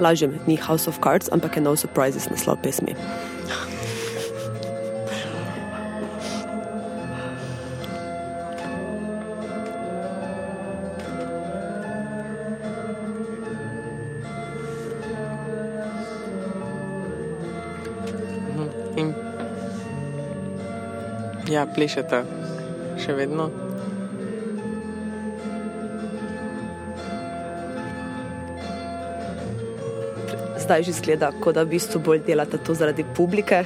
Lažem, ni House of Cards, ampak je No Surprises naslov pesmi. In ja, plešete še vedno. Zdaj že zgleda, kot da v bistvu bolj delate to zaradi publike.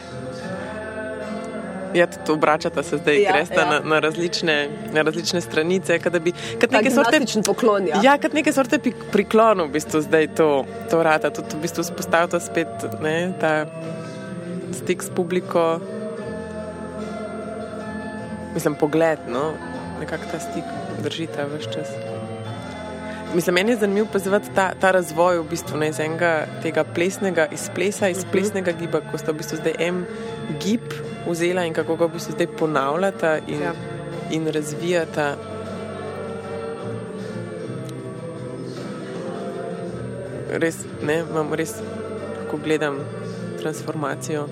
Ja, tudi obračata se zdaj, Ja, gresta ja. na, na, različne, na različne stranice, kot neke sorte Gimnastičen poklon. Ja. Ja, kot neke sorte pi- priklon v bistvu zdaj to, to rata, tudi v bistvu spostavita spet ne, ta stik s publiko. Mislim, pogled, no, nekako ta stik držite vse čas. Mislim, meni je zanimivo pozvati ta, ta razvoj v bistvu ne iz enega tega plesnega, iz plesa, iz plesnega giba, ko sta v bistvu zdaj en gib vzela in kako ga v bistvu zdaj ponavljata in, ja. in razvijata. res, ne, imam res, ko gledam transformacijo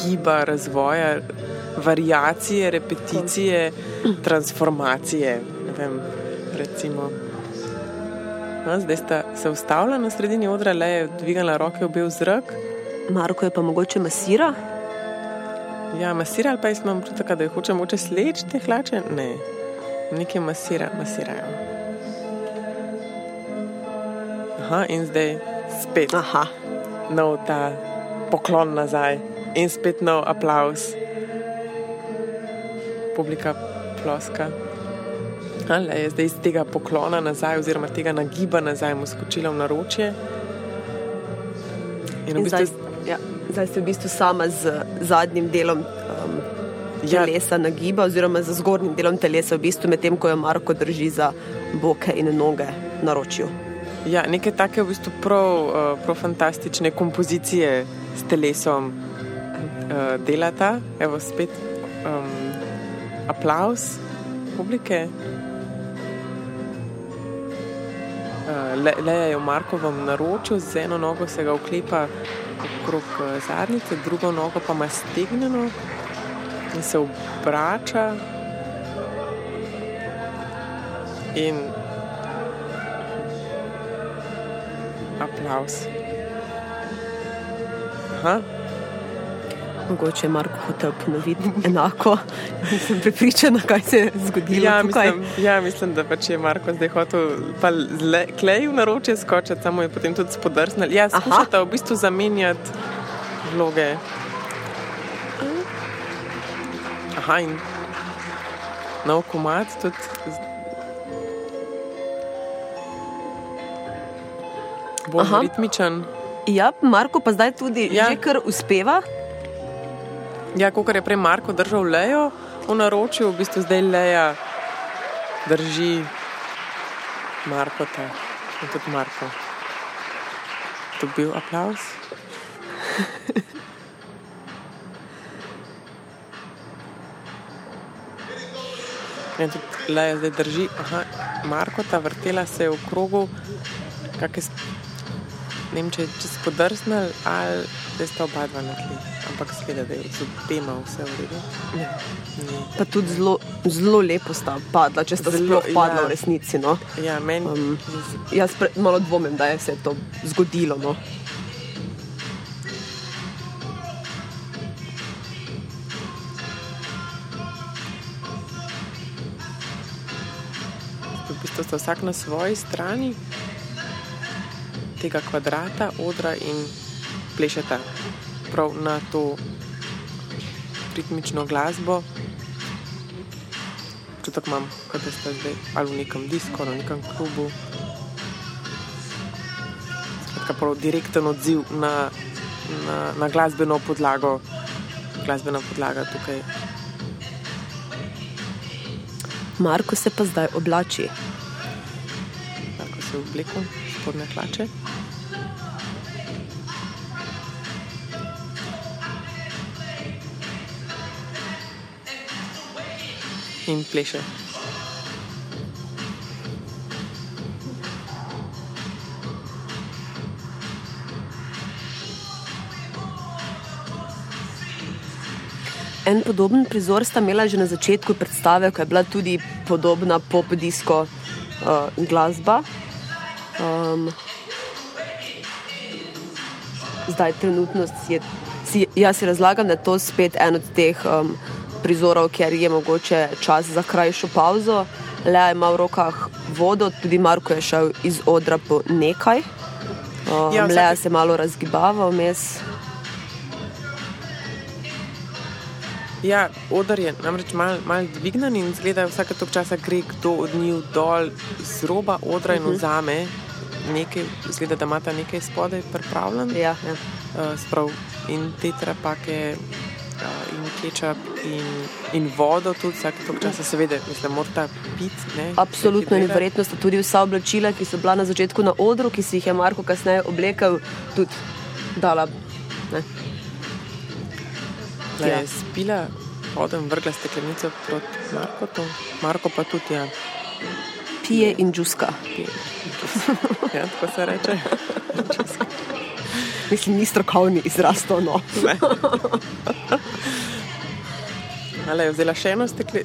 giba, razvoja, variacije, repeticije, transformacije. Ne vem, recimo. No, zdaj sta se ustavila na sredini odra, le je dvignila roke v bel zrak. Marko je pa mogoče masira. Ja, masira ali pa jaz imam občutek, da je hoče moče sleč te hlače. Ne, nekaj masira, masirajo. Aha, in zdaj spet Aha, nov ta poklon nazaj in spet nov aplaus. Publika ploska. Ali je zdaj iz tega poklona nazaj, oziroma tega nagiba nazaj, mu skočila v naročje. In v in zdaj, bistvu, ja, zdaj ste v bistvu sama z zadnjim delom um, Ja. telesa nagiba, oziroma z zgornjim delom telesa, v bistvu medtem ko jo Marko drži za boke in noge na ročju. ja, neke take v bistvu prav, uh, prav fantastične kompozicije s telesom uh, delata. Evo spet um, aplaus publike. Le, Leja je v Markovem naročju, z eno nogo se ga oklepa okrog uh, zadnjice, drugo nogo pa ima stegnjeno in se obrača. In aplaus. Aha, Mogoče je Marko hotel ponoviti enako. Nisem prepričana, kaj se je zgodilo. Ja tukaj. mislim, ja, mislim, da pač je Marko zdaj hotel klej v naročje skočiti, samo je potem tudi spodrsnil. Ja, Aha. skušata v bistvu zamenjati vloge. Aha, in nov komat tudi. Bolj Aha. ritmičen. Ja, Marko pa zdaj tudi. Ja. že kar uspeva. Ja, kot je prej Marko držal lejo v naročju, v bistvu zdaj leja drži Marko. Ta. In tudi Marko. Dobil aplaus. In tudi leja zdaj drži. Aha, Marko ta vrtela se je v krogu, kakšne ne vem, če je čez podrsnil ali da sta oba dva na tleh. Ampak skleda, da je z obema vse v redu. Ja. Ni. Pa tudi zelo, zelo lepo sta padla, če sta Zelo, padla ja. v resnici. No. Ja, meni um, Jaz pre, malo dvomim, da je se to zgodilo. No. v bistvu sta vsak na svoji strani tega kvadrata, odra in plešeta prav na to ritmično glasbo. Čutek imam, kot da sta zdaj ali v nekem disku, ali v nekem klubu. Skratka, prav direkten odziv na, na, na glasbeno podlago. Glasbena podlaga tukaj Marko se pa zdaj oblači. Tako se obleko, spodne hlače. in pleše. En podoben prizor sta imela že na začetku predstave, ko je bila tudi podobna pop-disko uh, eh, glasba. Um, zdaj, trenutno si, je, si jaz si razlagam, da je to spet en od teh um, prizorov, kjer je mogoče čas za krajšo pauzo. Lea ima v rokah vodo, tudi Marko je šel iz odra po nekaj. Um, ja, Lea se malo razgibava vmes. Ja, odr je namreč malo mal dvignen in zgleda, da vsake tok časa gre kdo od njih dol z roba odra in uh mhm. -huh. vzame nekaj, zgleda, da ima ta nekaj spodaj pripravljen. Ja, ja. Uh, in te trapake. In kečap, in, in vodo, tudi vsak tok časa, seveda, mislim, mora piti. Absolutno, in verjetno sta tudi vsa oblačila, ki so bila na začetku na odru, ki si jih je Marko kasneje oblekel, tudi dala. Ne. Da je ja. spila, odem vrgla steklenico proti Marko, Marko pa tudi ja. pije in džuska. Ja, tako se reče. Mislim, ni strokovni izraz to no. Ale, vzela še eno stekle,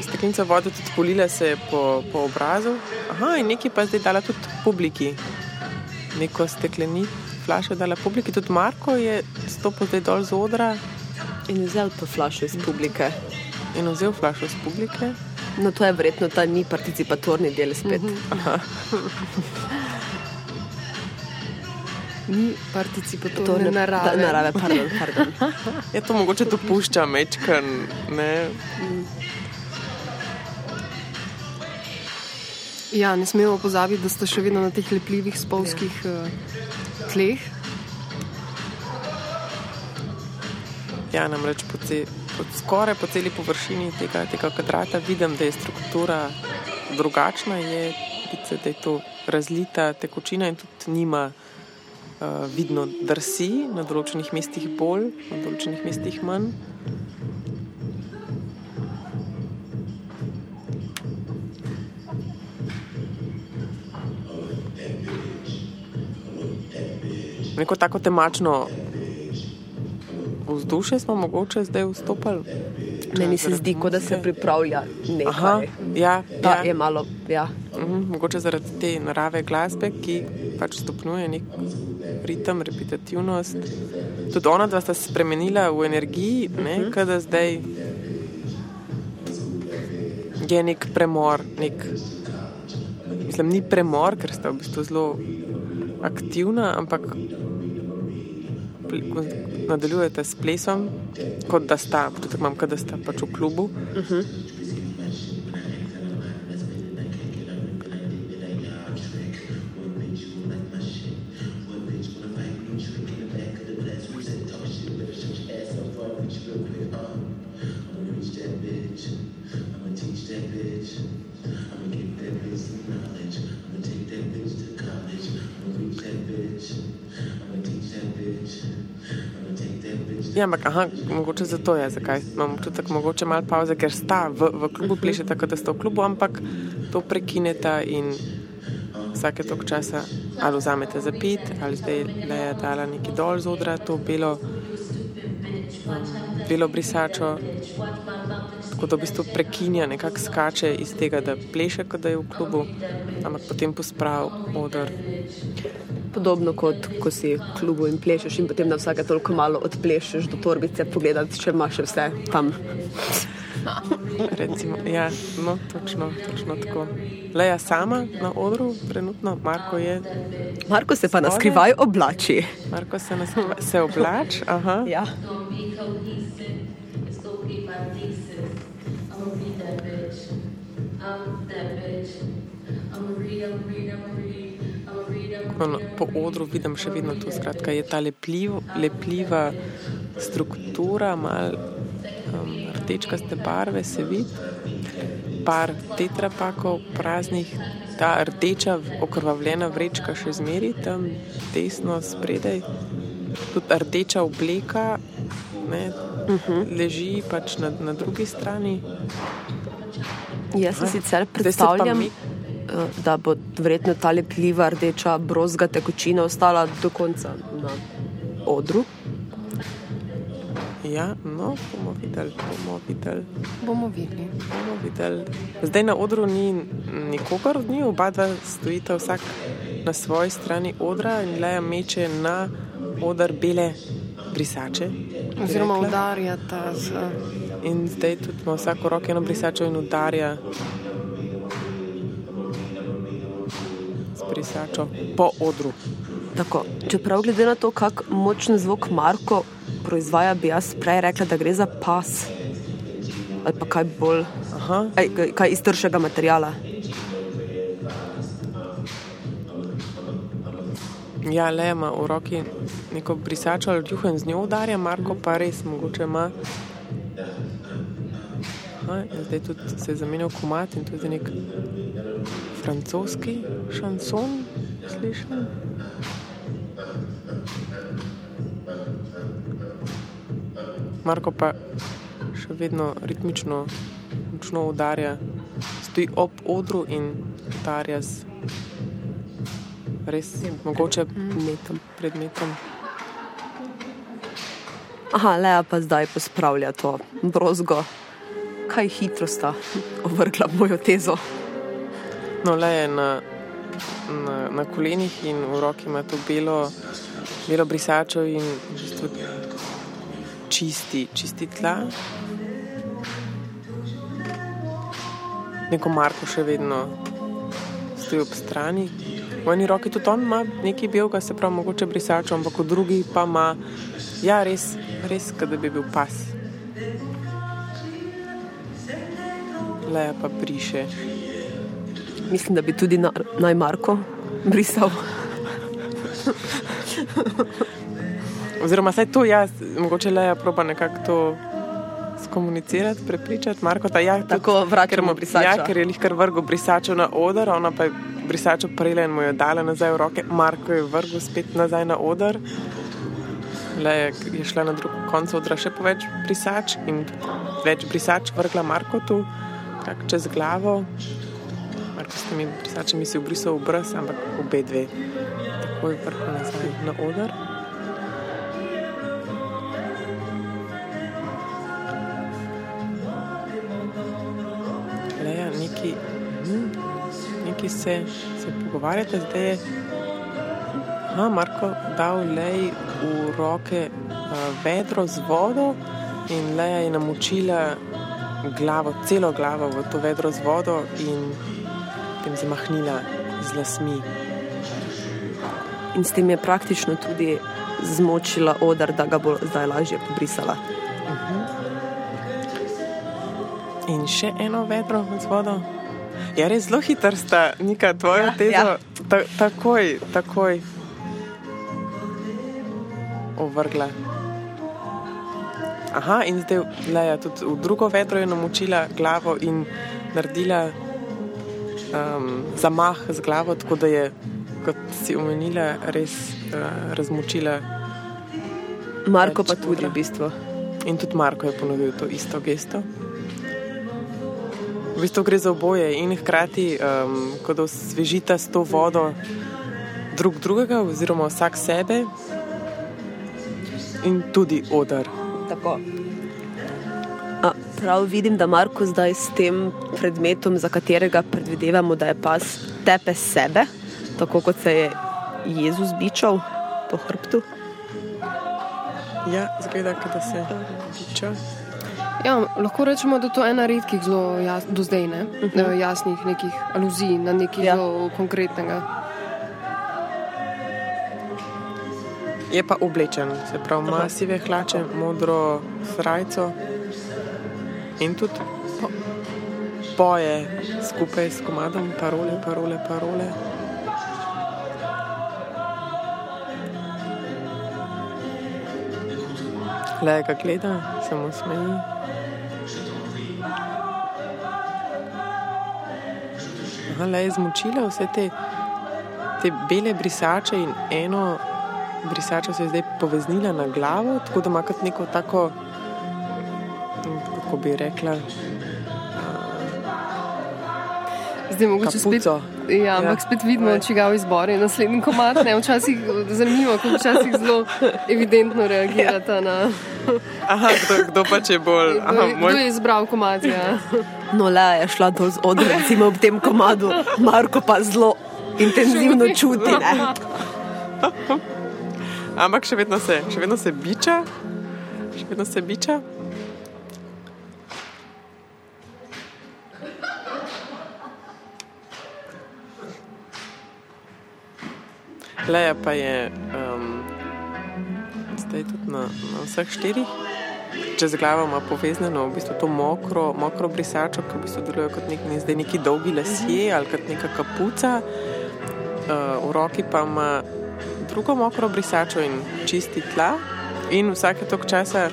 steklenico vode, tudi polila se je po, po obrazu. Aha, in nekaj pa je zdaj dala tudi publiki. Neko steklenico, flašo dala publiki, tudi Marko je stopil zdaj dol z odra. In vzel to flašo iz publike. In vzel flašo iz publike. No, to je verjetno ta ni participatorni del spet. Mm -hmm. Ni participatorne narave. Da, narave pardon, pardon. ja, to mogoče to pušča mečkan. Ne? Ja, ne smemo pozabiti, da ste še vedno na teh lepljivih spolskih ja. uh, tleh. Ja, namreč po, ce, po skoraj po celi površini tega, tega kvadrata vidim, da je struktura drugačna, je, da je to razlita tekočina in tudi nima vidno drsi, na določenih mestih bolj, na določenih mestih manj. Neko tako temačno vzdušje smo mogoče zdaj vstopili. Meni se zdi, kot da se pripravlja nekaj. Aha, ja, ja. Je malo, ja. Mhm, mogoče zaradi te narave glasbe, ki pač stopnjuje nek ritem, repetitivnost. Tudi ona dva sta se spremenila v energiji, ne, uh -huh. kada zdaj je nek premor. Nek, mislim, ni premor, ker sta v bistvu zelo aktivna, ampak nadaljujete s plesom, kot da sta, občutek imam, da sta pač v klubu. Uh mhm. -huh. Ja, ampak aha, mogoče zato je, zakaj imamo občutek, mogoče malo pauze, ker sta v, v klubu, pleše tako, da sta v klubu, ampak to prekineta in vsake tok časa ali vzamete za pit, ali zdaj le je dala neki dol z odra, to belo, um, belo brisačo. Tako da v bistvu prekinja, nekako skače iz tega, da pleše, kot da je v klubu, ampak potem pospravi odr podobno kot ko si v klubu in plešeš, in potem na vsake toliko malo odplešeš do torbice, pogledati, če imaš vse tam. Recimo, ja, no, točno, točno tako. Leja sama na odru, trenutno, Marko je. Marko se pa na skrivaj oblači. Marko se, se oblači. Ja. No, po odru vidim še vedno to, skratka, je ta lepljiv, lepljiva struktura, malo um, rdečkaste barve, se vidi, par tetrapakov praznih, ta rdeča, okrvavljena vrečka še zmeri tam desno spredaj, tudi rdeča obleka ne, uh mhm. -huh. leži pač na, na drugi strani. Jaz si sicer predstavljam. Eh, da bo verjetno ta lepljiva rdeča brozga tekočina ostala do konca na odru. Ja, no, bomo videli, bomo videli. Bomo videli. Bomo videli. Zdaj na odru ni nikogar njih, oba dva stojita vsak na svoji strani odra in leja meče na odr bele brisače. Oziroma rekla. udarjata z. In zdaj tudi ima vsak v roki eno brisačo in udarja s brisačo po odru. Tako, čeprav glede na to, kako močen zvok Marko proizvaja, bi jaz prej rekla, da gre za pas ali pa kaj bolj, Aha, aj, kaj- kaj iz tršega materijala. Ja, le ima v roki neko brisačo ali juho in z njo udarja, Marko pa res mogoče ima. Aha, zdaj tudi se je zamenjal komat in tudi nek francoski šanson slišim. Marko pa še vedno ritmično močno udarja, stoji ob odru in udarja z res mogoče Metom. predmetom. Aha, Lea pa zdaj pospravlja to brozgo. Kaj hitro sta ovrgla mojo tezo. No, le je na, na, na kolenih in v roki ima to belo, belo brisačo in v bistvu čisti, čisti tla. Neko Marko še vedno stoji ob strani. V eni roki tudi on ima nekaj belega, se pravi, mogoče brisačo, ampak v drugi pa ima, ja, res, res, da bi bil pas. Leja pa briše. Mislim, da bi tudi na, naj Marko brisal. Oziroma, saj to jaz, mogoče le je proba nekako to skomunicirati, prepričati Marko. Ta, ja, tudi- Tako vračamo brisača. Ja, ker je lihkar vrgel brisačo na oder, ona pa je brisačo prejela in mu jo dala nazaj v roke. Marko je vrgel spet nazaj na oder. Le je, šla na drug konec odra še po več brisač in več brisač vrgla Marko tu, čez glavo. Marko s temi brisačami si obrisal obraz, ampak obe dve. Tako je vrgla nazaj na oder. Leja, neki, neki se, se pogovarjate, zdaj je aha, Marko dal Leji v roke uh, vedro z vodo in Leja je namočila glavo, celo glavo v to vedro z vodo in potem zamahnila z lasmi. In s tem je praktično tudi zmočila odr, da ga bo zdaj lažje pobrisala. In še eno vedro z vodo. Ja, res zelo hiter sta, Nika, tvoja Ja, tezo. ja. Ta, takoj, takoj. Ovrgla. Aha, in zdaj Leja tudi v drugo vedro je namočila glavo in naredila um, zamah z glavo, tako da je, kot si omenila, res uh, razmočila. Marko pa tudi v bistvu. In tudi Marko je ponovil to isto gesto. V bistvu gre za oboje in hkrati, um, ko osvežita s to vodo drug drugega, oziroma vsak sebe, in tudi odar. Tako. A, prav vidim, da Marko zdaj s tem predmetom, za katerega predvidevamo, da je pas tepe sebe, tako kot se je Jezus bičal po hrbtu. Ja, zgleda, da se tiče. Ja, lahko rečemo, da to je ena redkih zelo jas, do zdaj ne, uh -huh. jasnih nekih aluzij na nekaj Ja. zelo konkretnega. Je pa oblečen, se pravi, ima sive hlače, modro srajco in tudi po, poje skupaj s komadom, parole, parole, parole. Le ga gleda, se mu smeji. Le je zmočila vse te, te bele brisače in eno brisačo se je zdaj poveznila na glavo, tako da ima kot neko tako, hm, kako bi rekla, Zdaj mogoče spet, Kapuco. ja, ampak Ja. spet vidimo, čigav izbor je naslednji komat. Ne, včasih zanimivo, kako včasih zelo evidentno reagirata na Aha, kdo, kdo pa če bolj. Aha, kdo, kdo moj, je izbral komat. Ja. No, le je šla dol z odra, recimo ob tem komadu, Marko pa zelo intenzivno čuti. Ne? ampak še vedno se, še vedno se biča. Še vedno se biča. Leja pa je um, zdaj tudi na, na vseh štirih. Čez glavo ima povezano v bistvu to mokro, mokro brisačo, ki v bistvu deluje kot nek, ne, neki dolgi lasje ali kot neka kapuca. Uh, v roki pa ima drugo mokro brisačo in čisti tla. In vsake tok časa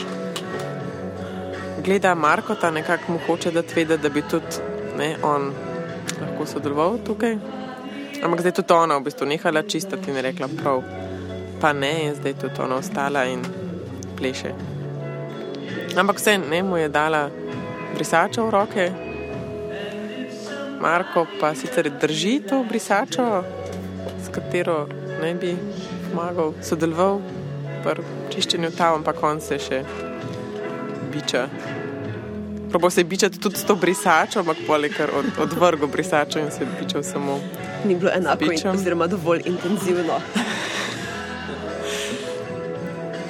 gleda Marko, ta nekako mu hoče dati vedeti, da bi tudi ne, on lahko sodeloval tukaj. Ampak zdaj je tudi ona v bistvu nehala čistiti in rekla prav. Pa ne, in zdaj je tudi ona ostala in pleše. Ampak vse ne mu je dala brisačo v roke. Marko pa sicer drži to brisačo, s katero naj bi pomagal, sodeloval pri čiščenju tam, ampak on se še biča. Probo se bičati tudi s to brisačo, ampak poleg kar od, odvrgo brisačo in se bičal samo. Ni bilo enako, in, oziroma dovolj intenzivno.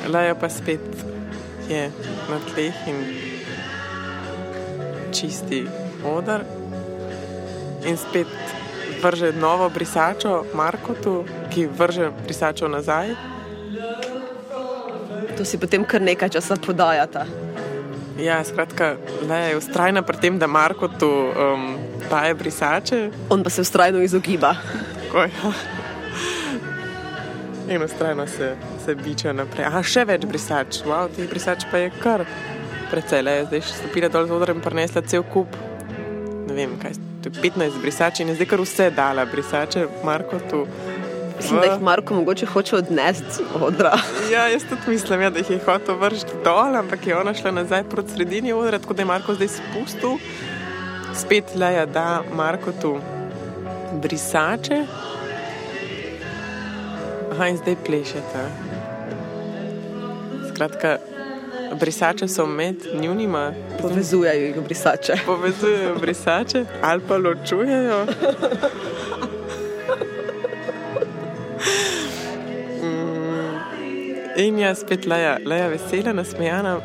Laja pa spet je na tleh in čisti odar. In spet vrže novo brisačo Markotu, ki vrže brisačo nazaj. To si potem kar nekaj časa podajata. Ja, skratka, Laja je ustrajna pri tem, da Markotu um, daje brisače. On pa se ustrajno izogiba. Tako, ja. In ustrajno se, se biča naprej. A še več brisač, wow, teh brisač pa je kar precej. Le, zdaj še stopila dol z odra in prinesla cel kup. Ne vem, kaj je 15 brisač in je zdaj kar vse dala brisače, Marko tu. Mislim, da jih Marko mogoče hoče odnesti odra. Ja, jaz tudi mislim, ja, da jih je hotel vršiti dol, ampak je ona šla nazaj proti sredini odra, tako da je Marko zdaj spustil. Spet leja da Marko tu brisače. Aha, in zdaj plešete. Skratka, brisače so med njunima, Povezujejo jih brisače. povezujejo brisače ali pa ločujejo. Mm, In jaz spet leja, leja vesela, nasmejana.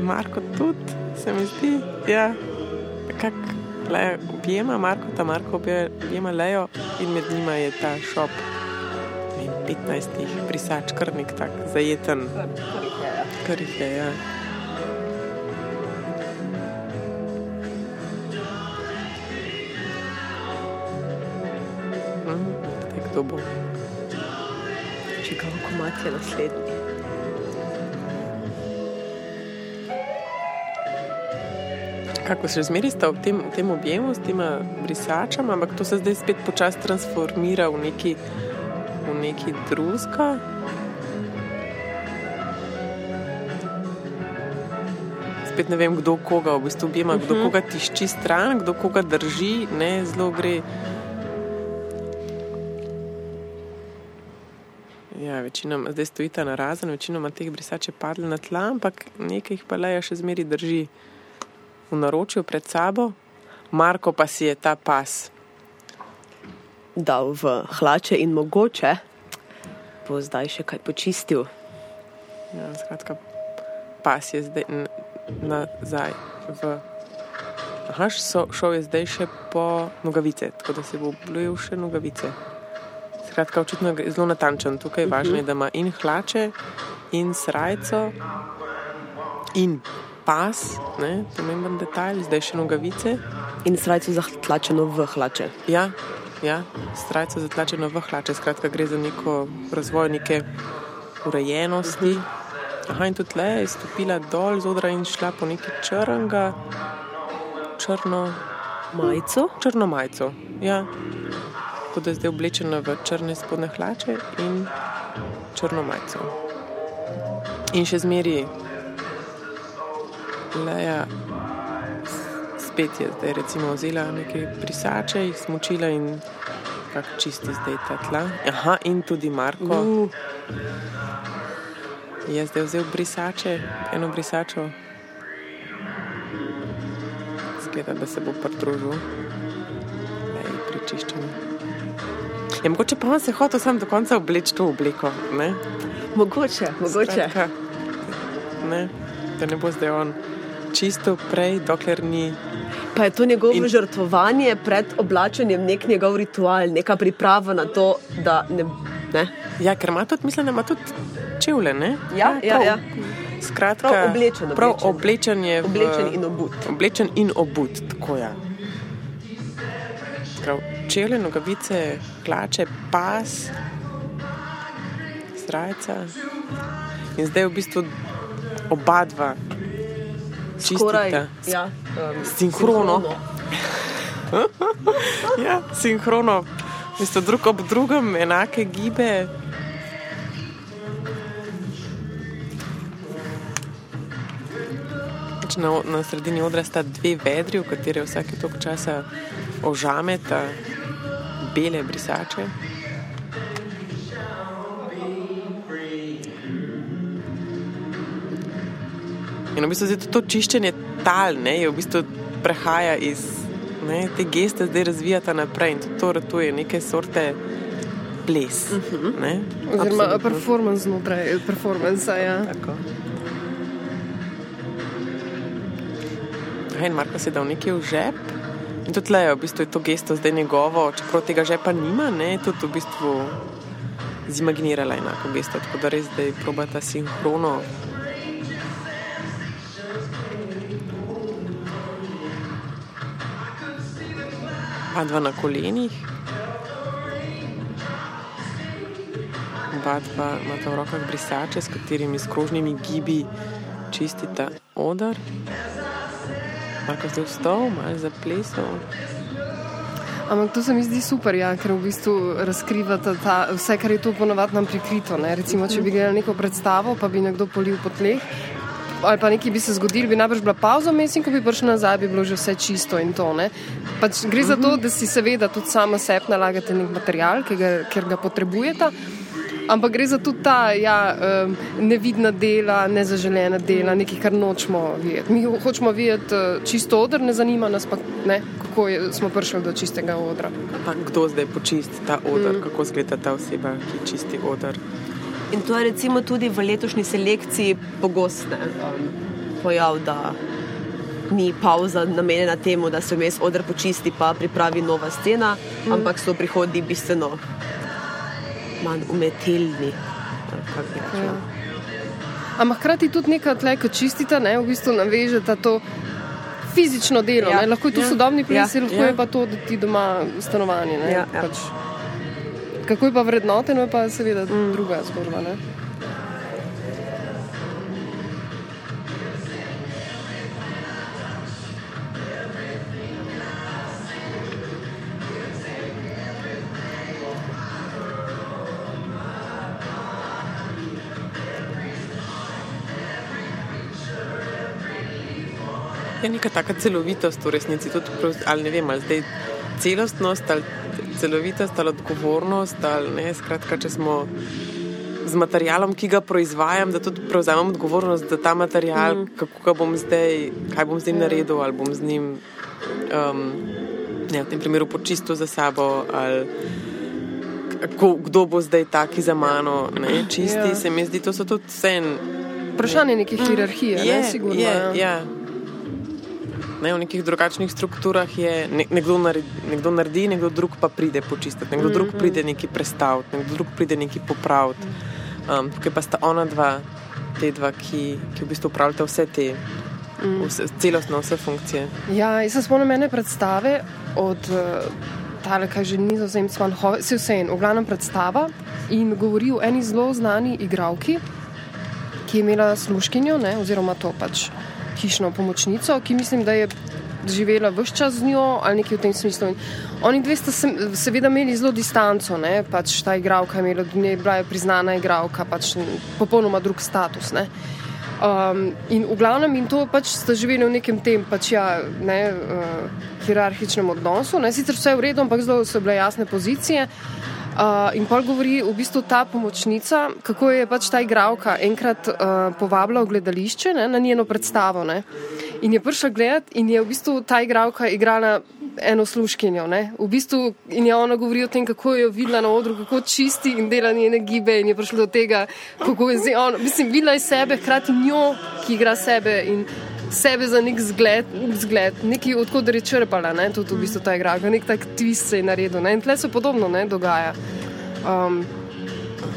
Marko tudi, se mi zdi, ja, kak leja objema Marko, ta Marko obje- objema lejo in med njima je ta šop. ne vem, 15 brisač, kar nek tak zajeten, kar jih je. Ja. Zdaj Kdo bo? Čigav komat je naslednji. Kako še zmeri sta v tem, v tem objemu s tema brisačama, ampak to se zdaj spet počasi transformira v neki, v neki drugega. Spet ne vem, kdo koga v bistvu objema, kdo Mhm. koga tišči stran, kdo koga drži, ne zelo gre. Ja, večina, zdaj stojita na razen, večinoma teh brisač je padlo na tla, ampak nekaj jih pa leja še zmeri drži v naročju pred sabo, Marko pa si je ta pas. Dal v hlače in mogoče bo zdaj še kaj počistil. Ja, skratka, pas je zdaj nazaj v. Aha, so, šel je zdaj še po nogavice, tako da se bo oblujil še nogavice. Skratka, očitno je zelo natančen. Tukaj je važno, je, da ima in hlače, in srajco, in pas, ne, pomemben detajl, zdaj še nogavice. In srajco zatlačeno v hlače. Ja, ja strajca zatlačena v hlače, skratka gre za neko razvoj neke urejenosti. Aha, in tudi le je stopila dol z odra in šla po neki črnga, črno, Majico. črno majico. Ja. Tako da je zdaj oblečena v črne spodne hlače in črno majico. In še zmeri Leja spet je zdaj recimo vzela neke brisače, jih smočila in kako čisti zdaj ta tla. Aha, in tudi Marko Uh, je zdaj vzel brisače, eno brisačo. Zgleda, da se bo pridružil. Pri čiščenju. Je mogoče pa on se hotel sam do konca obleči to obleko, ne? mogoče, mogoče. Skratka, ne, da ne bo zdaj on čisto prej, dokler ni. Pa je to njegovo In- žrtvovanje pred oblačenjem, nek njegov ritual, neka priprava na to, da ne. ne? Ja, ker ima tudi, mislim, da ima tudi čevlje, ne? Ja, ja, prav. ja. Skratka, Prav oblečen, prav oblečen. je. v- Oblečen in obut. Oblečen in obut, tako je. Prav, čevlje, nogavice, hlače, pas, srajca. In zdaj v bistvu oba dva Skoraj. Ja, um, Sinhrono. Ja, sinhrono, v bistvu drug ob drugem, enake gibe. Pač Na, na sredini odra sta dve vedri, v katere vsake toliko časa ožameta bele brisače. In v bistvu to čiščenje tal, ne, je v bistvu prehaja iz ne, te geste, zdaj razvijata naprej in to ratuje neke sorte ples. Uh -huh. Oziroma Absolutno. performance znotraj performansa. Ja. Tako. In Marko si je dal nekaj v žep. In tudi le, v bistvu je to gesto zdaj njegovo, čeprav tega žepa nima, ne, je tudi v bistvu zimaginirala enako gesto, tako da res zdaj probata sinhrono. Pa dva na kolenih. Oba dva imata v rokah brisače, s katerimi s krožnimi gibi čistita odar. Marko zdaj vstal, malo zaplesal. Ampak to se mi zdi super, ja, ker v bistvu razkrivata ta, vse, kar je to ponovadi nam prikrito. Ne? Recimo, če bi gledali neko predstavo, pa bi nekdo polil po tleh. Ali pa nekaj bi se zgodilo, bi najbrž bila pauza vmes in ko bi prišel nazaj, bi bilo že vse čisto in to. ne. Pač gre za to, da si seveda tudi sama sebi nalagate nek material, ki ga, ker ga potrebujete. Ampak gre za tudi ta ja, nevidna dela, nezaželena dela, nekaj, kar nočemo videti. Mi hočemo videti uh, čisto odr, ne zanima nas pa, ne, kako je, smo prišli do čistega odra. Pa kdo zdaj počisti ta odar, mm. kako izgleda ta oseba, ki čisti odar. In to je recimo tudi v letošnji selekciji pogost ne, um, pojav, da ni pauza namenjena temu, da se vmes odr počisti, pa pripravi nova scena, mm. ampak so prihodi bistveno manj umetelni. Ja. Ampak hkrati tudi nekaj tle, ko čistite, ne, v bistvu navežete to fizično delo. Ja. Ja. Lahko je to Ja. sodobni ples, Ja. lahko ja. je pa to, da ti doma stanovanje. Ne, Ja, ja. Pač. Kako je pa vrednoteno, je pa seveda mm. druga zgodba. Ne? Je neka taka celovitost v resnici, tudi prav- ali ne vem, ali zdaj celostnost, ali celovitost, ali odgovornost, ali ne. Skratka, če smo z materialom, ki ga proizvajam, da tudi prevzamem odgovornost za ta material, mm. kako ga bom zdaj, kaj bom z njim naredil, ali bom z njim, um, ne, v tem primeru, počistil za sabo. Ali, Kako, kdo bo zdaj taki za mano, ne, čisti, Ja. se mi zdi, to so tudi vse Vprašanje neke hierarhije, je, ne, sigurno. je, ja. ja. Ne, v nekih drugačnih strukturah je ne, nekdo, naredi, nekdo naredi, nekdo drug pa pride počistiti, nekdo mm -hmm. drug pride nekaj prestaviti, nekdo drug pride nekaj popraviti. Um, tukaj pa sta ona dva, te dva, ki, ki v bistvu upravljata vse te, vse, celostno vse funkcije. Ja, jaz se spomnim ene predstave od uh, tale, kaj že nizozemstva, vse vse en, v glavnem predstava in govori o eni zelo znani igralki, ki je imela sluškinjo, ne, oziroma to pač hišno pomočnico, ki mislim, da je živela vse čas z njo ali nekaj v tem smislu. In oni dve sta se, seveda imeli zelo distanco, ne, pač ta igralka je imela, nje bila je priznana igralka, pač popolnoma drug status. Ne. Um, in v glavnem, in to pač sta živeli v nekem tem pač ja, ne, uh, hierarhičnem odnosu. Ne. Sicer vse je v redu, ampak zelo so bile jasne pozicije. Uh, in pol govori v bistvu ta pomočnica, kako je pač ta igralka enkrat uh, povabila v gledališče ne, na njeno predstavo. Ne. In je prišla gledati, in je v bistvu ta igralka igrala eno sluškinjo. V bistvu, in je ona govorila o tem, kako jo je videla na odru, kako čisti in dela njene gibe. In je prišla do tega, kako je zdaj ona. Mislim, videla je sebe, hkrati njo, ki igra sebe in sebe za nek zgled, zgled nekaj odkud je črpala, ne? tudi v bistvu ta igra, nek tak twist se je naredil. Ne? In tle se podobno ne dogaja. Um,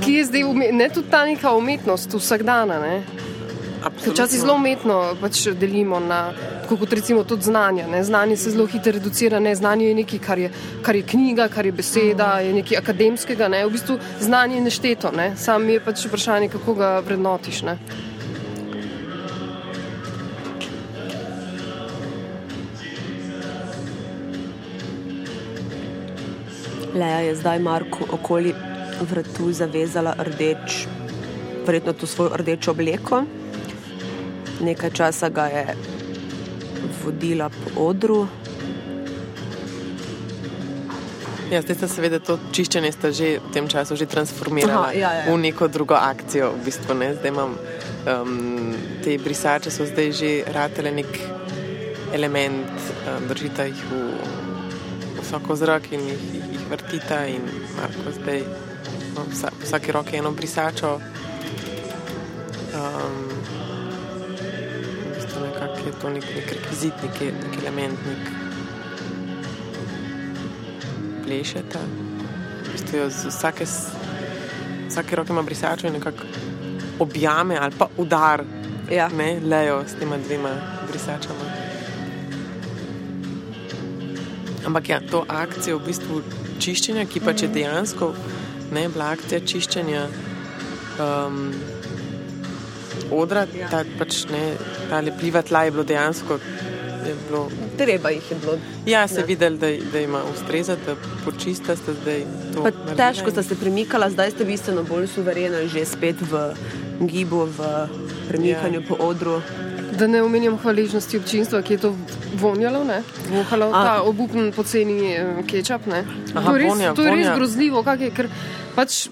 ki je zdaj, ne tudi ta neka umetnost vsakdana. Včasih zelo umetno pač delimo na, kot recimo tudi znanje. Ne? Znanje se zelo hitro reducira, ne? znanje je nekaj, kar je, kar je knjiga, kar je beseda, je nekaj akademskega. Ne? V bistvu znanje je nešteto, ne? sam je pač vprašanje, kako ga vrednotiš. Ne? Leja je zdaj Marku okoli vrtu zavezala rdeč, verjetno to svojo rdečo obleko nekaj časa ga je vodila po odru. Ja, zdaj ste seveda to čiščenje že v tem času že transformirali ja, ja. v neko drugo akcijo. V bistvu, ne? Zdaj imam um, te brisače, so zdaj že ratele nek element, um, držite jih v visoko zrak in jih, jih vrtite. In Marko zdaj no, vsa, vsake roke eno brisačo. Um, je to nek, nek rekvizit, nek, nek element, nek plešeta. Vsake, vsake roke ima brisačo in nekako objame ali pa udar, ja. ne lejo s tema dvema brisačama. Ampak ja, to akcijo v bistvu čiščenja, ki pa če dejansko ne bila akcija čiščenja. Um, odra, ta pač ne, ta lepljiva tla je bilo dejansko. Je bilo, Treba jih je bilo. Ja, se je videl, da, da ima ustreza, da počista ste zdaj to. Težko ste se premikala, zdaj ste bistveno bolj suverena, že spet v gibu, v premikanju ja. po odru. Da ne omenjam hvaležnosti občinstva, ki je to vonjalo, ne? vohalo, A. ta obupen poceni eh, kečap. Aha, to je res, vonja, to je res grozljivo, je, ker pač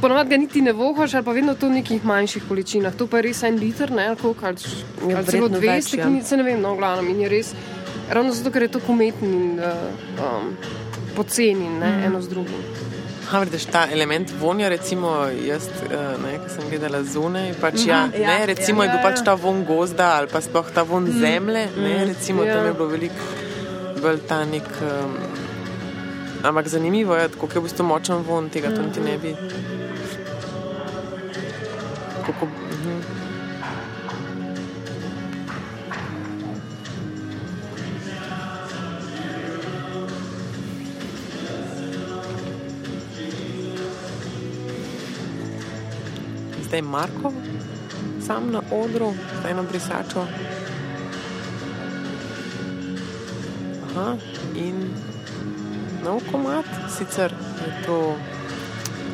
Ponovadi ga niti ne vohaš, ali pa vedno to v nekih manjših količinah. To pa je res en liter, ne ali kako ali ja, celo dve ja. steklenice, ne vem, no, glavno. In je res, ravno zato, ker je to umetni in uh, um, poceni, ne mm. eno z drugim. Ha, vidiš, ta element vonja, recimo, jaz, uh, ki sem gledala zunaj, pač, mm -hmm, ja, ja, ne, recimo, ja, je bil ja, pač ta von gozda ali pa sploh ta von mm, zemlje. Ne, mm, recimo, ja. tam je bilo veliko bolj ta nek. Um, ampak zanimivo je, kako je v bistvu močen von tega, to niti ne bi. Kako, mhm. Zdaj Marko, sam na odru, z eno brisačo. Aha, in nov komat, sicer je to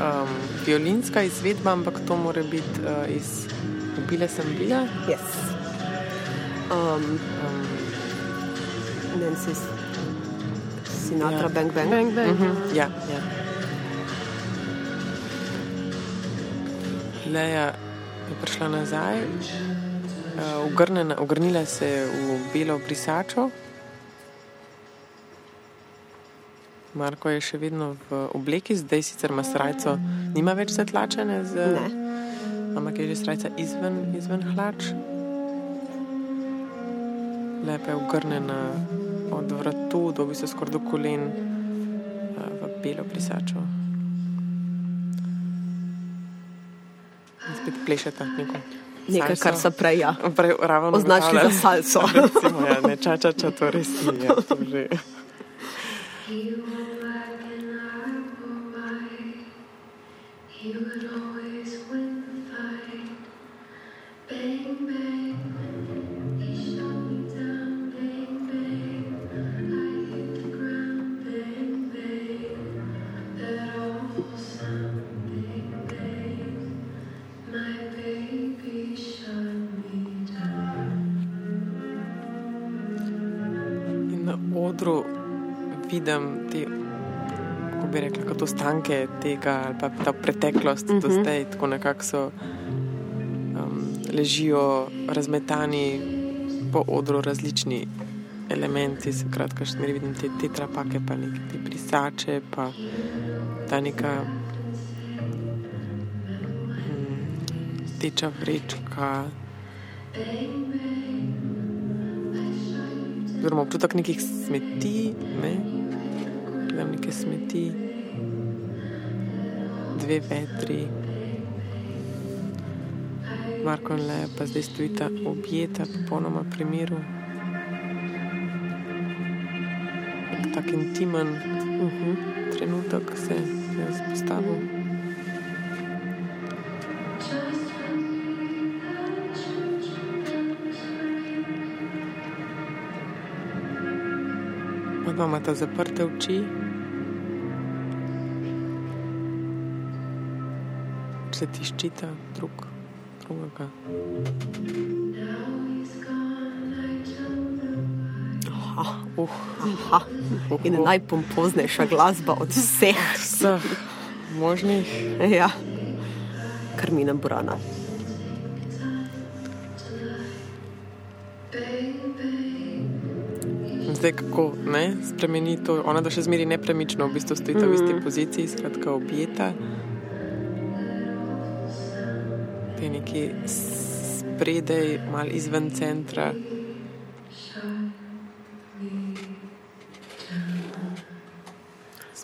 um, violinska izvedba, ampak to mora biti uh, iz Ubile sem bila. Yes. Um, um, Nancy Sinatra, ja. Bang Bang. bang, bang. Uh -huh. Ja, ja. Leja je prišla nazaj, uh, ogrnila se je v belo brisačo. Marko je še vedno v obleki, zdaj sicer ima srajco, nima več zatlačene, z... ampak je že srajca izven, izven hlač. Lepe je ugrnjena od vratu do bi se skoraj do kolen eh, v belo brisačo. Spet plešete neko. Nekaj, kar se prej ja. označili za salso. Recimo, ja, ne čača, če to res ni. Ja, to You would always vidim te, kako bi rekla, kot ostanke tega ali pa ta preteklost uh -huh. do Mhm. zdaj, tako nekako so um, ležijo razmetani po odru različni elementi, se kratka, še ne vidim te tetrapake, pa neke te brisače, pa ta neka mm, teča vrečka. Oziroma občutek nekih smeti, ne? Gledam neke smeti, dve vetri. Marko in Leja pa zdaj stojita objeta, popolnoma pri miru. Tak intimen uh -huh, trenutek se je vzpostavil. Oba imata zaprte oči. Se tiščita drug drugega. Aha, Uh, aha. In najpompoznejša glasba od vseh. vseh možnih. Ja. Karmina Burana. Zdaj, kako ne, spremeni to, ona da še zmeri nepremično, v bistvu stojita v isti poziciji, skratka objeta. Te neki spredaj, mal izven centra.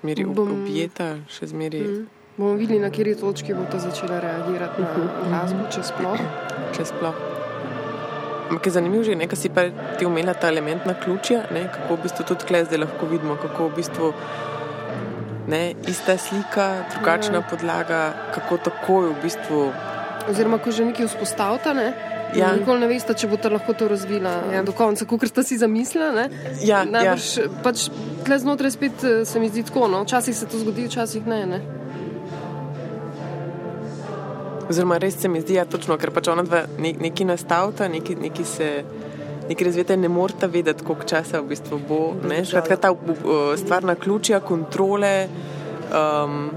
Zmeri ob, objeta, še zmeri Bomo videli, na kateri točki bo ta začela reagirati na glasbo, če sploh. če sploh. Ampak je zanimivo že, nekaj si pa ti umela ta element na ključja, ne, kako v bistvu tudi tle zdaj lahko vidimo, kako v bistvu ne, ista slika, drugačna podlaga, kako takoj v bistvu. Oziroma, ko že nekaj vzpostavita, ne? Ja. Nikoli ne veste, če boste lahko to razvila ja. do konca, kot ste si zamislili. ne. Ja, Najbrž ja. pač tle znotraj spet eh, se mi zdi tako. No? Včasih se to zgodi, včasih ne. ne? Oziroma, res se mi zdi, ja, točno, ker pač ona dva ne, neki nastavita, neki, neki se. Neki razvijate, ne morete vedeti, koliko časa v bistvu bo. ne. Skratka, ta uh, stvar na ključja, kontrole. Um,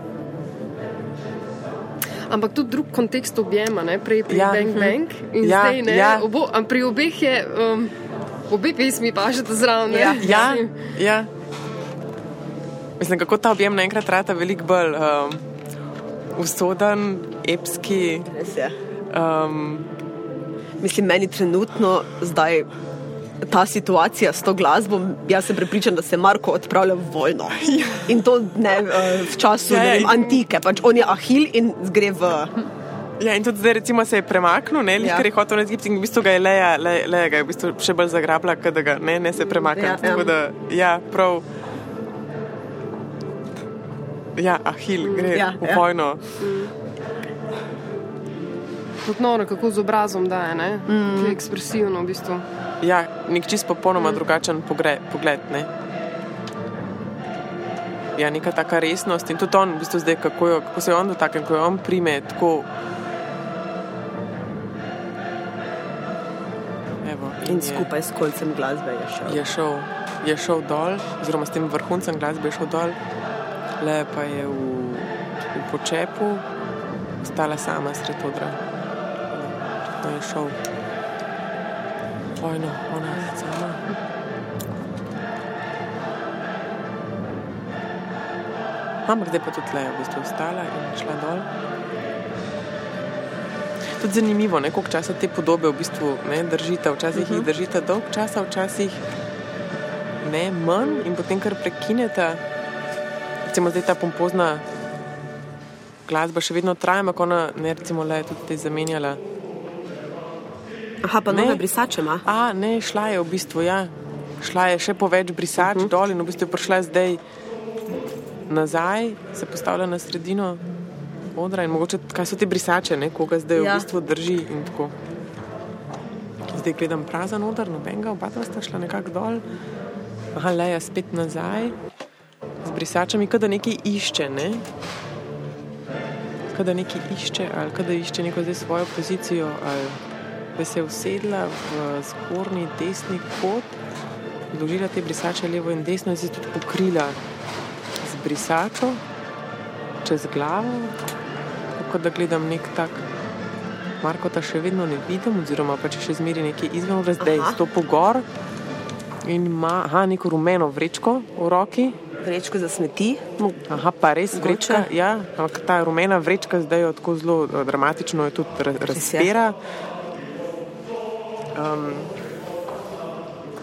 Ampak tudi drug kontekst objema, ne? prej pri Ja, ja. Bang mhm. Bang in Ja, zdaj ne. ja. Obo, pri obeh je, um, obe pesmi pašete zraven. ne. Ja. Ja, ja. Mislim, kako ta objem naenkrat rata veliko bolj um, usoden, epski. Res je. Um, Mislim, meni trenutno zdaj ta situacija s to glasbo, jaz sem prepričan, da se Marko odpravlja v vojno. In to ne eh, v času Ja, ja, vem, antike, pač on je ahil in gre v. ja, in tudi zdaj, recimo, se je premaknil, ne, Ja. ker je hotel na Egipt in v bistvu ga je leja, le, leja ga je v bistvu še bolj zagrabila, da ga ne, ne se premakne. Ja, Ja, ja. Da, ja, prav. Ja, ahil gre Ja, v ja. vojno. Tudi noro, kako z obrazom daje, ne? Mm. Je ekspresivno v bistvu. Ja, nek čist popolnoma drugačen pogre, pogled. Ne? Ja, neka taka resnost in tudi on, v bistvu zdaj, kako, jo, kako se je on dotaknil, ko jo on prime tako. Evo, In je- skupaj s kolcem glasbe je šel. je šel, je šel dol, oziroma s tem vrhuncem glasbe je šel dol, le pa je v, v počepu ostala sama sred odra. To je šel vojno, ona sama. Ampak zdaj pa tudi le, v bistvu ostala in šla dol. Tudi zanimivo, ne, koliko časa te podobe v bistvu ne, držite. Včasih uh -huh. jih držite dolg časa, včasih ne manj in potem kar prekinete. Recimo zdaj ta pompozna glasba še vedno traja, ampak ona ne recimo le tudi te zamenjala. Aha, pa Ne. brisače ima. A, ne, šla je v bistvu, ja. Šla je še po več brisač uh -huh. dol in v bistvu je prišla zdaj nazaj, se postavlja na sredino odra in mogoče, kaj so te brisače, ne, koga zdaj ja. V bistvu drži in tako. Zdaj gledam prazen odr, nobenega, oba dva sta šla nekako dol. Aha, leja spet nazaj, brisačami, kada nekaj išče, ne. Kada nekaj išče, ali kada išče neko zdaj svojo pozicijo, ali da se je usedla v zgornji desni kot zložila te brisače levo in desno in si tudi pokrila z brisačo čez glavo, kot da gledam nek tak. Marko ta še vedno ne vidim, oziroma pa če še zmeri nekaj izven, zdaj je to pogor in ima aha, neko rumeno vrečko v roki. Vrečko za smeti. Aha, pa res vrečka. Ja, ampak ta rumena vrečka zdaj je tako zelo eh, dramatično, je tudi razpira. Um,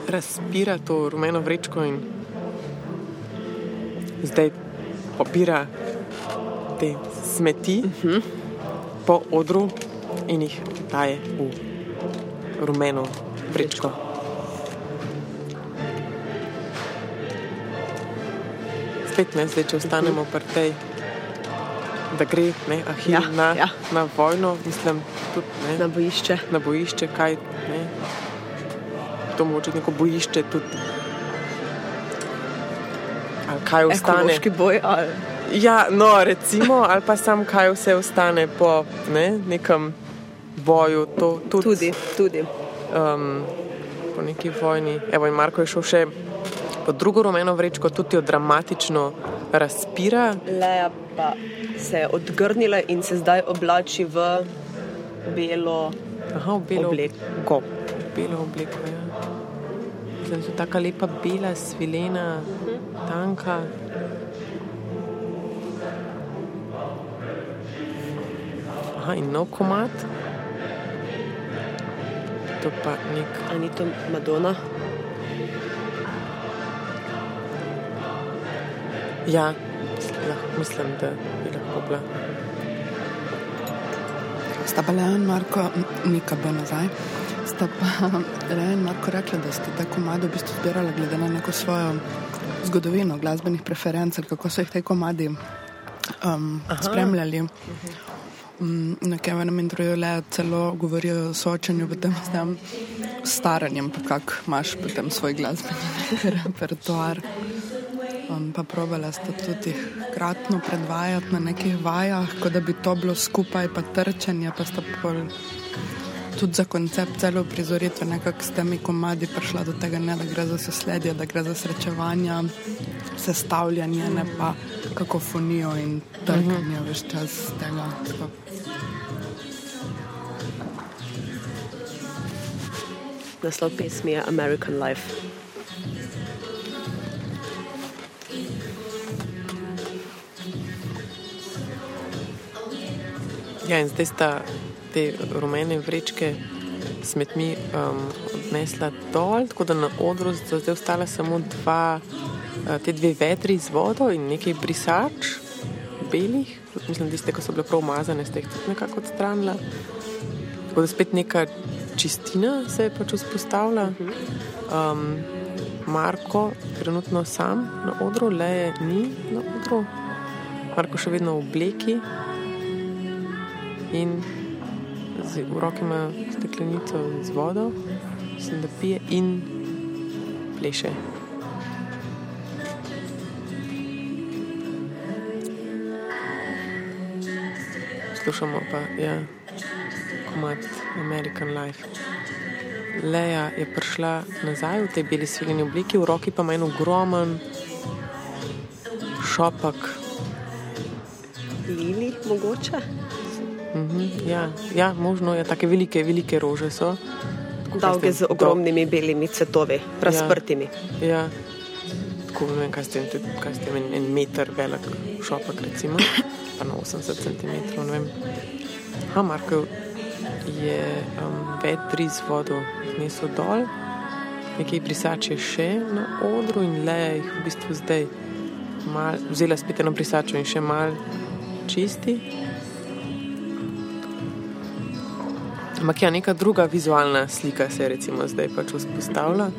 razpira to rumeno vrečko in zdaj pobira te smeti uh -huh. po odru in jih daje v rumeno vrečko. Spet ne, zdaj, če ostanemo pri tej, da gre ne, Ahil ja, na, ja. na vojno, mislim, tudi ne, na bojišče. Na bojišče, kaj ne. To moče neko bojišče tudi. Ali kaj ostane? Ekološki boj ali. Ja, no, recimo, ali pa sam, kaj vse ostane po ne, nekem boju. To, tudi, tudi. tudi. Um, po neki vojni. Evo, in Marko je šel še po drugo rumeno vrečko, tudi jo dramatično razpira. Leja pa se je odgrnila in se zdaj oblači v belo, Aha, v belo obleko. Belo obleko ja. Zdaj je tako lepa bela, svilena, tanka. Aha, in nov komat. To pa nek. Ali ni to Madonna? Ja, mislim, da bi lahko bila. Sta pa Leon Marko, Nika bo nazaj. Sta pa Leon Marko rekla, da ste ta komado v bistvu zbirali glede na neko svojo zgodovino glasbenih preferenc, kako so jih te komadi um, spremljali. Um, na Kevenem intervjuju le celo govorijo o soočanju potem s tem staranjem, pa kak imaš potem svoj glasbeni repertoar. Um, pa probala sta tudi kratno predvajati na nekih vajah, kot da bi to bilo skupaj, pa trčenje, pa sta pol tudi za koncept celo prizoritve, nekako s temi komadi prišla do tega, ne, da gre za sosledje, da gre za srečevanja, sestavljanje, ne pa kakofonijo in trkanje več čas tega. Naslov pesmi je American Life. Ja, in zdaj sta te rumene vrečke smetmi um, odnesla dol, tako da na odru so zdaj ostale samo dva, uh, te dve vetri z vodo in nekaj brisač, belih, mislim, tiste, ki so bile prav umazane, ste jih tudi nekako odstranila. Tako da spet neka čistina se je pač vzpostavila. Um, Marko, trenutno sam na odru, le ni na odru, Marko še vedno v obleki. In v roki ima steklenico z vodo, mislim, da pije in pleše. Slušamo pa, ja, komat American Life. Leja je prišla nazaj v tej beli sviljeni obliki, v roki pa ima en ogromen šopak. Lili, mogoče. -hmm, ja, ja, možno je, tako velike, velike rože so. Dolge z ogromnimi do... belimi cvetovi, razprtimi. Ja, ja. tako ne vem, kaj ste jim, en, en meter velik šopak, recimo, pa na 80 cm. Ha, Marko je um, vetri z vodo nesel dol, nekaj brisače še na odru in le jih v bistvu zdaj mal, vzela spet eno brisačo in še mal čisti. Ampak ja, neka druga vizualna slika se je zdaj pač vzpostavila.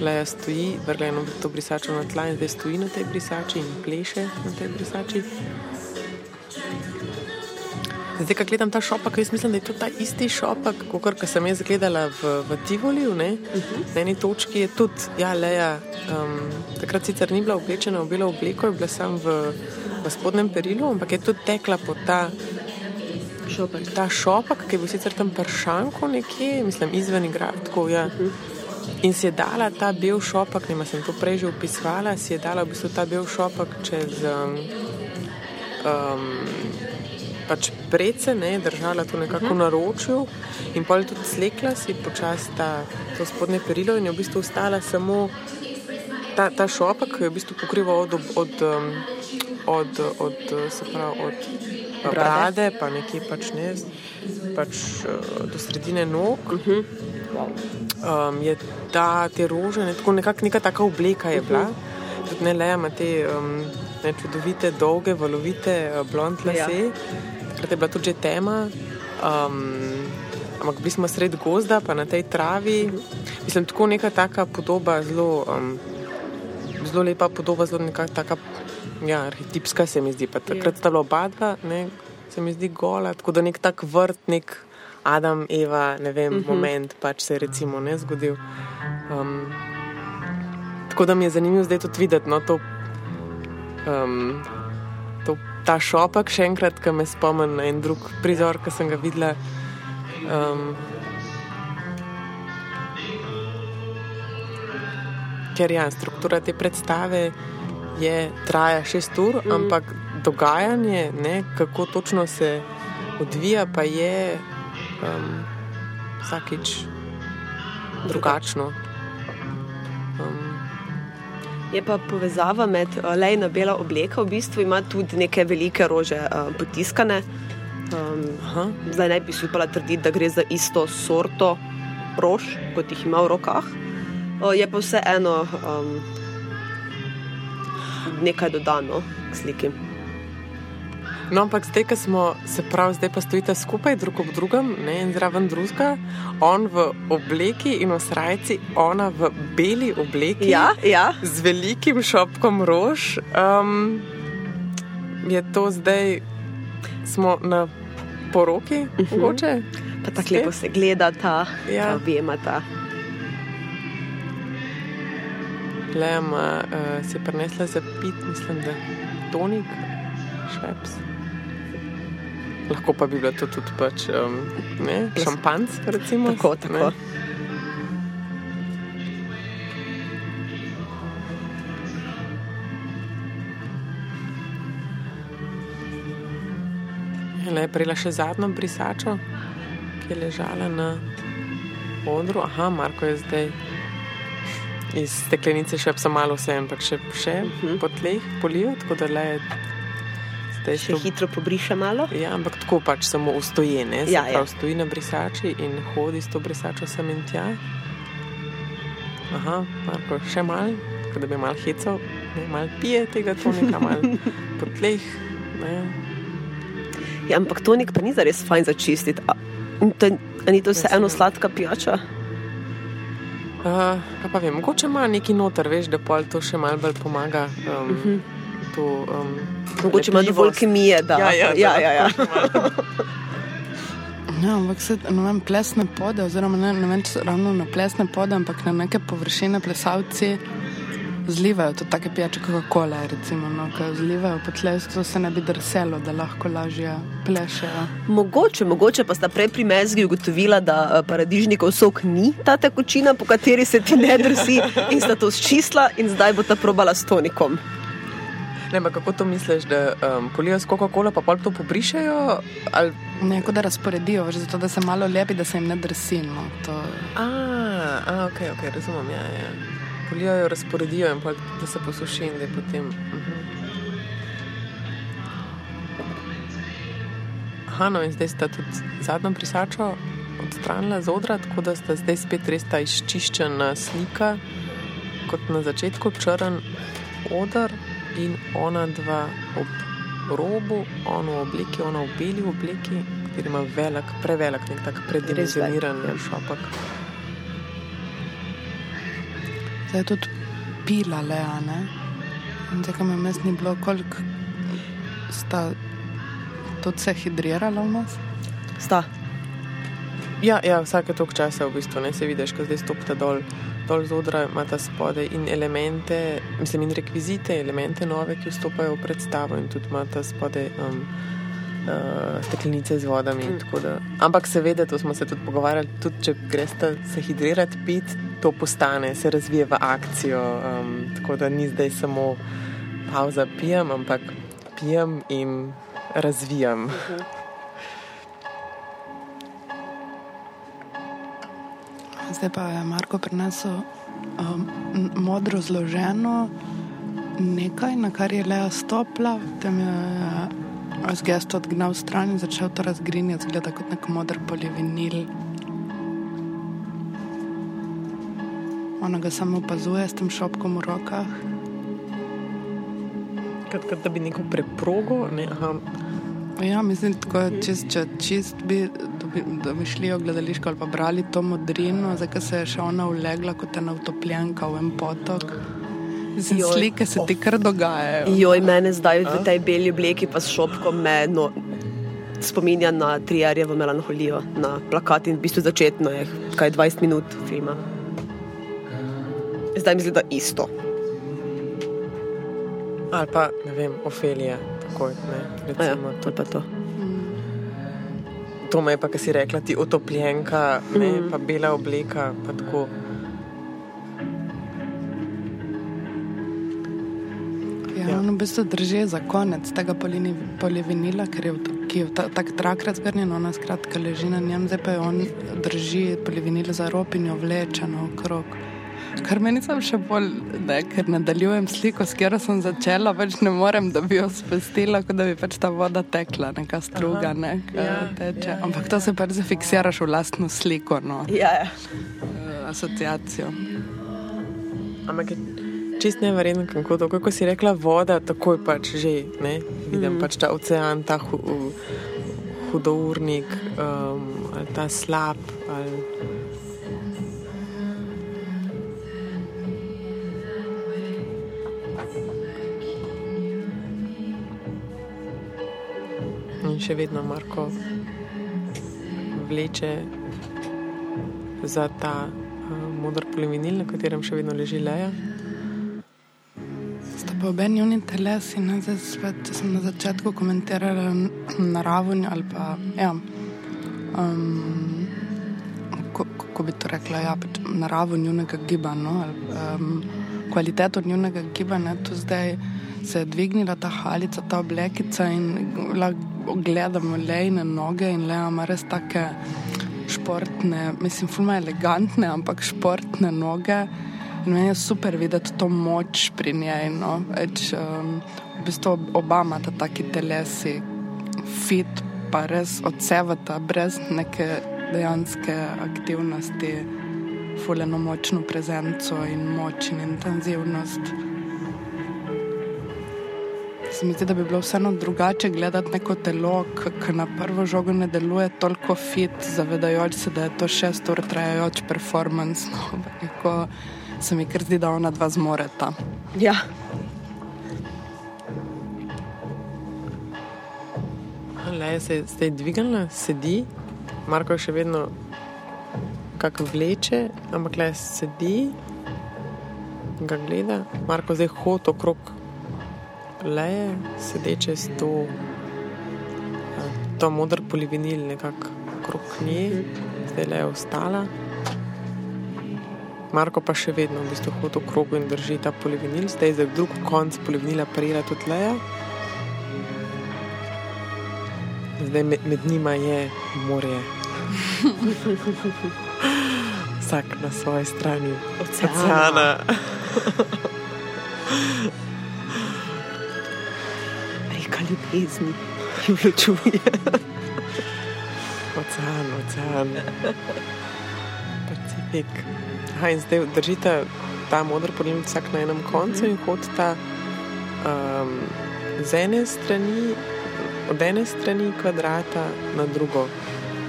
Leja stoji, vrgla je to brisačo na tla in zdaj stoji na tej brisači in pleše na tej brisači. Zdaj, ko gledam ta šopak, jaz mislim, da je to ta isti šopak, kot sem jaz gledala v, v Tivoliju. Uh -huh. Na eni točki je tudi, ja, leja. Um, takrat sicer ni bila oblečena v belo obleko, je bila samo v, v spodnjem perilu, ampak je tudi tekla po ta Šopek. ta šopak, ki je bil sicer tam pršanko nekje, mislim, izven igra, tako ja. In si je dala ta bel šopak, ne sem to prej že opisovala, si je dala v bistvu ta bel šopak čez um, um, pač prece, ne, držala to nekako na ročju in pol tudi slekla si počasi to spodnje perilo in je v bistvu ostala samo ta, ta šopak, ki je v bistvu pokrival od, od, um, od, od, se pravi, od uh, brade, pa nekje pač ne, pač uh, do sredine nog. Um, je ta, te rože, ne, tako nekak, neka taka obleka je bila. Tudi ne le, ima te um, ne, čudovite, dolge, valovite, uh, blond lase. Takrat je bila tudi že tema. Um, ampak bili smo sred gozda, pa na tej travi. Mislim, tako neka taka podoba, zelo, um, zelo lepa podoba, zelo neka taka ja, arhetipska se mi zdi. Pa takrat sta bila oba dva, ne, se mi zdi gola, tako da nek tak vrt, nek Adam, Eva, ne vem, uh -huh. moment pač se je recimo ne zgodil. Um, tako da mi je zanimivo zdaj tudi videti no, to. Um, Ta šopak, še enkrat, ki me spomni na en drug prizor, ki sem ga videla. Um, ker ja, struktura te predstave je, traja šest ur, mm. ampak dogajanje, ne, kako točno se odvija, pa je um, vsakič drugačno. Um, Je pa povezava med uh, lejna bela obleka, v bistvu ima tudi neke velike rože uh, potiskane. Um, aha, zdaj ne bi si upala trditi, da gre za isto sorto rož, kot jih ima v rokah. Uh, je pa vseeno um, nekaj dodano k sliki. No, ampak zdaj, ko smo se prav, zdaj pa stojite skupaj, drug ob drugem, ne en zraven drugega, on v obleki in v srajci, ona v beli obleki. Ja, ja. Z velikim šopkom rož. Um, je to zdaj, smo na poroki, uh -huh. mogoče? Pa tako lepo se gleda ta, Ja. ta objemata. Lema uh, si je prinesla za pit, mislim, da tonik, šeps. Lahko pa bi bilo to tudi pač, um, ne, šampanc, recimo. Tako, tako. Ne. Le je prejela še zadnjo brisačo, ki je ležala na odru. Aha, Marko je zdaj iz steklenice še pa malo vse, ampak še, še uh -huh. po tleh polijo, tako da le je Še to- hitro pobriše malo. Ja, ampak tako pač samo ustoji, ne? Se Ja, pravi, ja. stoji na brisači in hodi s to brisačo sem in tja. Aha, Marko, še mal, da bi mal hecal, ne, mal pije tega tonika, mal po tleh, ne. Ja, ampak tonik pa ni za res fajn za čistiti. A, to, a ni to vseeno sladka pijača? Uh, pa vem, mogoče ima neki noter, veš, da pol to še mal bolj pomaga. Um, uh -huh. To, um, Mogoče ima dovolj kemije, da. Ja, ja, ja, da. ja, ja. Ja, ampak se ne vem, plesne pode, oziroma ne, ne vem, ravno na plesne pode, ampak na neke površine plesalci zlivajo to take pijače, kot kole, recimo, no, ki zlivajo po tleh, to se ne bi drselo, da lahko lažje plešejo. Mogoče, mogoče pa sta prej pri mezgi ugotovila, da eh, paradižnikov sok ni ta tekočina, po kateri se ti ne drsi, in sta to sčistila, in zdaj bo ta probala s tonikom. Ne, ampak kako to misliš, da um, polijo s Coca-Cola, pa pol to pobrišajo? Ali... Neko da razporedijo, veš, zato da se malo lepi, da se jim ne drsi. No, to, A, a ok, ok, razumem. Ja, ja. Polijo jo razporedijo in pol, da se posuši in da je potem. Uh -huh. Aha, no in zdaj sta tudi zadnjo brisačo odstranila z odra, tako da sta zdaj spet res ta izčiščena slika, kot na začetku črn odr in ona dva ob robu, ona v obleki, ona v beli obleki, ki ima velik, prevelik, nek tak predimenzioniran ja. šopak. zdaj je tudi pila, lea, ne. In tako me mes ni bilo, koliko sta tudi se hidrirala v nas. Sta. Ja, ja, vsake toliko časa v bistvu ne se vidiš, ko zdaj stopite dol, dol z odra, imate spode in elemente, mislim, in rekvizite, elemente nove, ki vstopajo v predstavo in tudi imate spode um, uh, steklenice z vodami. Mm. Da, ampak seveda, to smo se tudi pogovarjali, tudi če greš se hidrirati, pit, to postane, se razvije v akcijo. Um, tako da ni zdaj samo pauza, pijem, ampak pijem in razvijam. Mm -hmm. Zdaj pa je Marko prinesel um, modro zloženo nekaj, na kar je Lea stopila, tam je z gesto odgnal stran in začel to razgrinjati, zgleda kot nek modr polivinil. Ona ga samo opazuje s tem šopkom v rokah. Kot, kot da bi neko preprogo. Ne? Ja, mislim, tako, čist, če čist bi domišljijo gledališko ali pa brali to modrino, zdaj se je še ona ulegla kot ena utopljenka v en potok. Zdi slike se ti kar dogajajo. Joj, mene zdaj v tej beli obleki pa s šopkom me no, spominja na trijarjevo melanholijo, na plakat in v bistvu začetno je kaj 20 minut filma. Zdaj mi zdi, da isto. Ali pa, ne vem, Ofelija, tako ne, recimo, ja, to. Pa to. To me je pa, kar si rekla, ti otopljenka, ne, mm. pa bela obleka, pa tako. on v bistvu drži za konec tega polivinila, ker je ki je tako trakrat zgrnjen, ona skratka leži na njem, zdaj pa je on drži polivinil za rop in jo vleče na okrog. Kar meni sem še bolj, ne, ker nadaljujem sliko, s katero sem začela, več ne morem, da bi jo spustila, kot da bi pač ta voda tekla, neka struga, ne, ja, teče. Ja, Ampak to se pač zafiksiraš v lastno sliko, no. Ja, ja. Asociacijo. Ampak čist ne verjamem, kako to, kako si rekla, voda, takoj pač že, ne, vidim mm. pač ta ocean, ta hu, hudournik, um, ali ta slab. Ali... In še vedno Marko vleče za ta uh, modr polivinil, na katerem še vedno leži leja. Pa obe njuni telesi, ne, zdaj spet sem na začetku komentirala naravo ali pa, ja, um, kako bi to rekla, ja, pač naravo njunega gibanja, no, um, kvaliteto njunega gibanja, tu zdaj se je dvignila ta halica, ta oblekica in gledamo lejne noge in le ima res take športne, mislim, fulma elegantne, ampak športne noge. In meni je super videti to moč pri njej. No? Eč, um, v bistvu oba imata taki telesi, fit, pa res odsevata, brez neke dejanske aktivnosti, fuljeno močno prezenco in moč in intenzivnost. Se mi zdi, da bi bilo vseeno drugače gledati neko telo, ki na prvo žogo ne deluje toliko fit, zavedajoč se, da je to šest ur trajajoč performance. No? se mi kar zdi, da ona dva zmoreta. Ja. Le se je zdaj dvignila, sedi, Marko je še vedno kako vleče, ampak le sedi, ga gleda. Marko zdaj hodi okrog leje, sedeče s to, to modr polivinil nekako okrog nje, zdaj le je ostala. Marko pa še vedno v bistvu hodi v krogu in drži ta polivinil, zdaj za drug konc polivinila parira tudi leja. Zdaj med, med njima je morje. Vsak na svoji strani oceana. Reka ljubezni, čuje. Ocean, ocean. Pacifik. Aha, in zdaj držite ta modri polnilnik vsak na enem koncu in hodite um, z ene strani, od ene strani kvadrata na drugo.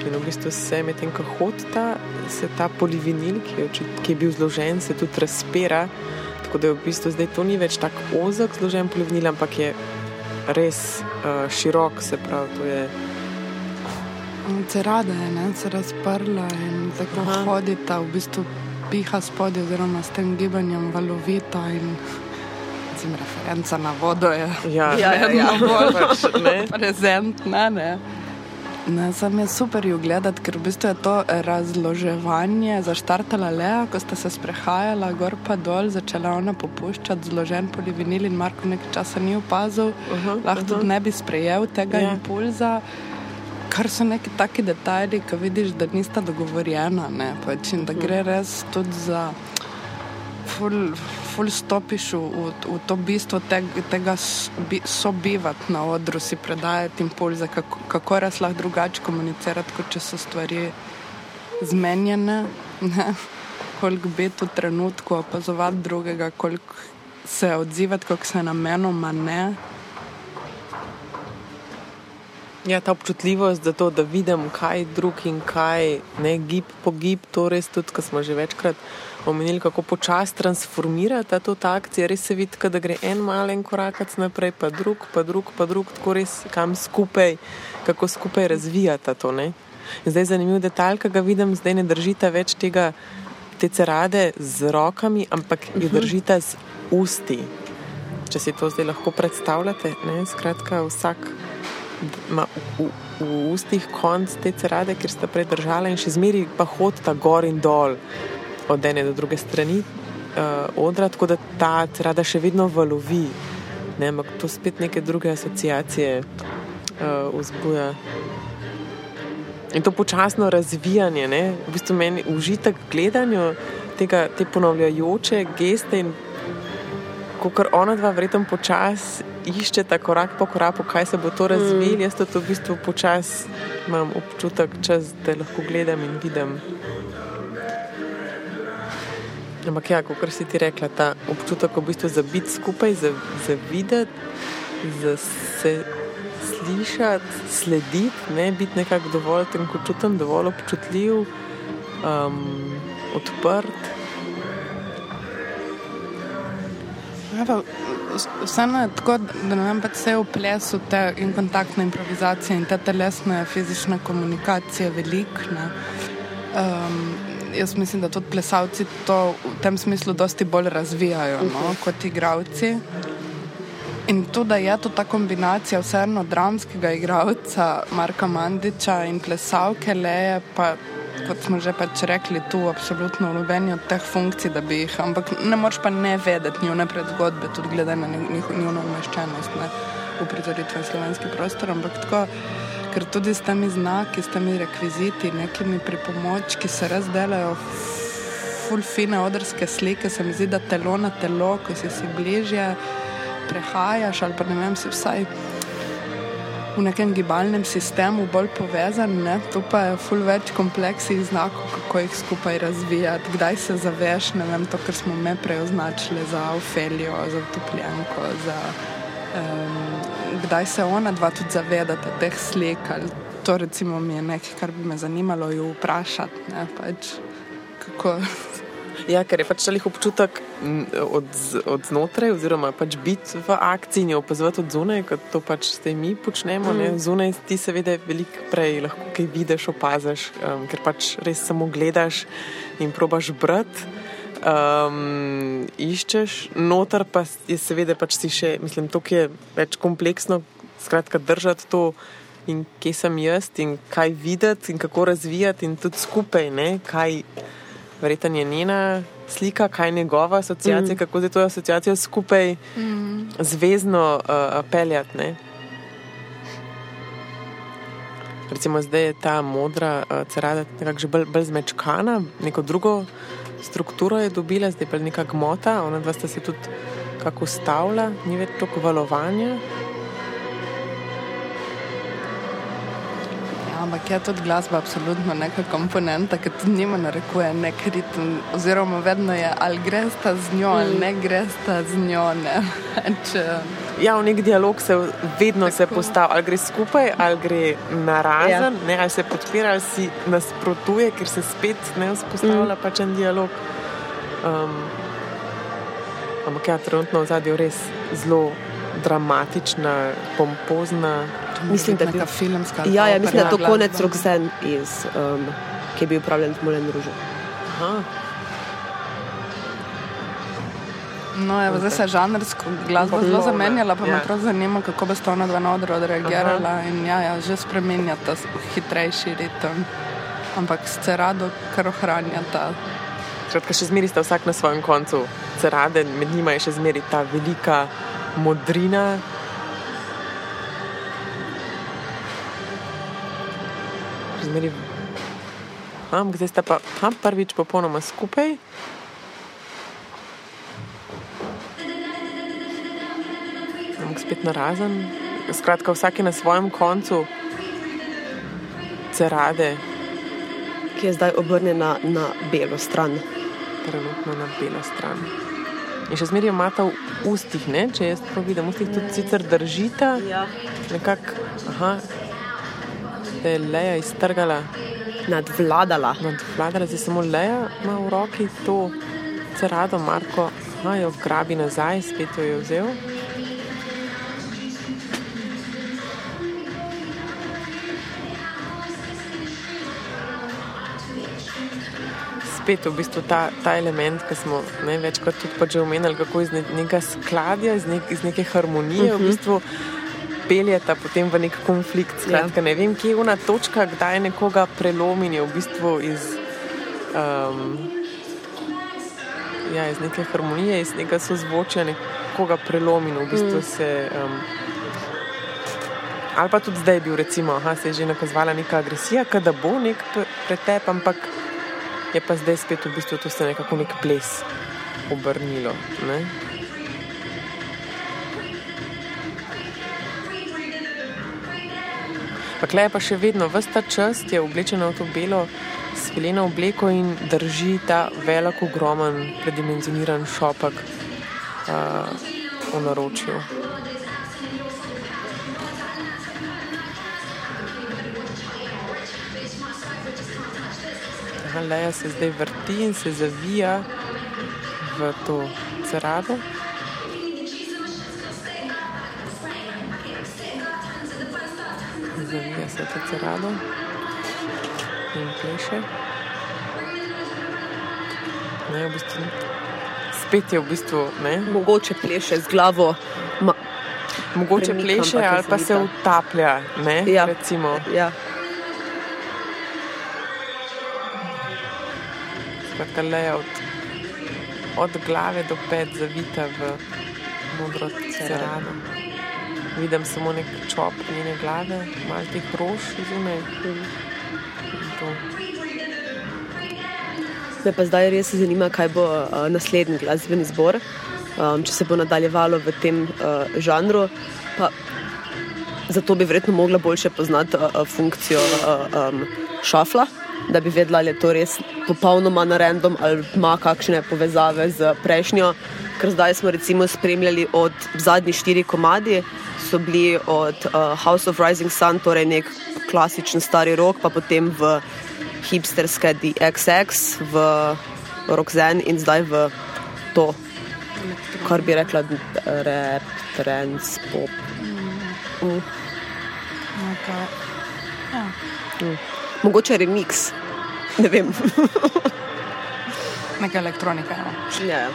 In v bistvu se medtem, ko hodite, se ta polivinil, ki je, ki je bil zložen, se tudi razpira. Tako da je v bistvu zdaj to ni več tako ozek zložen polivinil, ampak je res uh, širok, se pravi, to je. Cerada je se razprla in tako hodita v bistvu piha spodaj, oziroma s tem gibanjem valovita in referenca na vodo je Ja, Ja, ja, ja. bolj pač, ne. prezentna. Ne? Ne, sam je super jo gledati, ker v bistvu je to razloževanje zaštartala Lea, ko sta se sprehajala gor pa dol, začela ona popuščati zložen polivinil in Marko nekaj časa ni opazil, uh -huh, lahko tudi ne bi sprejel tega Ja. ja. impulza. Kar so neki taki detajli, ki vidiš, da nista dogovorjena. Ne, pač, in da gre res tudi za ful, ful stopiš v, v, v to bistvo teg, tega sobivati na odru, si predajati impulze, kako, kako res lahko drugače komunicirati, kot če so stvari zmenjene. Ne? Koliko biti v trenutku, opazovati drugega, koliko se odzivati, koliko se namenoma ne. Ja, ta občutljivost za to, da vidim, kaj drug in kaj ne gib po gib, to res tudi, ko smo že večkrat omenili, kako počasi transformira ta to ta akcija. Res se vidi, da gre en malen korakac naprej, pa drug, pa drug, pa drug, tako res kam skupaj, kako skupaj razvijata to. Ne? In zdaj je zanimiv detalj, ki ga vidim, zdaj ne držite več tega, te cerade z rokami, ampak jo držite z usti. Če si to zdaj lahko predstavljate, ne? skratka, vsak ima v, v, v ustih konc te cerade, ker sta predržala in še zmeri pa hodita gor in dol od ene do druge strani uh, odra, tako da ta cerada še vedno valovi. Ne, ampak to spet neke druge asociacije uh, vzbuja. In to počasno razvijanje, ne, v bistvu meni užitek gledanju tega, te ponavljajoče geste in kot ona dva verjetno počasi iščeta korak po koraku, kaj se bo to razvilo. Mm. Jaz to v bistvu počasi imam občutek, čas, da lahko gledam in vidim. Ampak ja, kot si ti rekla, ta občutek v bistvu za biti skupaj, za, za videti, za se slišati, slediti, ne biti nekako dovolj tenkočuten, dovolj občutljiv, um, odprt. Evo, Vseeno je tako, da ne vem, pač vse v plesu te in kontaktne improvizacije in te telesne, fizične komunikacije velikne. Um, jaz mislim, da tudi plesalci to v tem smislu dosti bolj razvijajo no, kot igravci. In to, da je to ta kombinacija vseeno dramskega igralca Marka Mandiča in plesalke Leje, pa kot smo že pač rekli, tu absolutno v nobeni od teh funkcij, da bi jih, ampak ne moreš pa ne vedeti njune predzgodbe, tudi glede na njih- njuno umeščenost ne, v prizoritve slovenski prostor, ampak tako, ker tudi s temi znaki, s temi rekviziti, nekimi pripomočki se res delajo ful fine odrske slike, se mi zdi, da telo na telo, ko si si bližje, prehajaš ali pa ne vem, si vsaj v nekem gibalnem sistemu bolj povezan, ne? tu pa je ful več kompleksnih znakov, kako jih skupaj razvijati, kdaj se zaveš, ne vem, to, kar smo me prej označili za Ofelijo, za utopljenko, za um, kdaj se ona dva tudi zavedata teh slik, ali to recimo mi je nekaj, kar bi me zanimalo jo vprašati, ne, pač kako Ja, ker je pač talih občutek od, od znotraj, oziroma pač biti v akciji in jo opazovati od zunaj, kot to pač zdaj mi počnemo. Mm. Zunaj ti seveda veliko prej lahko kaj vidiš, opaziš, um, ker pač res samo gledaš in probaš brati. Um, iščeš, noter pa je seveda pač si še, mislim, to je več kompleksno, skratka, držati to in kje sem jaz in kaj videti in kako razvijati in tudi skupaj, ne, kaj verjetno je njena slika, kaj je njegova asociacija, mm. kako zdaj to asociacijo skupaj mm. zvezno uh, peljati. Ne? Recimo zdaj je ta modra uh, cerada nekako že bolj, bolj zmečkana, neko drugo strukturo je dobila, zdaj pa je neka gmota, ona dva sta se tudi kako ustavila, ni več toliko valovanja. Ja, ampak je tudi glasba absolutno neka komponenta, ki tudi njima narekuje nek ritem, oziroma vedno je ali greš ta z njo ali ne greš ta z njo. Ne. Če, Ja, v nek dialog se vedno se postavi, ali gre skupaj, ali gre narazen, ja. ne, ali se podpira, ali si nasprotuje, ker se spet ne vzpostavlja mm. pač en dialog. Um, ampak ja, trenutno v zadju res zelo dramatična, pompozna. Mislim, da neka bi- filmska. Ja, ja, mislim, da je to konec. Roxanne, iz, um, ki je bil upravljen v Moulin Rouge. Aha. No, evo, zdaj se je žanrsko glasba zelo zamenjala, pa me Ja. prav zanima, kako bo sta ona dva na odru odreagirala. In ja, ja, že spremenjata s- hitrejši ritem, ampak se rado kar ohranjata. Skratka, še zmeraj sta vsak na svojem koncu cerade, med njima je še zmeraj ta velika modrina. Še Zmeraj. Am, zdaj sta pa prvič popolnoma skupaj. Ampak spet narazen. Skratka, vsak je na svojem koncu cerade, ki je zdaj obrnjena na belo stran. trenutno na belo stran. In še zmeraj jo imata v ustih, ne? če jaz prav vidim, v ustih tudi sicer držita, Ja. nekako, aha, da je Leja iztrgala, Nadvladala. nadvladala, zdaj samo Leja ima v roki to cerado, Marko, aha, jo grabi nazaj, spet jo je vzel. Spet v bistvu ta, ta element, ki smo ne, večkrat tudi pač že omenjali, kako iz ne, nekega skladja, iz, nek, iz neke harmonije uh -huh. v bistvu peljeta potem v nek konflikt. Skratka, ne vem, kje je ona točka, kdaj nekoga prelomi in je v bistvu iz, um, ja, iz neke harmonije, iz nekega sozvočja nekoga prelomi v bistvu se. Um, Ali pa tudi zdaj je bil, recimo, aha, se je že nakazovala neka agresija, da bo nek pre- pretep, ampak je pa zdaj spet v bistvu to se nekako nek ples obrnilo. Ne? Pakle je pa še vedno, vsta čas je oblečena v to belo svileno obleko in drži ta velik, ogromen, predimenzioniran šopek uh, v naročju. Aha, Leja se zdaj vrti in se zavija v to cerado. Zavija se to cerado in pleše. Ne, v bistvu, spet je v bistvu, ne, Mogoče pleše z glavo. Ma, mogoče pleše ali pa se utaplja. Ne, Ja. recimo. ja. Skratka, leja od, od glave do pet zavita v modro cerado. Vidim samo nek čop njene glave, malo teh rož to. Me pa zdaj res zanima, kaj bo uh, naslednji glasbeni zbor, um, če se bo nadaljevalo v tem uh, žanru. Pa, zato bi verjetno mogla boljše poznati uh, funkcijo uh, um, šafla, da bi vedela, ali je to res popolnoma na random ali ima kakšne povezave z prejšnjo. Ker zdaj smo recimo spremljali od zadnjih štirih komadi, so bili od uh, House of Rising Sun, torej nek klasičen stari rok, pa potem v hipsterske DXX, v Roxanne in zdaj v to, kar bi rekla, rap, trance, pop. Neka, ja. Mogoče remix, ne vem. neka elektronika. Ja. ja.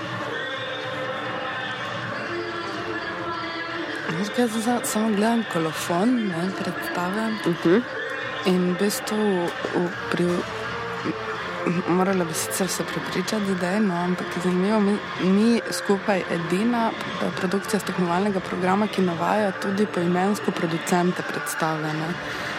Jaz ga zdaj samo gledam kolofon, ne predstave. Uh -huh. In v bistvu v, pri, morala bi sicer se prepričati, da je no, ampak zanimivo, mi, mi skupaj edina produkcija z tekmovalnega programa, ki navaja tudi poimensko producente predstave. Ne,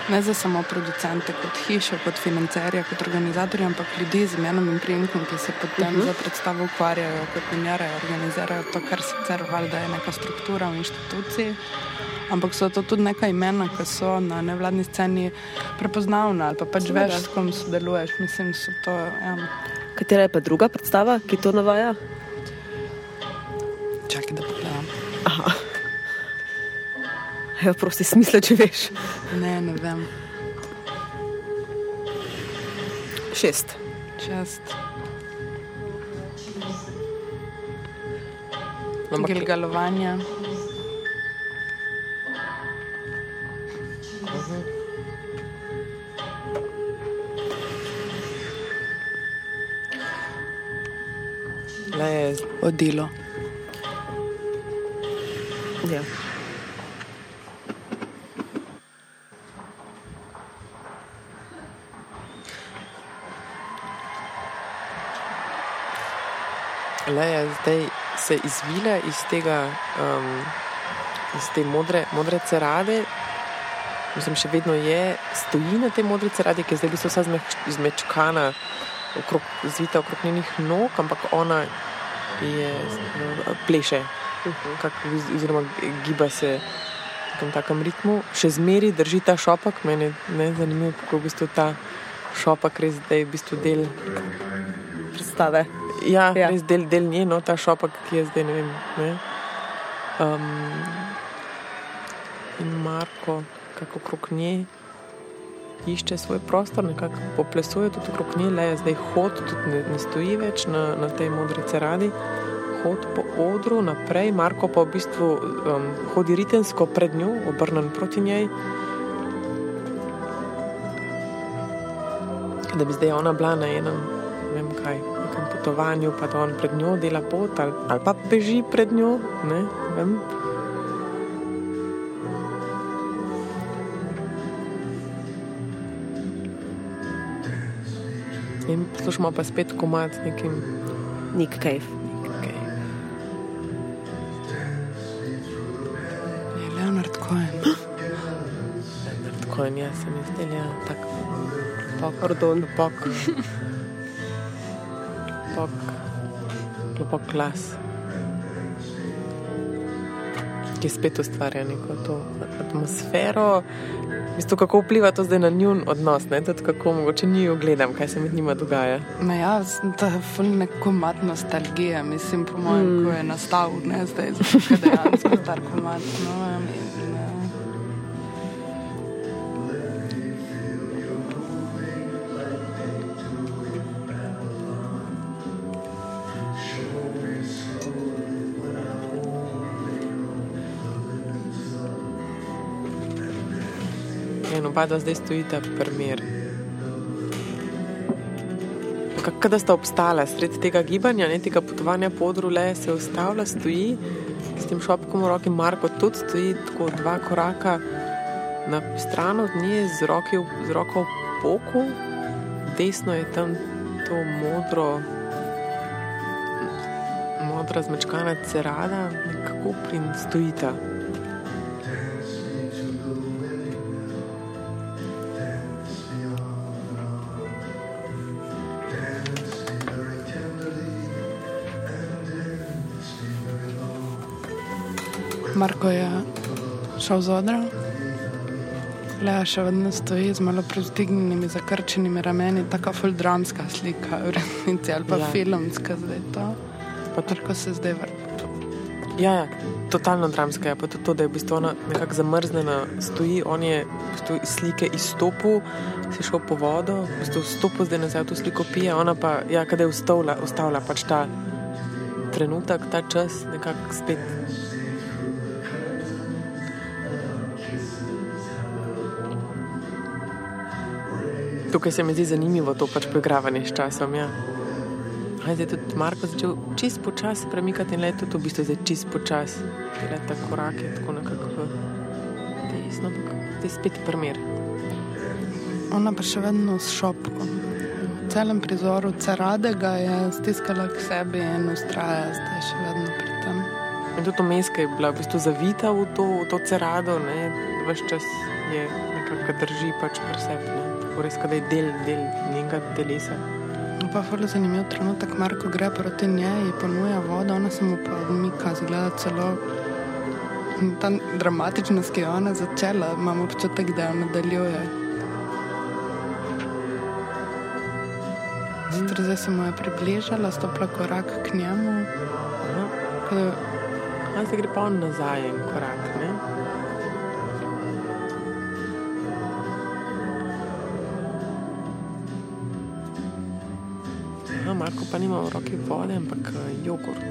ne za samo producente kot hišo, kot financerja, kot organizatorja, ampak ljudi z imenom in priimkom, ki se potem uh -huh. za predstavo ukvarjajo, kot minjarajo, organizirajo to, kar sicer valjda je neka struktura v inštituciji. Ampak so to tudi neka imena, ki so na nevladni sceni prepoznavna ali pa pač Seveda. veš, s kom sodeluješ. Mislim, so to. Ja. Katera je pa druga predstava, ki to navaja? Čakaj, da pogledam. Ja, prosti smisla, če veš. Ne, ne vem. Šest. Čest. Ampak Gilgalovanje. Leja je Odilo. Ja. Leja zdaj se izvila iz tega, um, iz te modre, modre cerade. Mislim, še vedno je, stoji na tej modri ceradi, ki je zdaj vsa zmečkana, okrog, zvita okrog njenih nog, ampak ona je pleše, kak, oziroma giba se v takem ritmu. Še zmeri drži ta šopak, meni je zanimivo, kako v bistvu ta šopak res zdaj v bistvu del predstave. Ja, ja. res del, del nje, no, ta šopak, ki je zdaj ne vem. Ne? Um, in Marko, kako okrog nje išče svoj prostor, nekako poplesuje tudi okrog nje, le je zdaj hod, tudi ne, ne stoji več na, na tej modri ceradi. Hod po odru naprej, Marko pa v bistvu um, hodi ritensko pred njo, obrnen proti njej. Da bi zdaj ona bila na enem, ne vem kaj, nekem potovanju, pa da on pred njo dela pot ali, ali pa beži pred njo. Ne, vem. In poslušamo pa spet komat nekim Nik Cave. Je Leonard Cohen. Tako in jaz sem izdelal tako pok, Pardon. pok, pok, globok glas, ki spet ustvarja neko to atmosfero. V bistvu, kako vpliva to zdaj na njun odnos, ne? tudi kako mogoče njiju gledam, kaj se med njima dogaja. Ma ja, z- to je ful neko mat nostalgije, mislim, po mojem, mm. ko je nastal, ne zdaj, zato je dejansko star komat. No, In oba dva zdaj stojita primer. Kako da sta obstala sred tega gibanja, ne tega potovanja po odru, le se ustavlja, stoji s tem šopkom v roki, Marko tudi stoji tako dva koraka na stran od nje z, roki, z roko v boku, desno je tam to modro, modra zmečkana cerada, nekako prin stojita. Marko je šel z odra, Lea še vedno stoji z malo privzdignjenimi, zakrčenimi rameni, tako ful dramska slika, v resnici, ali pa Ja. filmska zdaj to. Pa tudi Marko se zdaj vrne. Ja, ja, totalno dramska je. Pa tudi to, da je v bistvu ona nekako zamrznjena, stoji, on je v bistvu iz slike izstopil, si šel po vodo, v bistvu stopil zdaj nazaj v to sliko pije, ona pa, ja, kadaj je ustavila, ustavila pač ta trenutek, ta čas, nekako spet. Tukaj se mi zdi zanimivo to pač poigravanje s časom. Ja. A je zdaj tudi Marko začel čist počasi premikati in le tudi v bistvu zdaj čist počasi delati ta korake, tako nekako v desno, ampak zdaj spet primer. Ona pa še vedno s šopkom. V celem prizoru Cerade ga je stiskala k sebi in ustraja zdaj še vedno pri tem. In tudi omeska je bila v bistvu zavita v to, v to cerado, ne, vse čas je nekako drži pač pri sebi, ne, res, da je del, del njenega telesa. Pa je zanimiv trenutek, Marko gre proti njej, ji ponuja vodo, ona se mu pa odmika, zgleda celo. Ta dramatičnost, ki je ona začela, imamo občutek, da jo nadaljuje. Zdaj se mu je približala, stopila korak k njemu. Aha. A zdaj gre pa on nazaj en korak, Marko pa nima v roki vode, ampak eh, jogurt.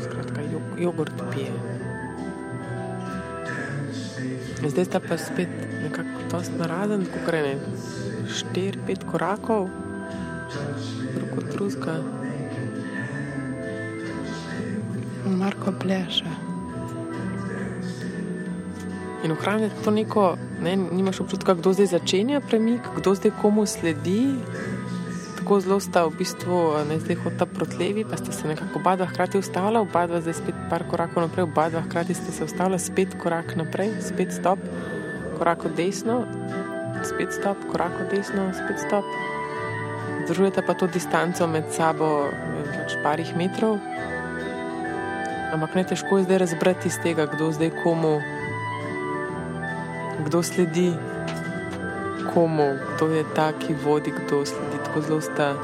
Skratka, jog, jogurt pije. Zdaj sta pa spet nekako dosti narazen, ko gre ne. Štir, pet korakov, drug od drugega. Marko pleše. In ohranjati to neko, ne, nimaš občutka, kdo zdaj začenja premik, kdo zdaj komu sledi. Tako zelo sta v bistvu zdaj hodila proti levi, pa sta se nekako oba dva hkrati ustavila, oba dva zdaj spet par korakov naprej, oba dva hkrati sta se ustavila, spet korak naprej, spet stop, korak od desno, spet stop, korak od desno, spet stop. Združujete pa to distanco med sabo, pač parih metrov. Ampak ne težko je zdaj razbrati iz tega, kdo zdaj komu, kdo sledi komu, kdo je ta, ki vodi, kdo sledi. Tako zelo sta.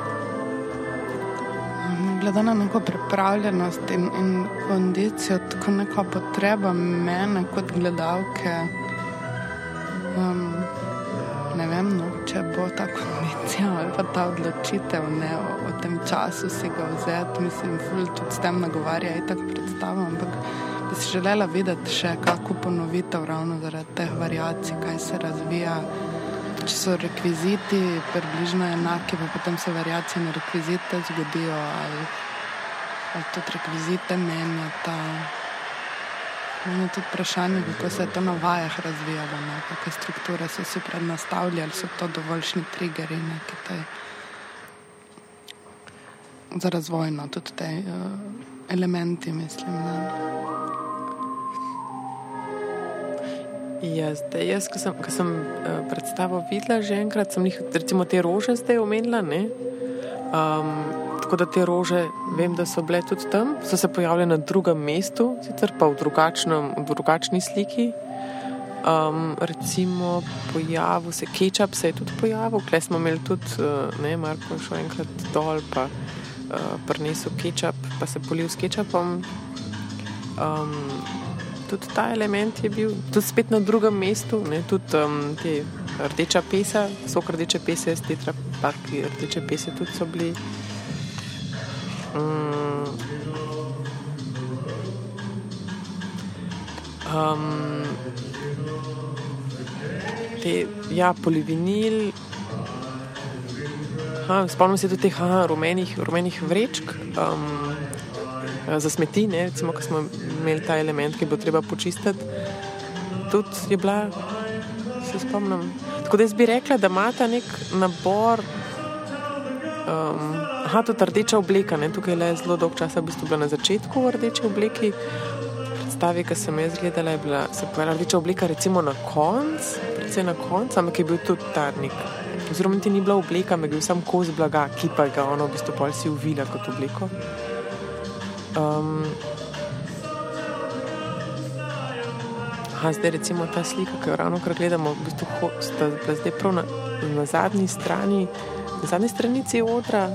Glede na neko pripravljenost in, in kondicijo, tako neka potreba mene kot gledalke. Um, ne vem, no, če bo ta kondicija ali pa ta odločitev ne, o, o tem času si ga vzeti. Mislim, ful tudi s tem nagovarja in tako predstavljam. Ampak bi si želela videti še kako ponovitev ravno zaradi teh variacij, kaj se razvija. Če so rekviziti približno enaki, pa potem se variacije na rekvizite zgodijo ali, ali tudi rekvizite menjata. In je tudi vprašanje, kako se je to na vajah razvijalo, kakšne strukture so si prednastavljali, so to dovoljšni triggeri, te za razvoj, no, tudi te uh, elementi, mislim. Ne. Ja, zdaj, jaz, ko sem, ko sem uh, predstavo videla že enkrat, sem jih, recimo, te rože zdaj omenila. Um, tako da te rože, vem, da so bile tudi tam, so se pojavile na drugem mestu, sicer pa v, v drugačni sliki. Um, recimo, pojavil se kečap, se je tudi pojavil, klej smo imeli tudi, uh, ne, Marko je šel enkrat dol, pa uh, prinesel kečap, pa se polil s kečapom. Um, tudi ta element je bil, tudi spet na drugem mestu, ne, tudi um, te rdeča pesa, so rdeče pese, stetra, parki rdeče pese tudi so bili. Um, um, te, ja, polivinil. Ha, spomnim se tudi teh aha, rumenih, rumenih vrečk um, za smeti, ne, recimo, ko smo imeli ta element, ki bo treba počistiti. Tudi je bila, se spomnim. Tako da jaz bi rekla, da ima ta nek nabor. Um, aha, tudi rdeča obleka, ne? tukaj je zelo dolg čas, v bistvu bila na začetku v rdeči obleki. Predstavi, ki sem jaz gledala, je bila se pojavila rdeča obleka, recimo na koncu, predvsem na koncu, ampak je bil tudi ta nek. Oziroma, ti ni bila obleka, ampak je bil sam kos blaga, ki pa ga ono v bistvu pol si uvila kot obleko. Um, aha, zdaj recimo ta slika, ki jo ravno kar gledamo, v bistvu sta zdaj prav na, na zadnji strani. Na zadnji stranici odra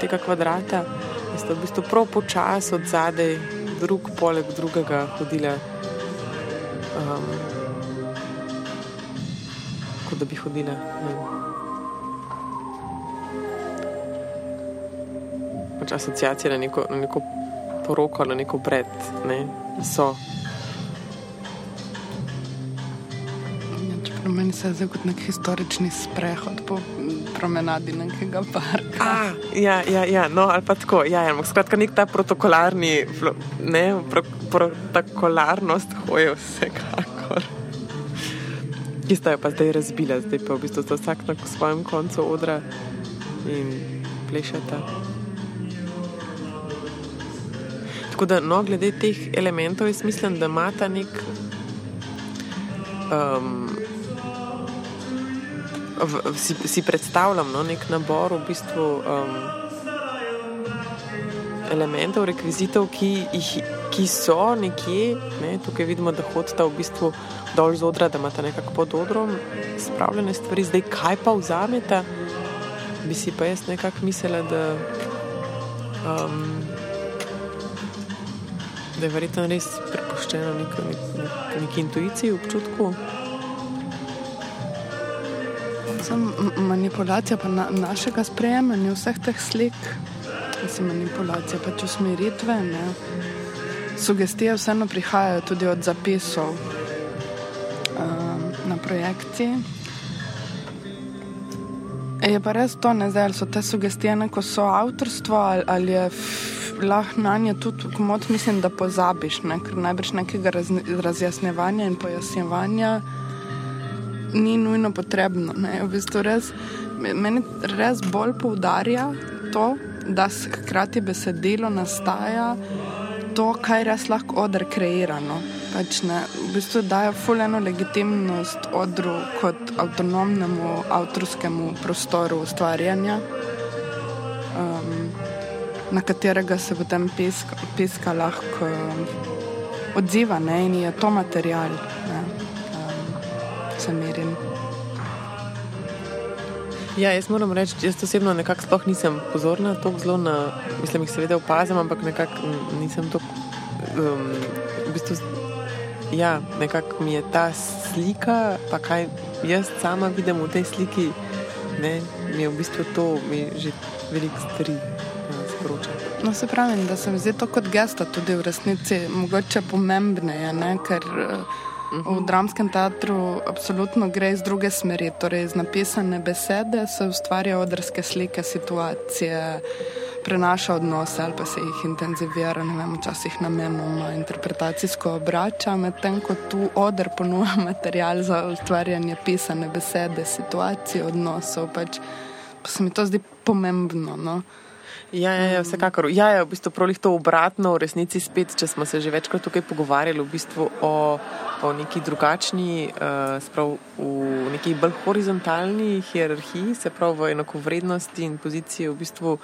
tega kvadrata ste v bistvu prav počasi od zadaj, drug poleg drugega, hodile. Um, kot da bi hodile. Pač asociacije na neko, na neko poroko, na neko bred, ne, so. Ja, meni se zdi kot nek historični sprehod po promenadi nekega parka. A, ja, ja, ja, no, ali pa tako. Ja, ja, skratka, nek ta protokolarni, ne, pro, protokolarnost hoje vsekakor. Ki sta jo pa zdaj razbila, zdaj pa v bistvu sta vsak na svojem koncu odra in plešata. Tako da, no, glede teh elementov, jaz mislim, da ima ta nek. Um, v, si, si predstavljam no, nek nabor v bistvu, um, elementov, rekvizitov, ki, jih, ki so nekje. Ne, tukaj vidimo, da hodita v bistvu dol z odra, da imata nekako pod odrom spravljene stvari, zdaj kaj pa vzameta. Bi si pa jaz nekako mislila, da, um, da je verjetno res prepuščeno neki nek, nek, nek intuiciji, občutku. Sam manipulacija pa na, našega sprejemanja vseh teh slik, mislim, manipulacija pač usmeritve. Ne. Sugestije vseeno prihajajo tudi od zapisov um, na projekciji. Je pa res to, ne zdaj, ali so te sugestije neko so avtorstvo ali, ali je lahko na nje tudi komod, mislim, da pozabiš, ne? ker najbrž nekega raz, razjasnevanja in pojasnjevanja ni nujno potrebno. V bistvu res, meni res bolj poudarja to, da se hkrati besedilo nastaja to, kaj res lahko odr kreira. No? Pač ne, v bistvu daje fuleno legitimnost odru kot avtonomnemu avtorskemu prostoru ustvarjanja. Na katerega se potem peska, peska lahko um, odziva ne? in je to material, ne um, se merim. Ja, jaz moram reči, jaz osebno nekako sploh nisem pozorna tako zelo na, mislim, jih seveda opazim, ampak nekako nisem to. Um, v bistvu, ja, nekako mi je ta slika, pa kaj jaz sama vidim v tej sliki, ne, mi je v bistvu to, mi že veliko stvari sporoča. No, se pravi, da se mi zdi to kot gesta tudi v resnici mogoče pomembneje, ne? ker v dramskem teatru absolutno gre iz druge smeri. Torej, iz napisane besede se ustvarja odrske slike, situacije, prenaša odnose ali pa se jih intenzivira, ne vem, včasih namenoma interpretacijsko obrača, medtem ko tu odr ponuja material za ustvarjanje pisane besede, situacije, odnosov. Pač, pa se mi to zdi pomembno. No? Ja, ja, ja, vsekakor. Ja, ja, v bistvu prolih to obratno, v resnici spet, če smo se že večkrat tukaj pogovarjali v bistvu o, o neki drugačni, uh, sprav v neki bolj horizontalni hierarhiji, se pravi v enakovrednosti in poziciji v bistvu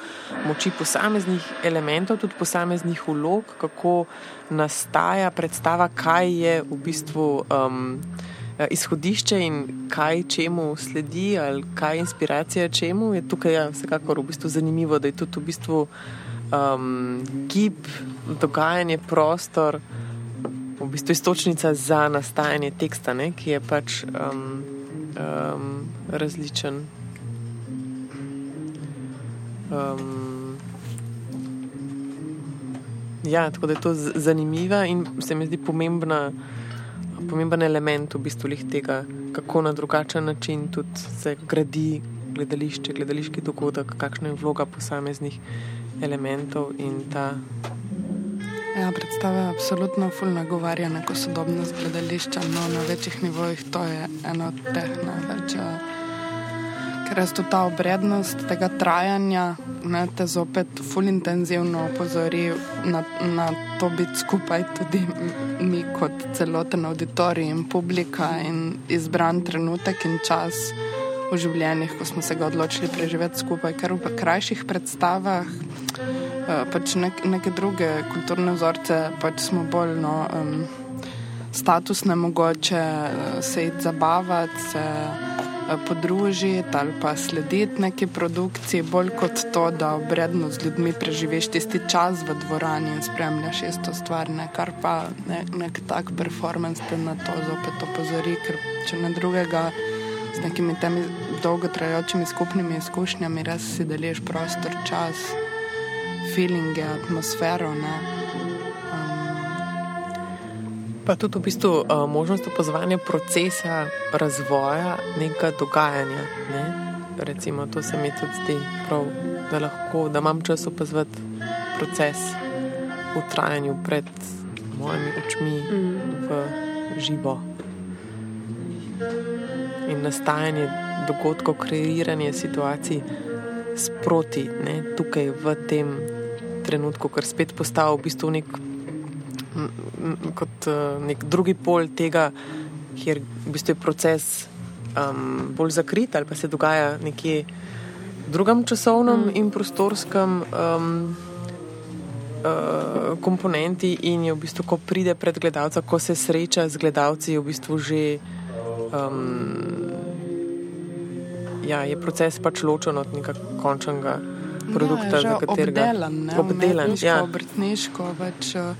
moči posameznih elementov, tudi posameznih ulog, kako nastaja predstava, kaj je v bistvu. Um, Eh, izhodišče in kaj čemu sledi, ali kaj je inspiracija čemu, je tukaj ja, vsekakor v bistvu zanimivo, da je tudi v bistvu um, gib, dogajanje, prostor, v bistvu istočnica za nastajanje teksta, ne, ki je pač um, um, različen. Um, ja, tako da je to zanimiva in se mi zdi pomembna pomemben element v bistvu tega, kako na drugačen način tudi se gradi gledališče, gledališki dogodek, kakšna je vloga posameznih elementov in ta. Ja, predstava je absolutno fulna govarja neko sodobnost gledališča, no na večjih nivojih to je eno od teh največ. Ker je to ta obrednost tega trajanja, ne, te zopet ful intenzivno opozori na, na to biti skupaj tudi mi kot celoten auditorij in publika in izbran trenutek in čas v življenjih, ko smo se ga odločili preživeti skupaj, ker v krajših predstavah eh, pač nek, neke druge kulturne vzorce pač smo bolj no, um, statusne mogoče eh, se id zabavati, se podružiti ali pa slediti neki produkciji, bolj kot to, da obredno z ljudmi preživiš tisti čas v dvorani in spremljaš isto stvar, ne? kar pa ne, nek tak performance te na to zopet opozori, ker če ne drugega z nekimi temi dolgotrajajočimi skupnimi izkušnjami res si deliš prostor, čas, feelinge, atmosfero. Ne? Pa tudi v bistvu uh, možnost opazovanja procesa razvoja nekega dogajanja. Ne? Recimo, to se mi tudi zdi prav, da lahko, da imam čas opazovati proces v trajanju pred mojimi očmi mm. v živo. In nastajanje dogodkov, kreiranje situacij sproti, ne? tukaj v tem trenutku, ker spet postaja v bistvu nek kot uh, nek drugi pol tega, kjer v bistvu je proces um, bolj zakrit ali pa se dogaja nekje v drugem časovnem mm. in prostorskem um, uh, komponenti in je v bistvu, ko pride pred gledalca, ko se sreča z gledalci, je v bistvu že. Um, Ja, je proces pač ločen od nekega končnega produkta, ja, za katerega je obdelan. obdelan ja. Obrtniško, več, uh,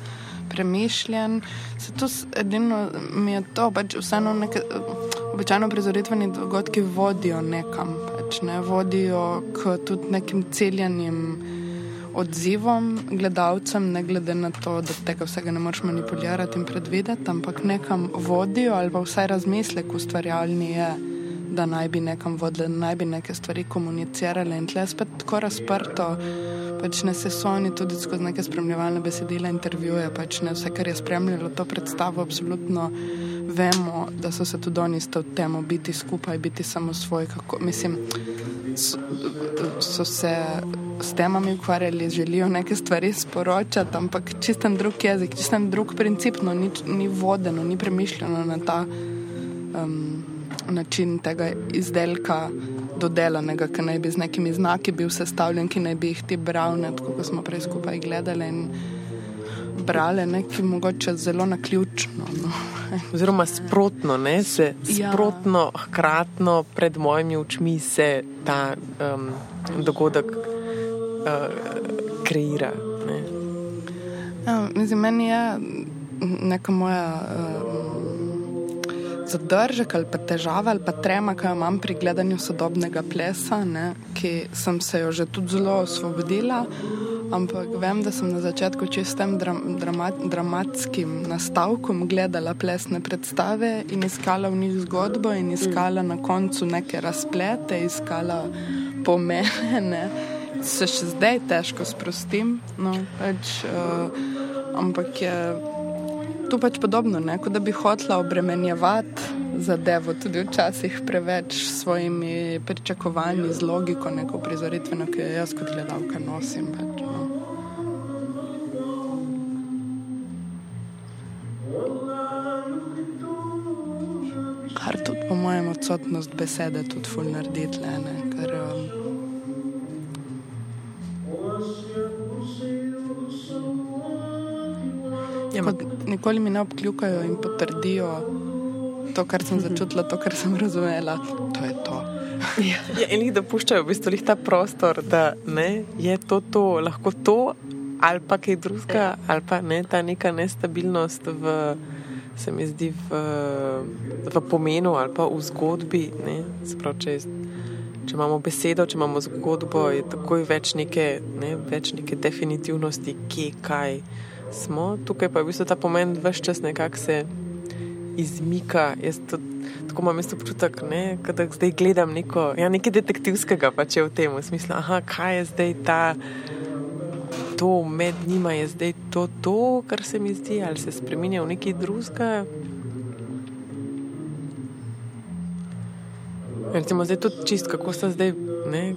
premišljen. Zato edino mi je to, pač vseeno neke običajno prizoritveni dogodki vodijo nekam, pač ne vodijo k tudi nekim celjenim odzivom gledalcem, ne glede na to, da tega vsega ne moreš manipulirati in predvideti, ampak nekam vodijo ali pa vsaj razmislek ustvarjalni je da naj bi nekam vodili, da naj bi neke stvari komunicirali. In tle spet tako razprto, pač ne se so oni tudi skozi neke spremljevalne besedile, intervjuje, pač ne vse, kar je spremljalo to predstavo, absolutno vemo, da so se tudi oni s tem biti skupaj, biti samo svoj. Kako, mislim, so, so se s temami ukvarjali, želijo neke stvari sporočati, ampak čisten drug jezik, čisten drug princip, no, ni, ni vodeno, ni premišljeno na ta um, način tega izdelka. Dodelanega, ki naj bi z nekimi znaki bil sestavljen, ki naj bi jih ti bral, kot smo prej skupaj gledali in brali, nekaj mogoče zelo na ključno. No. Oziroma sprotno, ne? se ja. sprotno, hkratno pred mojimi očmi se ta um, dogodek uh, kreira. Ne? Ja, mislim, meni je neka moja. Uh, Zadržek ali pa težava ali pa trema, ki jo imam pri gledanju sodobnega plesa, ne, ki sem se jo že tudi zelo osvobodila, ampak vem, da sem na začetku čistem dram, dramat, dramatskim nastavkom gledala plesne predstave in iskala v njih zgodbo in iskala na koncu neke razplete, iskala pomene. Ne se še zdaj težko sprostim, no, pač, uh, ampak je tu pač podobno, ne, kot da bi hotela obremenjevati zadevo, tudi včasih preveč s svojimi pričakovanji, z logiko, neko prizoritveno, ki jo jaz kot gledalka nosim. Pač, no. Kar tudi po mojem odsotnost besede tudi ful narediti, ne, ker um, Ja, nikoli mi ne obkljukajo in potrdijo to, kar sem začutila, to, kar sem razumela. To je to. Ja, ja in jih dopuščajo v bistvu ta prostor, da ne, je to, to lahko to, ali pa kaj drugega, ali pa ne, ta neka nestabilnost v, se mi zdi, v, v pomenu ali pa v zgodbi. Sprav, če, če imamo besedo, če imamo zgodbo, je takoj več neke, ne, več neke definitivnosti, kje kaj smo, tukaj pa je v bistvu ta pomen vse čas nekako se izmika. Jaz to, tako imam isto občutek, da zdaj gledam neko, ja, nekaj detektivskega, pa če v tem smislu, aha, kaj je zdaj ta. To med njima je zdaj to, to, kar se mi zdi, ali se spremenja v nekaj drugega. Recimo, zdaj tudi čist, kako sta zdaj, ne,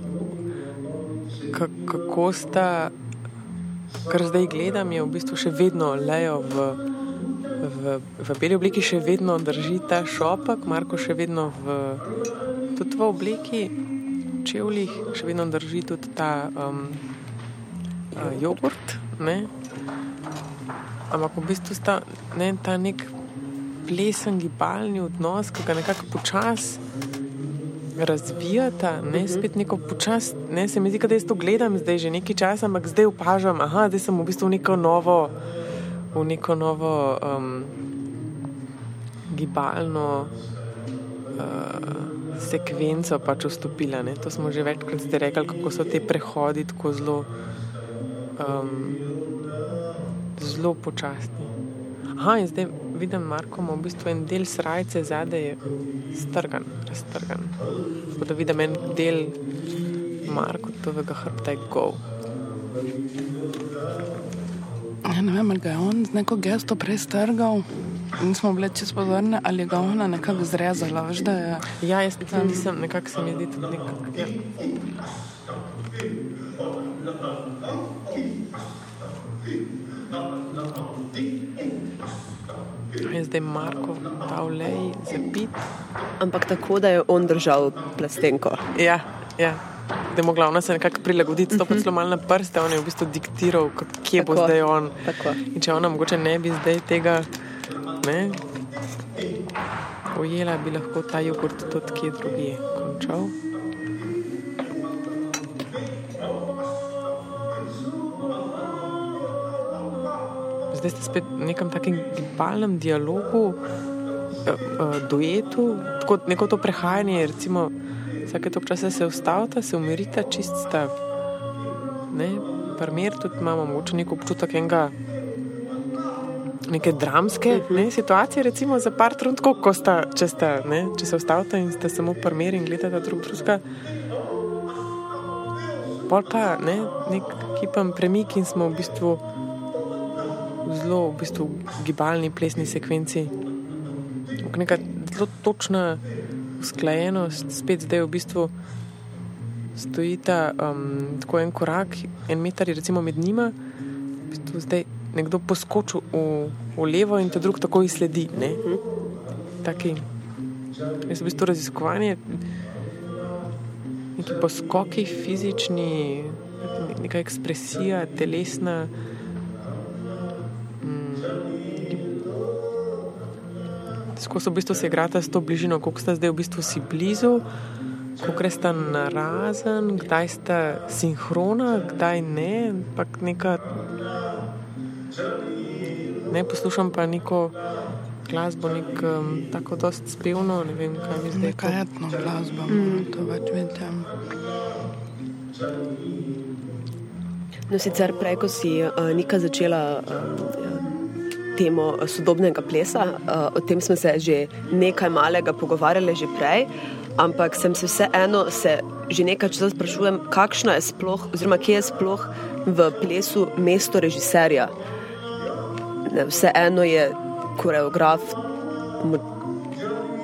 kako sta kar zdaj gledam, je v bistvu še vedno lejo v, v, v beli obliki, še vedno drži ta šopek, Marko še vedno v, tudi v obliki čevljih, še vedno drži tudi ta um, uh, jogurt. Ne? Ampak v bistvu sta ne, ta nek plesen, gibalni odnos, ki ga nekako počasi razvijata, ne spet neko počas. Ne, se mi zdi, da jaz to gledam zdaj že nekaj časa, ampak zdaj opažam, da sem v bistvu v neko novo, v neko novo um, gibalno uh, sekvenco pač vstopila. Ne. To smo že večkrat zdaj rekli, kako so te prehodi tako zelo, um, zelo počasni. Aha, in zdaj vidim, Marko, v bistvu en del srajce zadaj je strgan, raztrgan. Tako da vidim en del Marko, tovega hrbta je gov. Ja, ne vem, ali ga je on z neko gesto prej strgal. Nismo bili čez pozorne, ali ga ona nekako zrezala. Veš, je... Ja, jaz um... nisem, nekako se mi zdi tudi nekako. Ja. Je zdaj Marko dal le za pit. Ampak tako, da je on držal plastenko. Ja, ja. da je mogla ona se nekako prilagoditi, to pa celo malo na prste, on je v bistvu diktiral, kje tako, bo zdaj on. Tako. In če ona mogoče ne bi zdaj tega ne, ujela, bi lahko ta jogurt tudi kje drugje končal. Zdaj ste spet v nekem takem gibalnem dialogu, eh, eh, duetu, tako neko to prehajanje. Recimo, vsake to čase se ustavite, se umirite, čist stav. Ne, primer tudi imamo mogoče neko občutek enega neke dramske uh -huh. ne, situacije, recimo za par trenutkov, ko sta, če, sta, ne, če se ustavite in ste samo primer in gledate drug drugega. Pol pa ne, nek kipen premik in smo v bistvu zelo v bistvu gibalni plesni sekvenci. Neka zelo točna usklajenost, spet zdaj v bistvu stojita um, tako en korak, en meter, recimo med njima, v bistvu zdaj nekdo poskoči v, v levo in te drug tako izsledi. Ne? Taki, jaz v bistvu raziskovanje, neki poskoki, fizični, neka ekspresija, telesna. Tako so v bistvu se igrata s to bližino, koliko sta zdaj v bistvu si blizu, koliko sta narazen, kdaj sta sinhrona, kdaj ne. Neka, ne poslušam pa neko glasbo, nek, um, tako dost spevno, ne vem, kaj mi zdaj. Neka etno glasba, mm. to več vidim. No, sicer prej, ko si uh, Nika začela um, temo sodobnega plesa. Uh, o tem smo se že nekaj malega pogovarjali že prej, ampak sem se vseeno se že nekaj časa sprašujem, kakšna je sploh, oziroma kje je sploh v plesu mesto režiserja. Vseeno je koreograf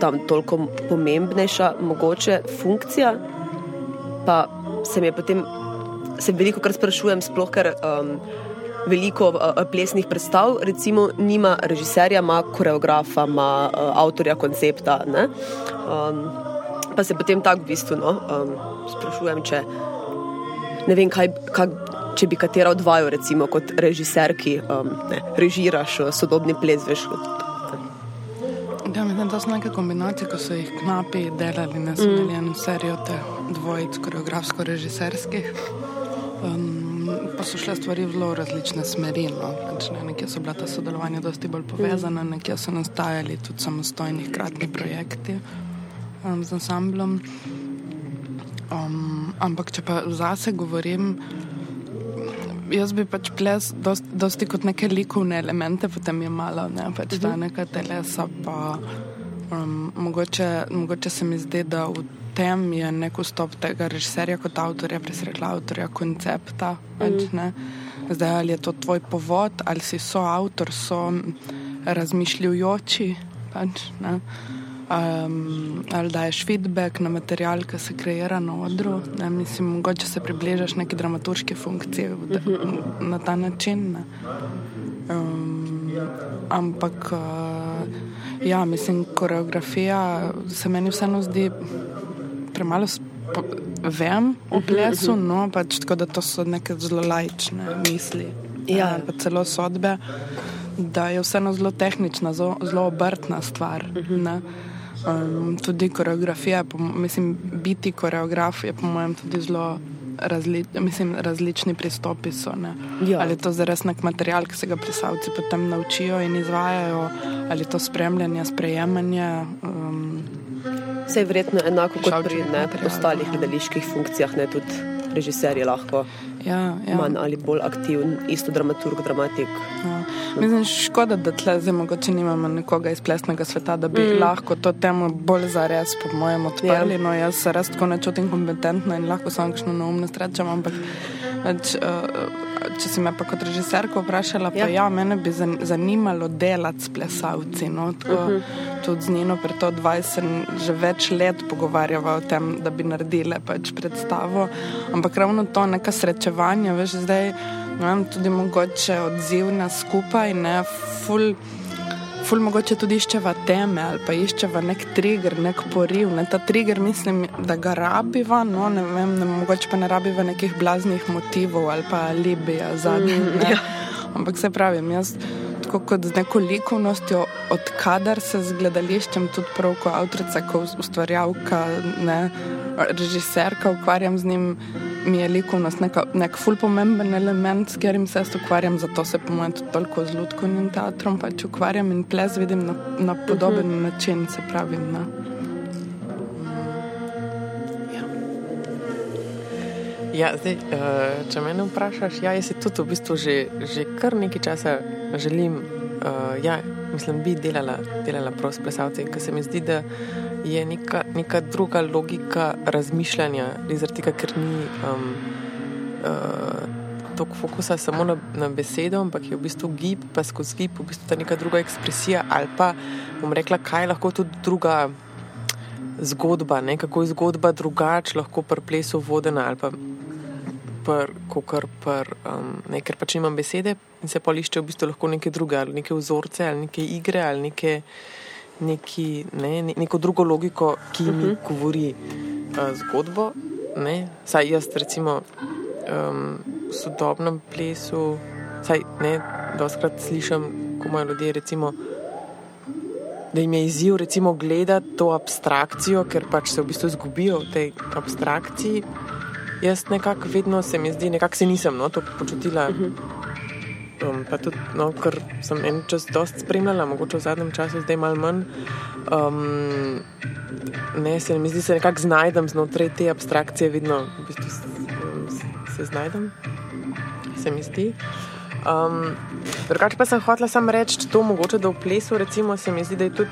tam toliko pomembnejša, mogoče funkcija, pa se mi je potem. Se veliko krat sprašujem, sploh ker um, veliko uh, plesnih predstav, recimo, nima režiserja, ima koreografa, ima uh, avtorja koncepta. Um, pa se potem tako v bistvu no, um, sprašujem, če ne vem, kaj, kaj, če bi katera od vaju, recimo, kot režiser, ki um, ne, režiraš sodobni ples, veš. Ja, mislim, da so neke kombinacije, ko so jih knapi delali na smeljenu mm. serijo te dvojic koreografsko-režiserskih. Um, pa so šle stvari v zelo različne smeri. No. Pač ne, nekje so bila ta sodelovanja dosti bolj povezana, nekje so nastajali tudi samostojni hkratni projekti um, z ansamblom. Um, ampak če pa zase govorim, jaz bi pač ples dosti, dosti kot neke likovne elemente, potem je malo, ne pač ta mhm. neka telesa. Pa, um, mogoče, mogoče se mi zdi, da v tem je nek vstop tega režiserja kot avtorja, presrekla avtorja koncepta. Pač, mm. Zdaj, ali je to tvoj povod, ali si soavtor, so razmišljujoči. Pač, um, ali daješ feedback na material, ki se kreira na odru. Ne? Mislim, mogoče se približaš neki dramaturški funkciji v, mhm. na ta način. Um, ampak, uh, ja, mislim, koreografija se meni vseeno zdi premalo vem o mhm, plesu, mhm. no, pač tako da to so neke zelo lajčne misli. Ja, pa celo sodbe, da je vseeno zelo tehnična, zelo, zelo obrtna stvar. Mhm. Um, tudi koreografija, mislim, biti koreograf je po mojem tudi zelo. Razli, mislim, različni pristopi so. Ja. Ali je to zares nek material, ki se ga plesalci potem naučijo in izvajajo, ali je to spremljanje, sprejemanje. Um, Vse je verjetno enako kot pri ne, ostalih gledaliških funkcijah, ne tudi režiserji lahko. Ja, ja. Manj ali bolj aktiven, isto dramaturg, dramatik. Ja. Mislim, škoda, da tle zdaj mogoče nimamo nekoga iz plesnega sveta, da bi mm. lahko to temo bolj zares, po mojem, odprli. Ja. No, jaz se res tako ne čutim kompetentno in lahko samo kakšno neumno strečam, ampak več, uh, če si me pa kot režiserko vprašala, pa ja, ja mene bi zanimalo delati s plesalci. No, tako, uh mhm. -huh. Tudi z njeno pred to 20, že več let pogovarjava o tem, da bi naredile pač predstavo. Ampak ravno to neka srečevanja, veš, zdaj imam tudi mogoče odziv na skupaj, ne, full ful mogoče tudi iščeva teme ali pa iščeva nek trigger, nek poriv. Ne? Ta trigger mislim, da ga rabiva, no ne vem, ne, mogoče pa ne rabiva nekih blaznih motivov ali pa libija zadnjih. Mm, ja. Ampak se pravim, jaz tako kot z neko likovnostjo, odkadar se z gledališčem, tudi prav kot avtorica, kot ustvarjalka, ne, režiserka, ukvarjam z njim mi je likovnost neka, nek ful pomemben element, s katerim se jaz ukvarjam, zato se po mojem tudi toliko z ljudkovnim teatrom pač ukvarjam in ples vidim na, na podoben uh mhm. -huh. način, se pravi. Na. Ja, zdaj, eh, če me vprašaš, ja, jaz si tudi v bistvu že, že kar nekaj časa želim uh, ja, mislim, bi delala, delala prav s plesalci, ker se mi zdi, da je neka, neka druga logika razmišljanja, zaradi tega, ker ni um, uh, toliko fokusa samo na, na besedo, ampak je v bistvu gib, pa skozi gib, v bistvu ta neka druga ekspresija ali pa bom rekla, kaj lahko tudi druga. Zgodba, ne, kako je zgodba drugačija, lahko pri plesu vodena ali pa kot pr, um, ne, ker pač imam besede in se pa išče v bistvu lahko neke druge, ali neke vzorce, ali neke igre, ali neke, neki, ne, ne, neko drugo logiko, ki mi uh mhm. -huh. govori uh, zgodbo. Ne. Saj jaz, recimo, um, v sodobnem plesu, saj ne, doskrat slišim, ko imajo ljudje, recimo. Da jim je izziv, recimo, gledati to abstrakcijo, ker pač se v bistvu izgubijo v tej abstrakciji. Jaz nekako vedno se mi zdi, nekako se nisem no, to počutila. Uh -huh. um, pa tudi, no, ker sem en čas dosti spremljala, mogoče v zadnjem času, zdaj malo manj. Um, ne, se mi zdi, se nekako znajdem znotraj te abstrakcije, vedno v bistvu se, se znajdem, se mi zdi. Um, drugače pa sem hotela samo reči, to mogoče, da v plesu, recimo, se mi zdi, da je tudi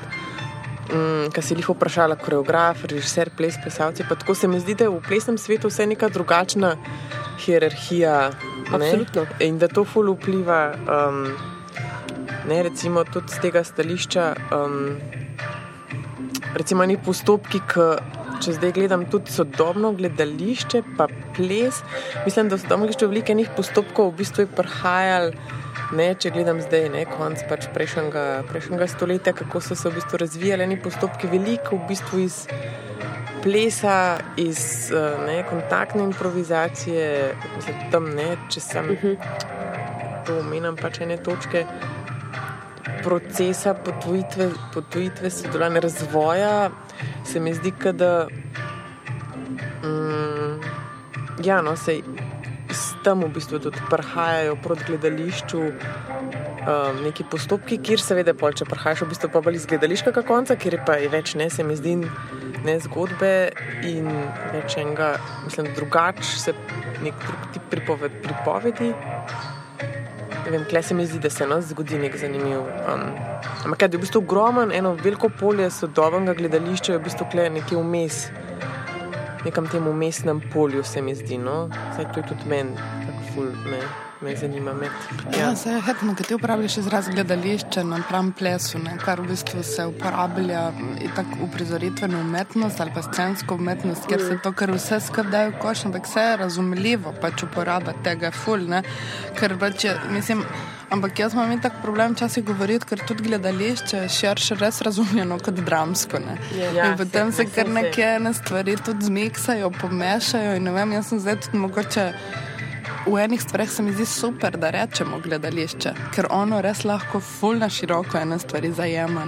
mm, kar si jih vprašala, koreograf, režiser, ples, plesalci. Tako se mi zdi, da je v plesnem svetu vse neka drugačna hierarhija. Absolutno. In da to ful vpliva, um, ne, recimo tudi z tega stališča, um, recimo neki postopki, ki. Če zdaj gledam tudi sodobno gledališče, pa ples, mislim, da so tam še veliko enih postopkov, v bistvu je prihajalo Ne, če gledam zdaj, ne, konc pač prejšnjega, prejšnjega stoletja, kako so se v bistvu razvijali neki postopki, veliko v bistvu iz plesa, iz eh, ne, kontaktne improvizacije, mislim, tam ne, če sem mhm. to omenjam, pač ene točke procesa potvojitve, potvojitve sodelovanja razvoja, se mi zdi, da mm, ja, no, sej, tam v bistvu tudi prihajajo proti gledališču um, neki postopki, kjer seveda, pol, če prihajaš v bistvu pa bolj iz gledališkega konca, kjer je pa je več ne, se mi zdi, ne zgodbe in več enega, mislim, drugač se nek drug tip pripoved, pripovedi. Vem, kle se mi zdi, da se nas zgodi nek zanimiv. Um, ampak je v bistvu ogromen, eno veliko polje sodobnega gledališča, je v bistvu nekje vmes nekem tem umestnem polju, se mi zdi. No? Zdaj, to je tudi meni, tako ful, me, me zanima. Me. Ja, ja se je hetno, ker ti uporabljaš izraz gledališče na pravem plesu, ne? kar v bistvu se uporablja v prizoritveno umetnost ali pa scensko umetnost, ker se to, kar vse skrdajo v koš, ampak vse je razumljivo, pač uporaba tega je ful, ne? ker pač je, mislim. Ampak jaz imam tako problem včasih govoriti, ker tudi gledališče je širše res razumljeno kot dramsko. Ja, in potem se kar neke stvari tudi zmiksajo, pomešajo. In ne vem, jaz sem zdaj tudi mogoče. V enih stvareh se mi zdi super, da rečemo gledališče, ker ono res lahko fulna široko ene stvari zajema.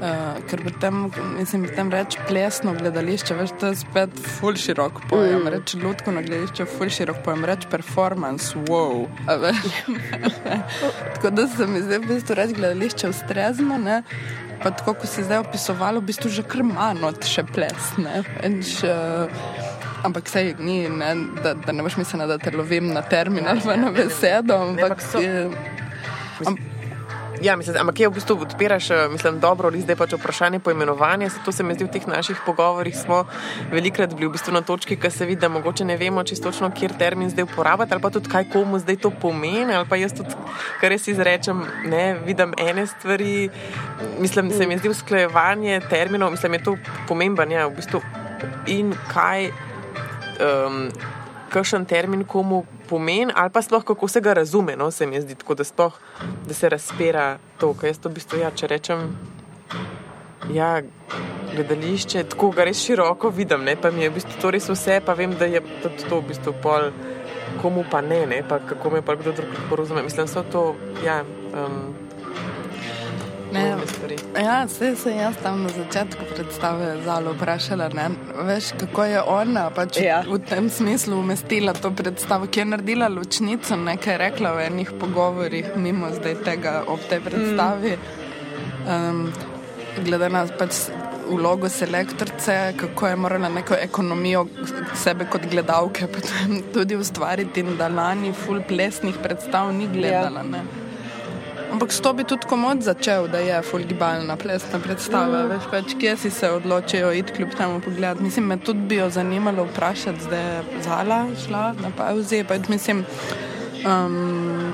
Uh, ker potem, mislim, tem reči plesno gledališče, veš, to je spet ful širok pojem. Mm. Reči na gledališče, ful širok pojem, reči performance, wow. tako da se mi zdaj v bistvu reči gledališče ustrezno, ne? pa tako, ko si zdaj opisovalo, v bistvu že kar manj od še plesne. Ampak sej ni, ne, da, da ne boš mislila, da te lovim na termin ali na besedo. Ampak, ne, je, am, Ja, mislim, ampak je v bistvu odpiraš, eh, mislim, dobro, ali zdaj pač vprašanje poimenovanja. To se mi zdi v teh naših pogovorih. Smo velikrat bili v bistvu na točki, ki se vidi, da mogoče ne vemo čisto točno, kje termin zdaj uporabljati, ali pa tudi kaj komu zdaj to pomeni. Ali pa jaz tudi, kar res izrečem, ne vidim ene stvari. Mislim, se mi zdi usklajevanje terminov, mislim, je to pomemben, ja, v bistvu. In kaj. Um, kakšen termin komu pomeni, ali pa sploh kako se ga razume. No, se mi zdi tako, da, sploh, da se razpira to, kar jaz to v bistvu, ja, če rečem. Ja, gledališče, tako ga res široko vidim, ne? pa mi je v bistvu to res vse, pa vem, da je tudi to v bistvu pol, komu pa ne, ne? pa kako me pa kdo drug porozume. Mislim, so to, ja. Um, Ne, ja, vse se jaz tam na začetku predstave zelo vprašala. Ne? Veš, kako je ona pač ja. v tem smislu umestila to predstavo, ki je naredila ločnico, nekaj rekla v enih pogovorih, mimo zdaj tega ob tej predstavi. Um, glede na pač vlogo selektorce, kako je morala neko ekonomijo sebe kot gledalke tudi ustvariti in da lani full plesnih predstav ni gledala. Ja. Ampak s to bi tudi komod začel, da je fulgibalna plesna predstava. Mm. Veš, pač, kje si se odločijo iti kljub temu pogled. Mislim, me tudi bi jo zanimalo vprašati, zdaj je Zala šla na pauzi. Pač, mislim, um,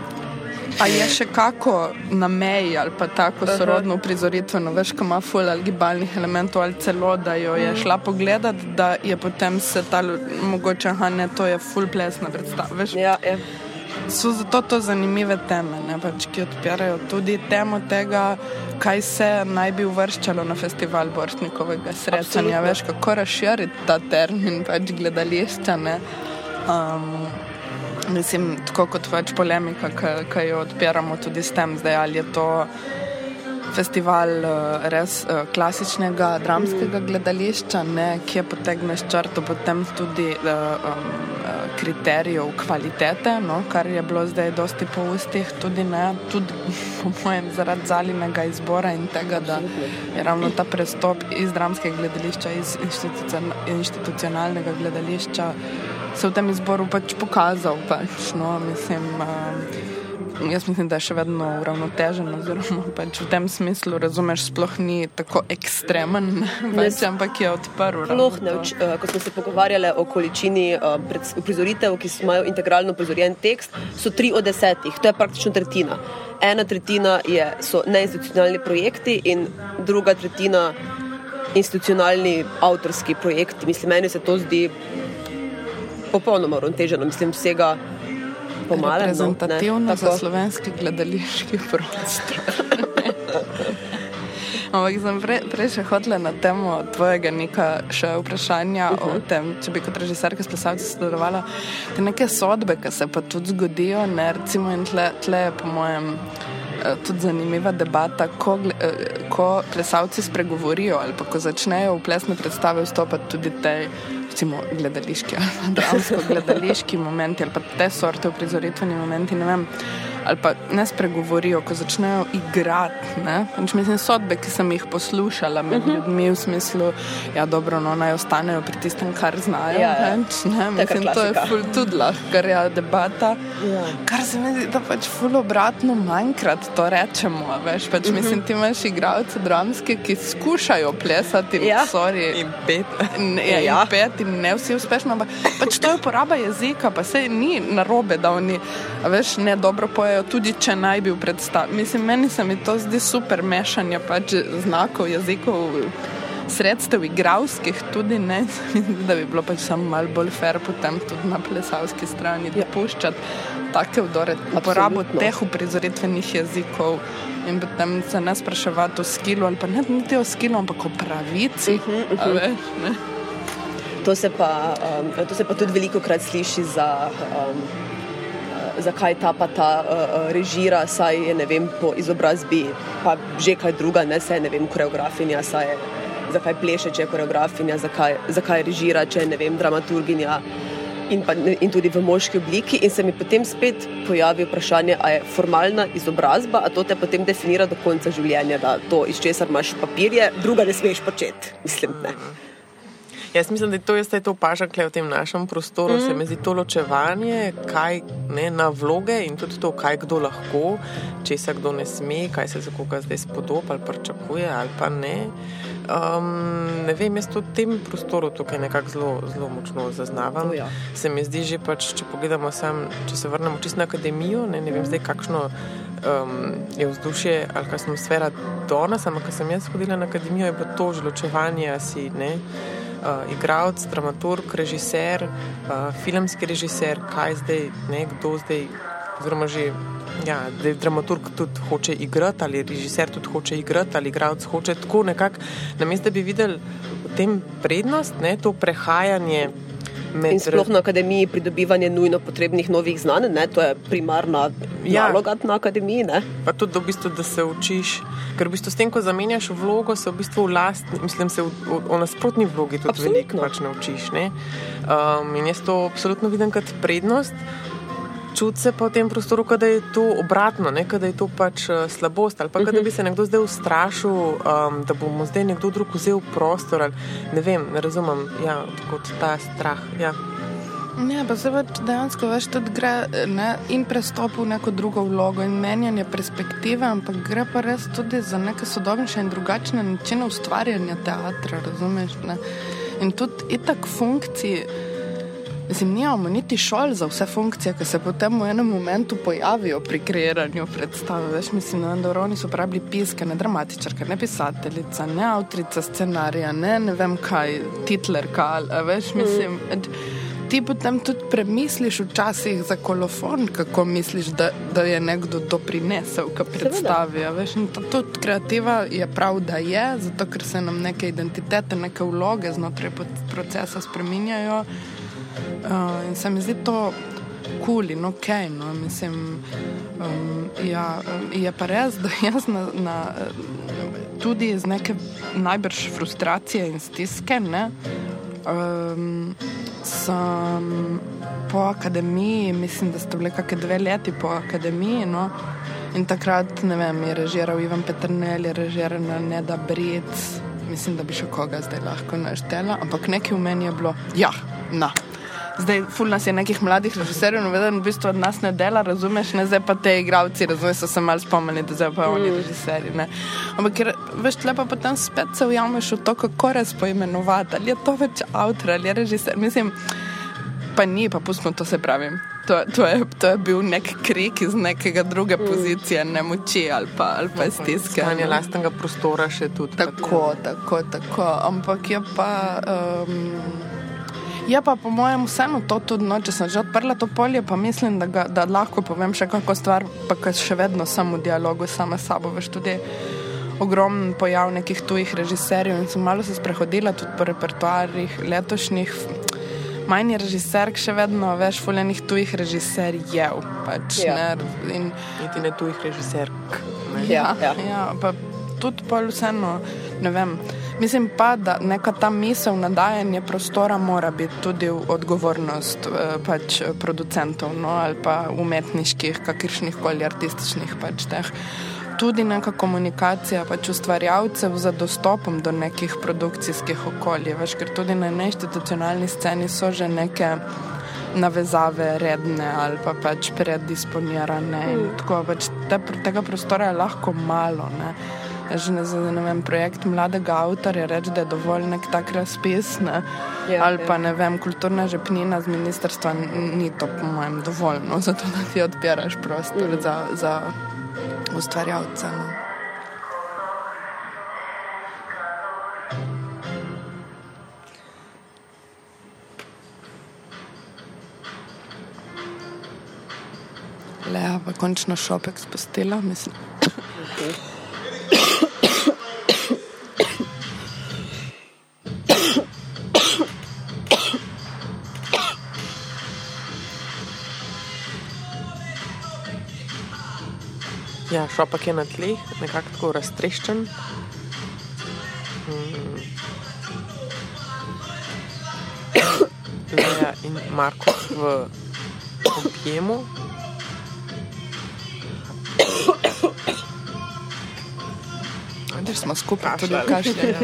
a je še kako na meji ali pa tako sorodno prizoritveno, veš, ko ima ful ali gibalnih elementov ali celo, da jo je šla pogledat, da je potem se ta mogoče, aha, ne, to je ful plesna predstava. Veš, Ja, ja. So zato to zanimive teme, ne, pač, ki odpirajo tudi temo tega, kaj se naj bi uvrščalo na festival Borštnikovega srečanja. Veš, kako razširiti ta termin pač gledališča. Ne. Um, mislim, tako kot pač polemika, ki jo odpiramo tudi s tem, zdaj, ali je to festival eh, res eh, klasičnega dramskega gledališča, ne, ki potegneš črto potem tudi eh, um, kriterijev kvalitete, no, kar je bilo zdaj dosti po ustih, tudi ne, tudi po mojem zaradi zalinega izbora in tega, da je ravno ta prestop iz dramskega gledališča, iz institucion- institucionalnega gledališča se v tem izboru pač pokazal. Pač, no, mislim, um, Jaz mislim, da je še vedno uravnotežen, oziroma pač v tem smislu, razumeš, sploh ni tako ekstremen, pač, ampak je odprl. Sploh ne, eh, ko smo se pogovarjali o količini eh, pred- uprizoritev, ki imajo integralno uprizorjen tekst, so tri od desetih, to je praktično tretjina. Ena tretjina je, so neinstitucionalni projekti in druga tretjina institucionalni avtorski projekti. Mislim, meni se to zdi popolnoma uravnoteženo, mislim, vsega pomalo. Reprezentativno za slovenski gledališki prostor. Ampak sem pre, prej še hotela na temo tvojega neka še vprašanja uh -huh. o tem, če bi kot režiserka s plesalci sodelovala. Te neke sodbe, ki se pa tudi zgodijo, ne, recimo in tle, tle je po mojem eh, tudi zanimiva debata, ko, eh, ko plesalci spregovorijo ali pa ko začnejo v plesne predstave vstopati tudi te recimo gledališki ali pa dramsko-gledališki momenti ali pa te sorte uprizoritveni momenti, ne vem, ali pa ne spregovorijo, ko začnejo igrati. ne. Pač Mislim, sodbe, ki sem jih poslušala med uh -huh. ljudmi v smislu, ja, dobro, no, naj ostanejo pri tistem, kar znajo. Ja, ja. pač, ne. Mislim, to je ful tudi lahko ja, debata. Ja. Kar se mi zdi, da pač ful obratno manjkrat to rečemo. Veš, pač, mislim, ti imaš igralce dramske, ki skušajo plesati, Ja. sorry, In pet. Ne, ja, Ja. in pet in ne vsi uspešno, ampak pač to je uporaba jezika, pa se ni narobe, da oni veš, ne dobro pojejo, tudi če naj bi v predstavi. Mislim, meni se mi to zdi super mešanje pač znakov, jezikov, sredstev, igravskih tudi ne, da bi bilo pač samo malo bolj fair potem tudi na plesalski strani Ja. dopuščati take vdore, uporabo teh uprizoritvenih jezikov. In potem se ne spraševati o skilu, ali pa ne niti o skilu, ampak o pravici. Uh -huh, uh -huh. Veš, ne? To se pa, um, to se pa tudi veliko krat sliši za. Um, Zakaj ta pa ta uh, režira, saj je ne vem, po izobrazbi, pa že kaj druga, ne se ne vem, koreografinja, saj je, zakaj pleše, če je koreografinja, zakaj, zakaj režira, če je ne vem, dramaturginja in, pa, in tudi v moški obliki. In se mi potem spet pojavi vprašanje, ali je formalna izobrazba, a to te potem definira do konca življenja, da to, iz česar imaš papirje, druga ne smeš početi. Mislim, ne. Jaz mislim, da je to, jaz to opažam v tem našem prostoru. Mm. Se mi zdi to ločevanje, kaj ne, na vloge in tudi to, kaj kdo lahko, če se kdo ne sme, kaj se za koga zdaj spodoba ali pričakuje ali pa ne. Um, ne vem, jaz to v tem prostoru tukaj nekako zelo, zelo močno zaznavam. Ja. Se mi zdi že, pač, če pogledamo sam, če se vrnemo čisto na akademijo, ne, ne vem zdaj, kakšno um, je vzdušje ali kakšna atmosfera do nas, ampak ko sem jaz hodila na akademijo, je bilo to že ločevanje, si ne. Uh, igralec, dramaturg, režiser, uh, filmski režiser, kaj zdaj, ne, kdo zdaj, oziroma že, ja, da dramaturg tudi hoče igrati, ali režiser tudi hoče igrati, ali igralec hoče tako nekako, namesto da bi videli v tem prednost, ne, to prehajanje med In sploh na akademiji pridobivanje nujno potrebnih novih znanj, ne? to je primarna Ja. naloga na akademiji. Ne? Pa tudi, v bistvu, da se učiš, ker v bistvu s tem, ko zamenjaš vlogo, se v bistvu v lastni, mislim, se v, v, v nasprotni vlogi tudi veliko pač naučiš. ne. Um, in jaz to absolutno vidim kot prednost. Čuti se pa v tem prostoru, da je to obratno, ne, da je to pač uh, slabost ali pa kot da bi se nekdo zdaj ustrašil, um, da bomo zdaj nekdo drug vzel prostor. Ali, ne vem, ne razumem, ja, kot ta strah. Ja. Ne, pa se pač dejansko več tudi gre ne, in prestop v neko drugo vlogo in menjanje perspektive, ampak gre pa res tudi za neke sodobnejše in drugačne načine ustvarjanja teatra, razumeš? Ne? In tudi itak funkciji. Mislim, nimamo niti šol za vse funkcije, ki se potem v enem momentu pojavijo pri kreiranju predstave. Veš, mislim, da oni so pravili piske, ne dramatičarka, ne pisateljica, ne avtorica scenarija, ne, ne vem kaj, titlerka. Veš, mislim, mm ti potem tudi premisliš včasih za kolofon, kako misliš, da, da je nekdo to prinesel, ki predstavi. Veš, in to, tudi kreativa je prav, da je, zato ker se nam neke identitete, neke vloge znotraj procesa spreminjajo. Uh, in se mi zdi to kul in ok. No, mislim, um, ja, je pa res, da jaz na, na, tudi iz neke najbrž frustracije in stiske. Ne, um, sem po akademiji, mislim, da ste bili kakšne dve leti po akademiji. No? In takrat, ne vem, je režiral Ivan Petrnel, je režiral Neda Bric, mislim, da bi še koga zdaj lahko naštela, ampak nekaj v meni je bilo, ja, na. Zdaj, ful nas je nekih mladih režiserjev, no, vedno v bistvu od nas ne dela, razumeš, ne zdaj pa te igravci, razumeš, so se mal spomnili, da zdaj pa oni mm. režiserji, ne. Ampak, ker, veš, lepa potem spet se ujameš v to, kako res poimenovati, ali je to več avtor, ali je režiser, mislim, pa ni, pa pustimo to se pravim. To, to, je, to je bil nek krik iz nekega druge mm. pozicije, ne moči ali pa, ali pa no, stiske. Stanje lastnega prostora še tudi. Tako, tako, tako, ampak je pa. Um, Je pa po mojem vseeno to tudi, no, če sem že odprla to polje, pa mislim, da, ga, da lahko povem še kako stvar, pa kaj še vedno sem v dialogu sama s sabo. Veš tudi ogromen pojav nekih tujih režiserjev in sem malo se sprehodila tudi po repertoarjih letošnjih. Manj je režiser, še vedno več fuljenih tujih režiserjev. Pač, ja. ne, in, Niti ne tujih režiserk. Ja, ja. ja, pa tudi pa vseeno, ne vem. Mislim pa, da neka ta misel na dajanje prostora mora biti tudi odgovornost eh, pač producentov no, ali pa umetniških, kakršnih koli artističnih pač teh. Tudi neka komunikacija pač ustvarjalcev za dostopom do nekih produkcijskih okolij, veš, ker tudi na neinstitucionalni sceni so že neke navezave redne ali pa pač predisponirane mm. in tako pač te, tega prostora je lahko malo. Ne že ne za ne vem, projekt mladega avtorja reči, da je dovolj nek tak razpis. Ne? Ja, ali pa ne vem, kulturna žepnina z ministrstva ni to, po mojem, dovolj, no? zato da ti odpiraš prostor mm. za, za ustvarjalce. No? Le, pa končno šopek spustila, mislim. Okay. Ja, šopak je na tleh, nekako tako raztreščen. Hmm. Leja in Marko v objemu. Da smo skupaj, tudi kašlje.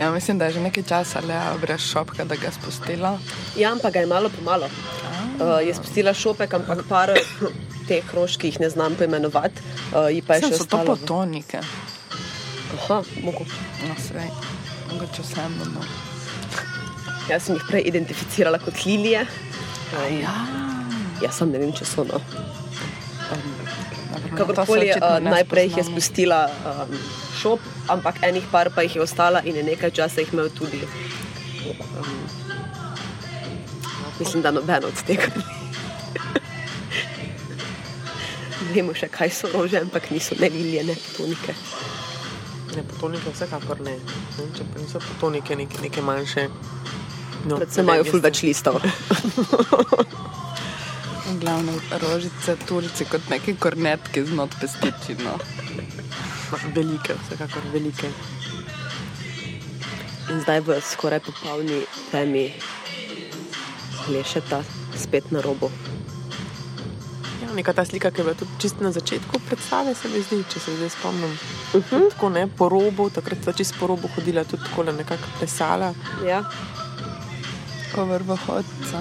Ja. ja, mislim, da je že nekaj časa le brez šopka, da ga spustila. Ja, ampak ga je malo po malo. Uh, je spustila šopek, ampak par te krožke jih ne znam poimenovati. Uh, pa je še so to potonike. Aha, mogoče. No, svej, mogoče sem no. Jaz sem jih prej identificirala kot lilije. Um, ja. Jaz sem ne vem, če so no. Um, Kakorkoli, uh, najprej jih je spustila um, šop, ampak enih par pa jih je ostala in je nekaj časa jih imel tudi. Um, mislim, da noben od tega ni vemo še, kaj so rože, ampak niso ne lilije, ne potonike. Ne, potonike vsekakor ne. ne če pa niso potonike, neke, neke manjše. No, Predvsem imajo ful več listov. Glavno rožice, turci kot neki kornetki z not pestičino. Velike, vsekakor velike. In zdaj v skoraj popolni temi lešeta spet na robu neka ta slika, ki je bila tudi čisto na začetku predstave, se mi zdi, če se zdaj spomnim. Uh mhm. -huh. Tako ne, po robu, takrat so čisto po robu hodila, tudi tako nekako plesala. Ja. povrvohodca.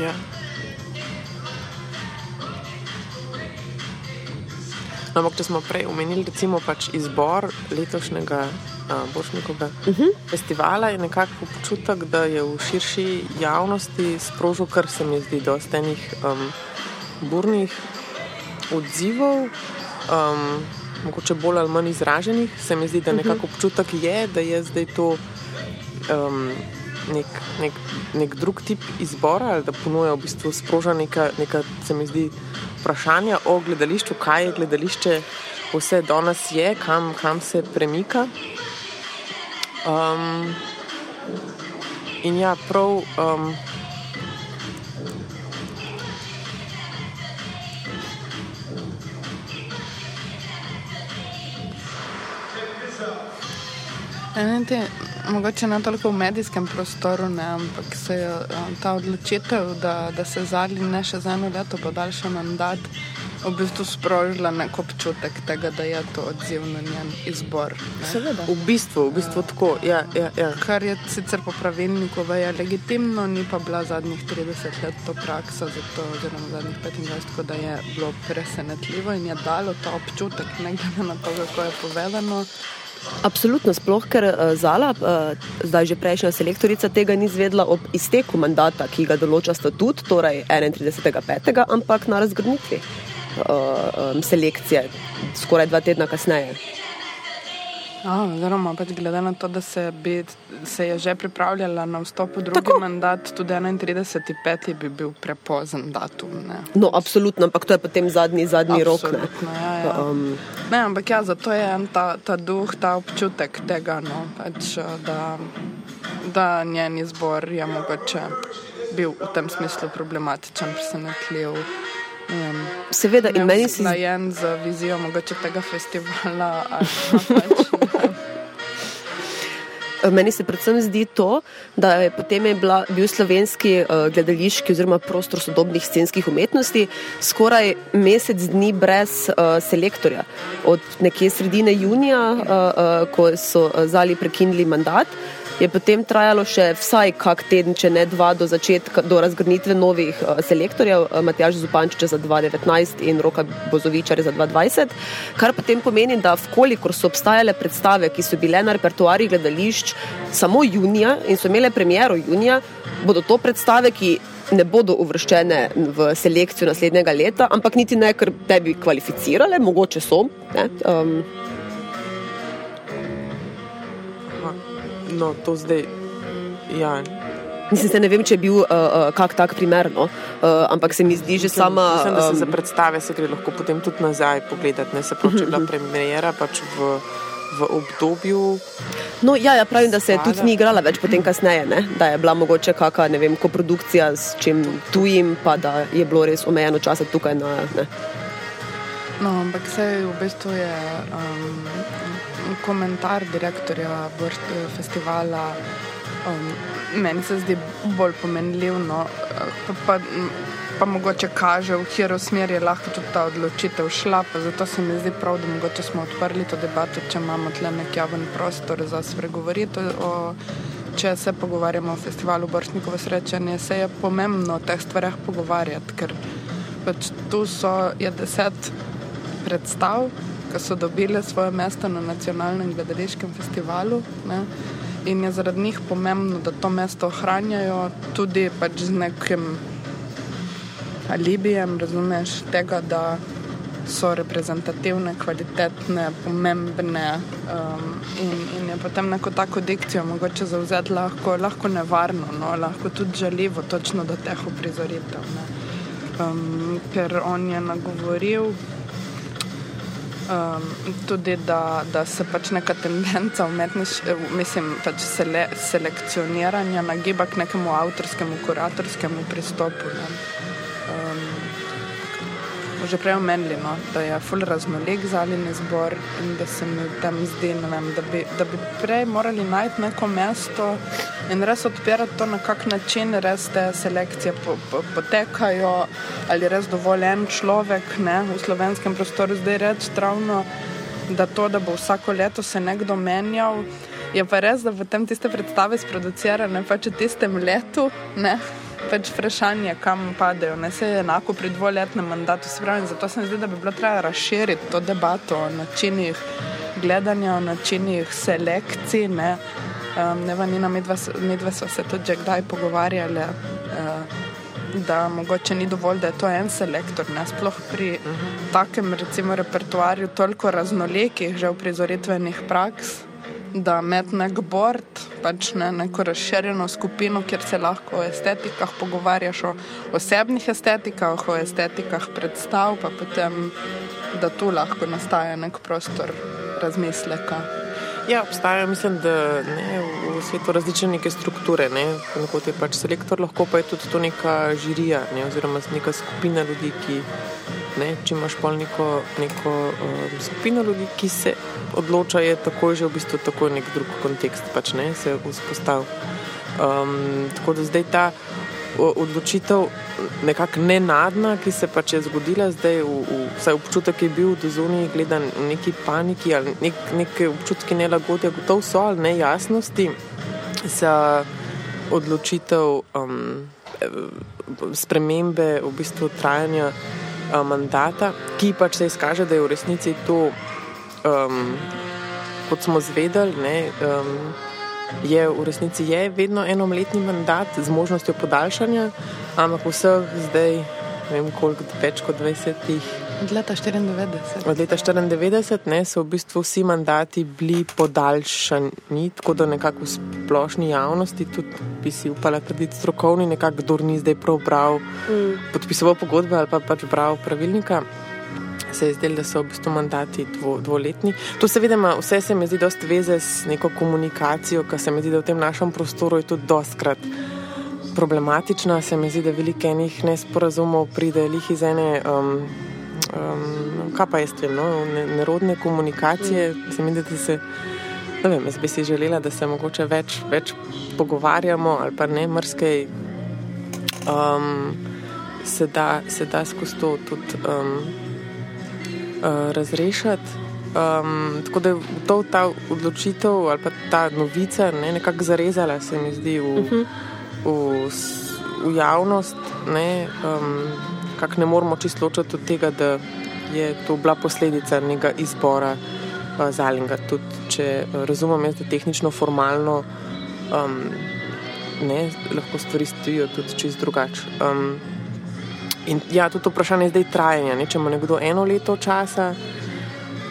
Ja. No, ampak, če smo prej omenili, recimo, pač izbor letošnjega Bošnikovega uh Mhm. -huh. festivala, je nekako občutek, da je v širši javnosti sprožil, kar se mi zdi, dosta enih um, burnih odzivov, um, mogoče bolj ali manj izraženih. Se mi zdi, da nekako občutek je, da je zdaj to. Um, Nek, nek, nek drug tip izbora, ali da ponuja v bistvu sproža neka, neka, se mi zdi, vprašanja o gledališču, kaj je gledališče, vse danes je, kam, kam se premika. Um, in ja, prav. Um, Ne, te, mogoče ne toliko v medijskem prostoru, ne, ampak se je a, ta odločitev, da, da se zadnji ne še za eno leto podaljša mandat, v bistvu sprožila nek občutek tega, da je to odziv na njen izbor. Seveda. v bistvu, v bistvu tako. Ja, ja, ja. Kar je sicer po pravilniku je legitimno, ni pa bila zadnjih 30 let to praksa, zato, oziroma zadnjih 25, tako da je bilo presenetljivo in je dalo ta občutek, ne glede na to, kako je povedano. Absolutno, sploh ker uh, Zala, uh, zdaj že prejšnja selektorica, tega ni izvedla ob izteku mandata, ki ga določa statut, torej 31.5., ampak na razgrnitvi uh, um, selekcije, skoraj dva tedna kasneje. Ja, oziroma, pač glede na to, da se, bi, se je že pripravljala na vstop v drugi Tako. mandat, tudi 31.5. bi bil prepozen datum. Ne. No, absolutno, ampak to je potem zadnji, zadnji rok. Ne. Absolutno, Ja, ja. Um, Ne, ampak ja, zato je en ta, ta duh, ta občutek tega, no, pač, da, da njen izbor je mogoče bil v tem smislu problematičen, presenetljiv. Um, seveda, in meni se zdi. Najen z vizijo mogoče tega festivala. Ali, pa pač. Meni se predvsem zdi to, da je potem je bila, bil slovenski uh, gledališki oziroma prostor sodobnih scenskih umetnosti skoraj mesec dni brez uh, selektorja. Od nekje sredine junija, uh, uh, ko so uh, zali prekinili mandat, je potem trajalo še vsaj kak teden, če ne dva, do začetka, do razgrnitve novih uh, selektorjev, uh, Matjaž Zupančiča za 2019 in Roka Bozovičarja za 2020, kar potem pomeni, da vkolikor so obstajale predstave, ki so bile na repertoarjih gledališč samo junija in so imele premiero junija, bodo to predstave, ki ne bodo uvrščene v selekcijo naslednjega leta, ampak niti ne, ker te bi kvalificirale, mogoče so. Ne, um, No, to zdaj. Ja, Mislim, se ne vem, če je bil uh, uh, kak tak primer, no? uh, ampak se mi zdi že sama. Mislim, da se za um, predstave se gre lahko potem tudi nazaj pogledati. Ne se pravi, če je bila premjera pač v, v obdobju. No, ja, ja, pravim, da se je tudi ni igrala več potem kasneje, ne? da je bila mogoče kakšna, ne vem, koprodukcija s čim tujim, pa da je bilo res omejeno časa tukaj. Na, ne. No, ampak vse v bistvu je um, komentar direktorja Brst festivala. Um, meni se zdi bolj pomenljiv, no, pa, pa, pa mogoče kaže, v katero smer je lahko tudi ta odločitev šla. Zato se mi zdi prav, da mogoče smo odprli to debato, če imamo tle nek javen prostor za spregovoriti. O, če se pogovarjamo o festivalu Brstnikove srečanje, se je pomembno o teh stvareh pogovarjati, ker pač tu so, je deset predstav, ki so dobile svoje mesto na nacionalnem gledališkem festivalu. Ne? In je zaradi njih pomembno, da to mesto ohranjajo tudi pač z nekim alibijem, razumeš, tega, da so reprezentativne, kvalitetne, pomembne um, in, in je potem neko tako dikcijo mogoče zauzeti lahko, lahko nevarno, no, lahko tudi žaljivo točno do teh uprizoritev. Ne. Um, ker on je nagovoril um, tudi, da, da se pač neka tendenca umetniš, eh, mislim, pač sele, selekcioniranja nagiba k nekemu avtorskemu, kuratorskemu pristopu. Ne. Um, že prej omenili, no, da je ful raznolik zalin izbor in da se mi tam zdi, vem, da bi, da bi prej morali najti neko mesto in res odpirati to na kak način, res te selekcije po, po, potekajo ali res dovolj en človek ne, v slovenskem prostoru zdaj reči travno, da to, da bo vsako leto se nekdo menjal, Je pa res, da potem tiste predstave sproducirane pač v tistem letu, ne? Pač vprašanje, kam padejo. Ne se je enako pri dvoletnem mandatu. Pravim, zato se mi zdi, da bi bilo treba razširiti to debato o načinih gledanja, o načinih selekcij. Ne, um, ne vem, medve so se tudi že kdaj pogovarjali. Uh, Da mogoče ni dovolj, da je to en selektor, ne sploh pri uh -huh. takem recimo, repertoarju, toliko raznolikih že v prizoritvenih praks, da med nek bord, pač ne, neko razširjeno skupino, kjer se lahko o estetikah pogovarjaš, o osebnih estetikah, o estetikah predstav, pa potem, da tu lahko nastaja nek prostor razmisleka. Ja, obstajajo, mislim, da ne, v svetu različne neke strukture. Ne. Kot je pač selektor, lahko pa je tudi to neka žirija ne, oziroma neka skupina ljudi, ki ne, če imaš pol neko, neko um, skupino ljudi, ki se odločajo, tako je že v bistvu tako nek drug kontekst, pač ne se vzpostavlja. Um, tako da zdaj ta odločitev nekako nenadna, ki se pač je zgodila, zdaj v, v, vsaj občutek je bil do zunaj gledan v neki paniki ali nek, neke občutke nelagodja, gotovo so ali nejasnosti za odločitev um, spremembe v bistvu trajanja uh, mandata, ki pač se izkaže, da je v resnici to, um, kot smo zvedali, ne, um, je v resnici je vedno enoletni mandat z možnostjo podaljšanja, ampak vseh zdaj, ne vem koliko, več kot 20. Od leta 94. Od leta 94 ne, so v bistvu vsi mandati bili podaljšani, tako da nekako v splošni javnosti, tudi bi si upala trditi strokovni, nekako kdo ni zdaj prav bral, mm. podpisoval pogodbe ali pa pač bral pravilnika. Se je zdelo, da so v bistvu mandati dvo, dvoletni. To seveda ima vse, se mi zdi, dosta veze s neko komunikacijo, ki se mi zdi, da v tem našem prostoru je tudi doskrat problematična. Se mi zdi, da veliko enih nesporazumov pride iz ene. Um, um, kaj pa jaz vem, no? nerodne komunikacije. Se mi zdi, da se. Ne vem, jaz bi si želela, da se mogoče več, več pogovarjamo ali pa ne mrskej. Um, se, da, se da skozi to tudi um, uh, razrešiti. Um, tako da je to ta odločitev ali pa ta novica ne, nekako zarezala, se mi zdi, v, uh -huh. v, v javnost. Ne, um, nekako ne moramo čisto ločiti od tega, da je to bila posledica nekega izbora uh, Zalinga. Tudi če uh, razumem, jaz, da tehnično, formalno um, ne, lahko stvari stojijo tudi čist drugače. Um, in ja, tudi vprašanje zdaj trajanja. Ne, če ima nekdo eno leto časa.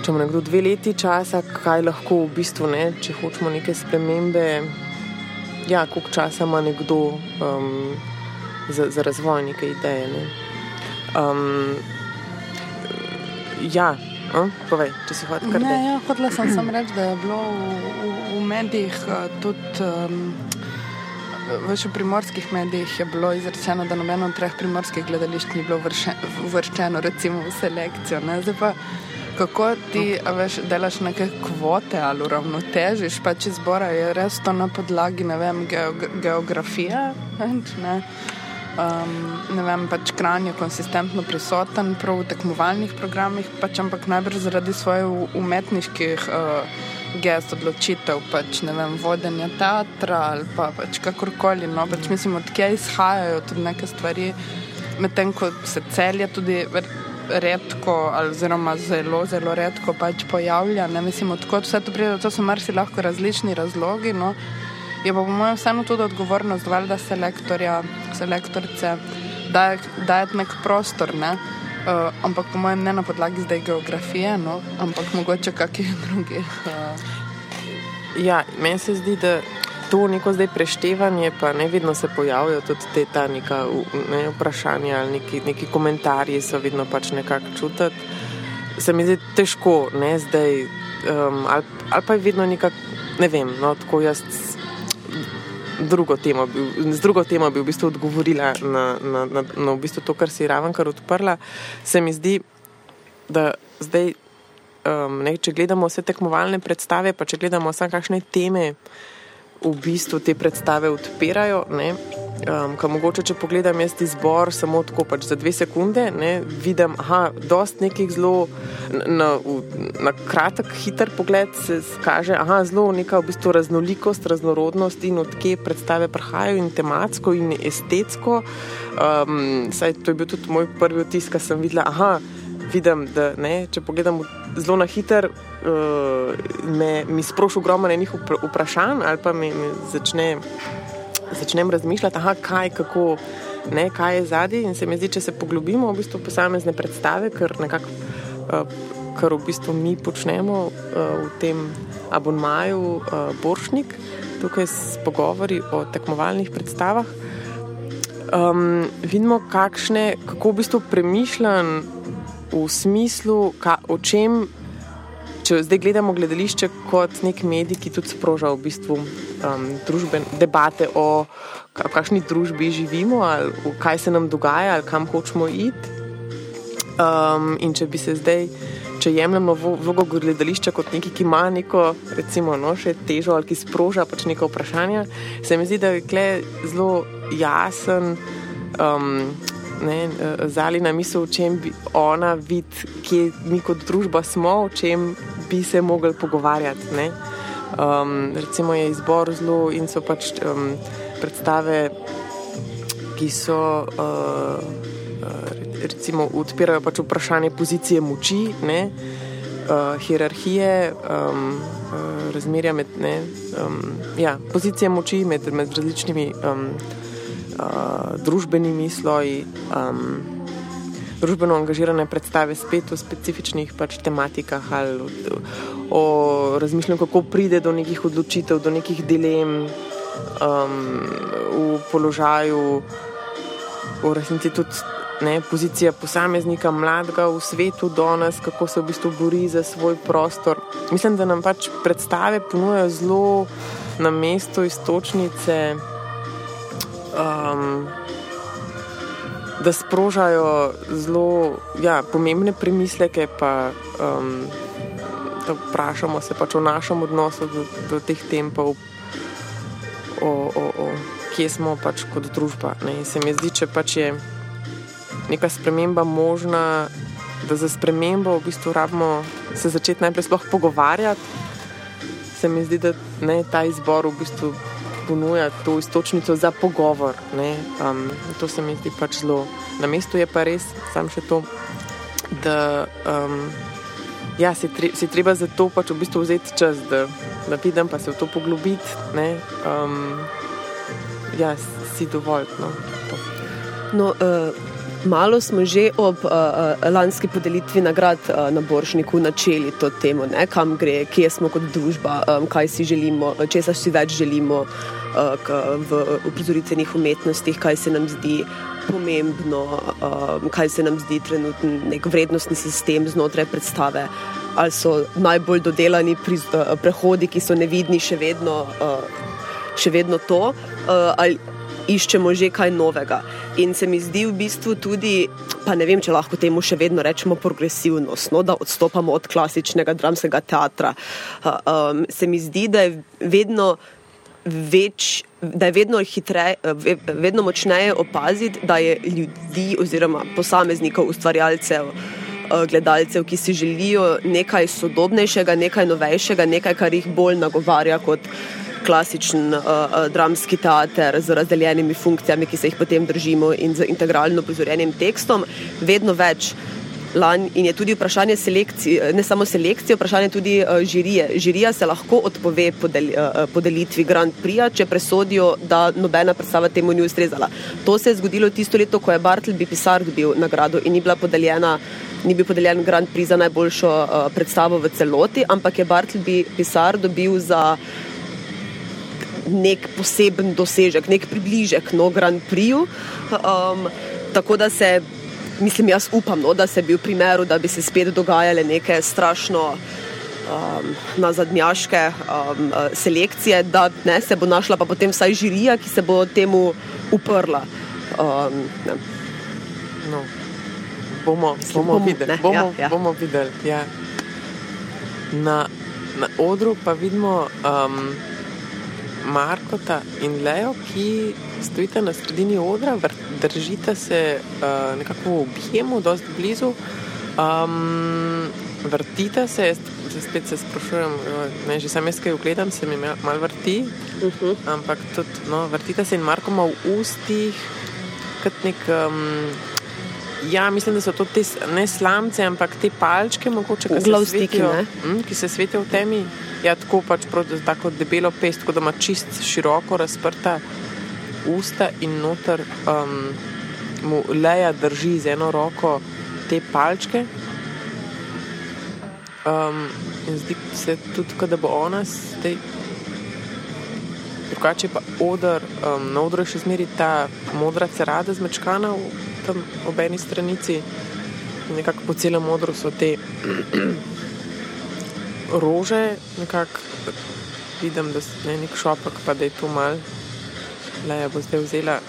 Če ima nekdo dve leti časa, kaj lahko v bistvu ne, če hočemo neke spremembe, ja, koliko časa ima nekdo um, za, za razvoj neke ideje. Ne. Um, ja, uh, povej, če si hotel kar nekaj. Ja, hotel sem samo reči, da je bilo v, v, v medijih uh, tudi. Um, V primorskih medijih je bilo izrečeno, da nobeno od treh primorskih gledališč ni bilo uvrščeno v selekcijo. Zdaj pa, kako ti veš, delaš neke kvote ali uravnotežiš, pa če zbora je res to na podlagi vem, geografije. Ne? Um, ne vem, pač kran je konsistentno prisoten prav v tekmovalnih programih, pač ampak najbrž zaradi svojih umetniških uh, gest, odločitev, pač ne vem, vodenja teatra ali pa pač kakorkoli. No, pač mislim, odkje izhajajo tudi neke stvari, medtem ko se celje tudi. Redko, oziroma zelo, zelo redko pač pojavlja. Ne mislim, odkot vse to pride. To so marsi lahko različni razlogi. No. Je pa po mojem vseeno tudi odgovornost, da se lektorja, se lektorice daje nek prostor. Ne? Uh, ampak po mojem ne na podlagi zdaj geografije, no? ampak mogoče kakšne druge. Uh. Ja, meni se zdi, da to neko zdaj preštevanje, pa ne vedno se pojavljajo tudi te ta neka ne, vprašanja ali neki, neki komentarji, so vedno pač nekako čutiti. Se mi zdi težko, ne zdaj, um, ali, ali pa je vedno nekako, ne vem, no, tako jaz drugo temo, z drugo temo bi v bistvu odgovorila na, na, na, na v bistvu to, kar si raven kar odprla. Se mi zdi, da zdaj, um, ne, če gledamo vse tekmovalne predstave, pa če gledamo vse kakšne teme, v bistvu te predstave odpirajo. Ne, Um, Ko mogoče, če pogledam jaz izbor samo tako pač za dve sekunde, ne, vidim, da je nekaj zelo, na, na, na kratek, hiter pogled se kaže, da je zelo neka v bistvu raznolikost, raznorodnost in odkje predstave prihajajo in tematsko in estetsko. Um, saj, to je bil tudi moj prvi vtis, ki sem videla. Aha, vidim, da ne, če pogledam zelo na hiter, uh, me, mi sproši ogromno enih vprašanj ali pa me, me začne začnem razmišljati, aha, kaj, kako, ne, kaj je zadnji. In se mi zdi, če se poglobimo v bistvu posamezne predstave, kar, nekak, uh, kar v bistvu mi počnemo uh, v tem abonmaju uh, Boršnik, tukaj s pogovori o tekmovalnih predstavah, um, vidimo, kakšne, kako v bistvu premišljam v smislu, ka, o čem če zdaj gledamo gledališče kot nek medij, ki tudi sproža v bistvu um, družbene debate o kakšni družbi živimo, ali kaj se nam dogaja, ali kam hočemo iti. Um, in če bi se zdaj, če jemljemo vlogo gledališča kot nekaj, ki ima neko, recimo, no, še težo ali ki sproža pač neko vprašanje, se mi zdi, da je kle zelo jasen. Um, ne, zali na misel, o čem bi ona vidi, kje mi kot družba smo, o čem bi se mogli pogovarjati. Um, recimo je izbor zelo in so pač um, predstave, ki so. Uh, Recimo, odpirajo pač vprašanje pozicije moči, ne, uh, hierarhije, um, uh, razmerja med ne, um, ja, pozicije moči med, med različnimi um, uh, družbenimi sloji, um, družbeno angažirane predstave, spet v specifičnih pač, tematikah ali o, o razmišljanju, kako pride do nekih odločitev, do nekih dilem um, v položaju, v resnici tudi. Ne, pozicija posameznika, mladega v svetu, danes, kako se v bistvu bori za svoj prostor. Mislim, da nam pač predstave ponujajo zelo na mestu istočnice um, da sprožajo zelo ja, pomembne premisleke, pa um, da vprašamo se pač o našem odnosu do, do teh tempov, o, o, o, kje smo pač kot družba. Ne? In se mi zdi, če pač je neka sprememba možna, da za spremembo v bistvu rabimo se začeti najprej sploh pogovarjati. Se mi zdi, da ne, ta izbor v bistvu ponuja to istočnico za pogovor. Um, to se mi zdi pač zelo. Na mestu je pa res, sam še to, da um, ja, si, tre, si treba za to pač v bistvu vzeti čas, da, da vidim, pa se v to poglobiti. Um, ja, si dovolj. No, no, uh... Malo smo že ob uh, lanski podelitvi nagrad uh, na Boršniku načeli to temo, ne? kam gre, kje smo kot družba, um, kaj si želimo, česa si več želimo uh, k, v uprizoritvenih umetnostih, kaj se nam zdi pomembno, um, kaj se nam zdi trenutni nek vrednostni sistem znotraj predstave. Ali so najbolj dodelani priz, uh, prehodi, ki so nevidni, še vedno, uh, še vedno to, uh, ali iščemo že kaj novega. In se mi zdi v bistvu tudi, pa ne vem, če lahko temu še vedno rečemo progresivnost, no, da odstopamo od klasičnega dramskega teatra. Um, se mi zdi, da je vedno. Več, da je vedno, hitrej, vedno močneje opaziti, da je ljudi, oziroma posameznikov, ustvarjalcev, gledalcev, ki si želijo nekaj sodobnejšega, nekaj novejšega, nekaj, kar jih bolj nagovarja kot klasičen uh, uh, dramski teater z razdeljenimi funkcijami, ki se jih potem držimo in z integralno prizorjenim tekstom, vedno več. Lan in je tudi vprašanje selekcije, ne samo selekcije, vprašanje tudi uh, žirije. Žirija se lahko odpove podel, uh, podelitvi Grand Prix, če presodijo, da nobena predstava temu ni ustrezala. To se je zgodilo tisto leto, ko je Bartleby Pisar dobil nagrado in ni bila podeljena. Ni bil podeljen Grand Prix za najboljšo uh, predstavo v celoti, ampak je Bartleby Pisar dobil za uh, nek poseben dosežek, nek približek no, Grand Prix. Um, tako da se, mislim, jaz upam, no, da se bi v primeru, da bi se spet dogajale neke strašno. Um, na zadnjaške um, selekcije, da ne, se bo našla pa potem vsaj žirija, ki se bo temu uprla. Um, no, bomo, bomo, bomo videli. Bomo, ja, ja. bomo videli ja. na, na odru pa vidimo. Um, Markota in Leo, ki stojite na sredini odra, vr, držite se uh, nekako v objemu, dosti blizu, um, vrtite se. Jaz spet se sprašujem, ne, že sam jaz kaj ugledam, se mi malo vrti, uh -huh. ampak tudi no, vrtite se in Marko ima v ustih kot nek. Um, Ja, mislim, da so to te, ne slamce, ampak te palčke, mogoče, ki, se svetijo, hm, ki se svetijo v temi. Ja, tako pač proti tako debelo pest, tako da ima čist široko razprta usta in noter um, mu leja drži z eno roko te palčke. Um, in zdi se tudi, da bo ona zdaj. Drugače pa odr, um, na odru je še zmeri ta modra cerada zmečkana v tam obeni stranici. Nekako po celem odru so te rože, nekako vidim, da je nek šopek, pa da je tu mal. Leja bo zdaj vzela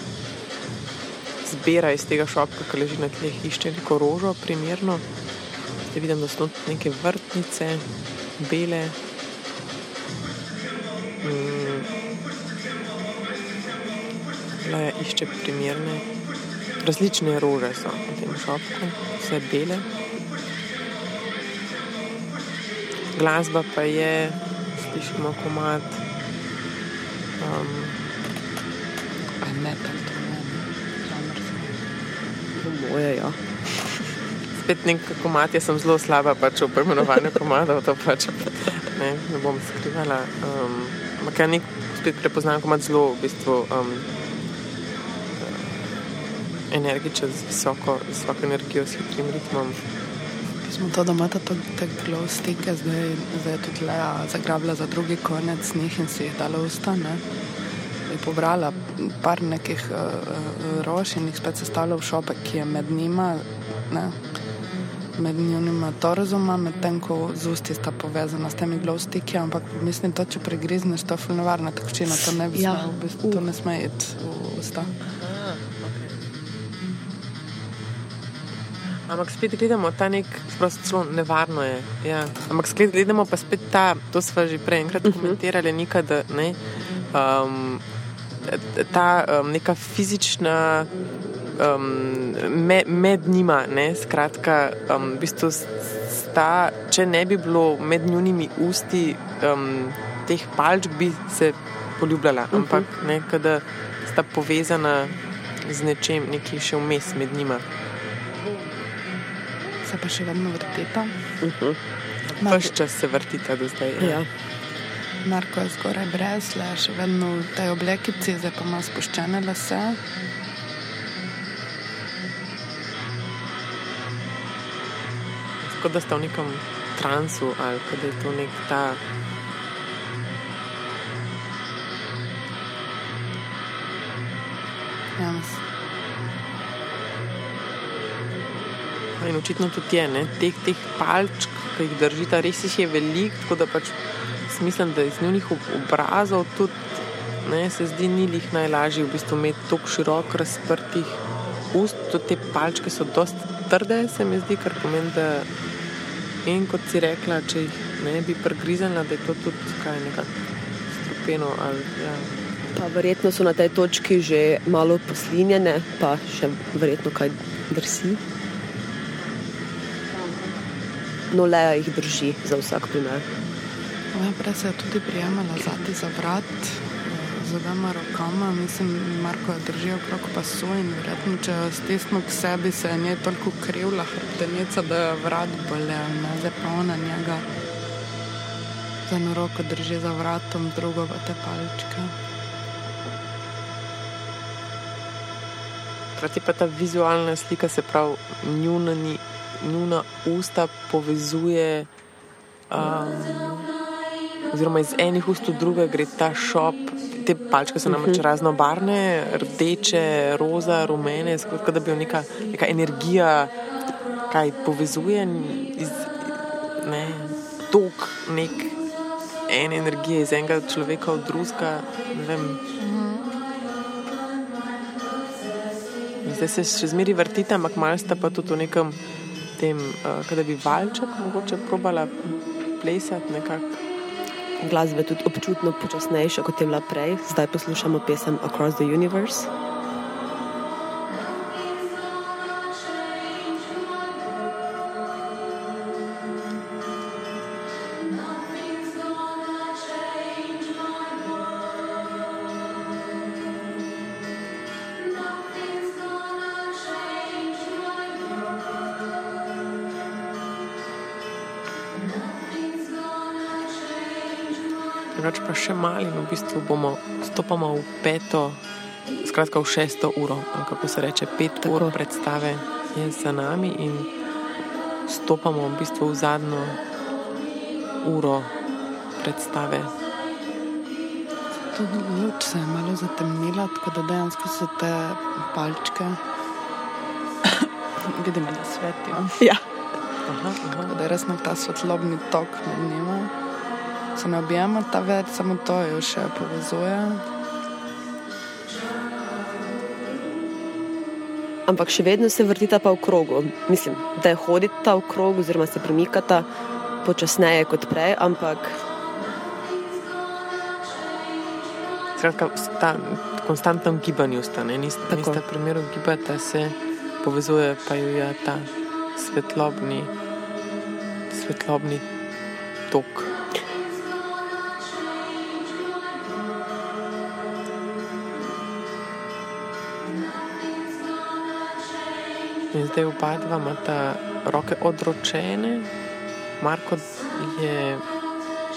zbira iz tega šopka, ki leži na tleh, išče neko rožo, primerno. Zdaj vidim, da so neke vrtnice, bele. Mm. Išče primerne. Različne rože so na tem šopku, vse bele. Glasba pa je, slišimo komat. Um, ne, tako moje. Ja. Spet nekaj komat, jaz sem zelo slaba pač v pojmenovanju komadov, to pač ne, ne bom skrivala. Um, ampak ja, nek spet prepoznam komat zelo v bistvu. Um, Energičen, z visoko, z visoko energijo, s hitrim ritmom. Smo to, imate tako glow stike, zdaj, zdaj tudi le zagrabila za drugi konec njih in si jih dala ustane je pobrala par nekih uh, rož in jih spet sestavila v šopek, ki je med njima, ne, med njima to razuma, medtem ko z usti sta povezana s temi glowstiki, ampak mislim, da če pregrizneš to fulnovarno tekočino, to ne bi ja. smel, v bistvu, to ne sme iti v usta. Ampak spet gledamo ta nek, zelo nevarno je. Ja. Ampak spet gledamo pa spet ta, to smo že prej enkrat uh mhm. -huh. komentirali, nikad, ne. Um, ta um, neka fizična um, me, med njima, ne, skratka, um, v bistvu sta, če ne bi bilo med njunimi usti um, teh palč, bi se poljubljala, mhm. ampak uh -huh. ne, kada sta povezana z nečem, nekaj še vmes med njima. Se pa še vedno vrtita. Uh -huh. Ves čas se vrtita do zdaj. Ja. Ja. Marko je zgoraj brez, le še vedno v tej oblekici, zdaj pa ima spuščene lase. Kot da ste v nekem transu ali da je to nek ta. Ja, In očitno tudi je, ne? teh, teh palčk, ki jih držite, res jih je veliko, tako da pač mislim, da iz njihovih obrazov tudi ne, se zdi, ni jih najlažje v bistvu imeti tako široko razprtih ust. Tudi te palčke so dosti trde, se mi zdi, kar pomeni, da in kot si rekla, če jih ne bi pregrizala, da je to tudi kaj nekako strupeno. Ali, ja. Pa verjetno so na tej točki že malo poslinjene, pa še verjetno kaj drsi. No, leja jih drži za vsak primer. Ja, prej se je tudi prijemala zadnji za vrat, z obema rokama, mislim, Marko je držal okrog pasu in verjetno, če jo stisnil k sebi, se je njej toliko krivla hrbtenica, da je vrat bolel, ne zdaj pa ona njega. Z eno roko drži za vratom, drugo pa te palčke. Hkrati pa ta vizualna slika, se pravi, njuna, njuna usta povezuje. Um, oziroma iz enih ust v druge gre ta šop. Te palčke so namreč mhm. raznobarvne, rdeče, roza, rumene, skratka, da bi jo neka, neka energija kaj povezuje iz ne, tok nek ene energije iz enega človeka v drugega. Zdaj se še zmeri vrtite, ampak malo sta pa tudi v nekem tem, uh, da bi valček mogoče probala plesati nekako. glasba je tudi občutno počasnejša, kot je bila prej. Zdaj poslušamo pesem Across the Universe. Bistvu bomo stopamo v peto, skratka v šesto uro, kako se reče, pet Tako. ur predstave je za nami in stopamo v bistvu v zadnjo uro predstave. Tudi luč se je malo zatemnila, tako da dejansko so te palčke. Vidim, da svetijo. Ja. Aha, aha. Tako da je res nek ta svetlobni tok med njima. Se ne objema ta več, samo to jo še povezuje. Ampak še vedno se vrtita pa v krogu. Mislim, da je hodita v krogu, oziroma se premikata počasneje kot prej, ampak Skratka, sta, konstantnem gibanju sta, ne? nista, Tako. nista primeru gibata se, povezuje pa ju je ta svetlobni, svetlobni tok. In zdaj oba dva imata roke odročene. Marko je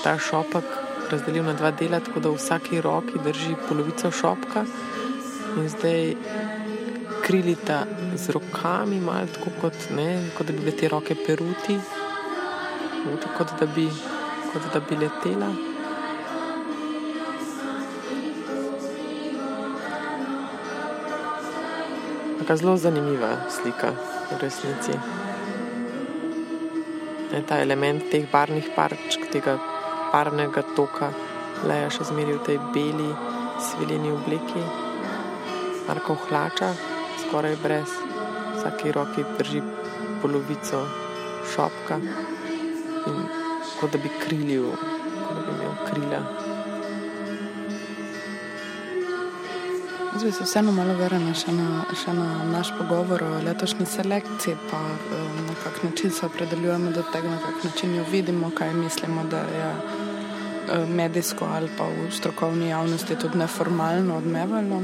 ta šopek razdelil na dva dela, tako da v vsaki roki drži polovico šopka. In zdaj krilita z rokami, malo tako kot, ne, kot da bi bile te roke peruti, kot da bi, kot da bi letela. Taka zelo zanimiva slika v resnici. Ne, ta element teh barvnih parčk, tega barvnega toka, leja še zmeri v tej beli, svileni obleki. Marko hlača, skoraj brez, v vsaki roki drži polovico šopka in kot da bi krilil, kot da bi imel krila. Jaz bi se vseeno malo vrnila še na, še na naš pogovor o letošnji selekciji, pa eh, na kak način se opredeljujemo do tega, na kak način jo vidimo, kaj mislimo, da je eh, medijsko ali pa v strokovni javnosti tudi neformalno odmevalo.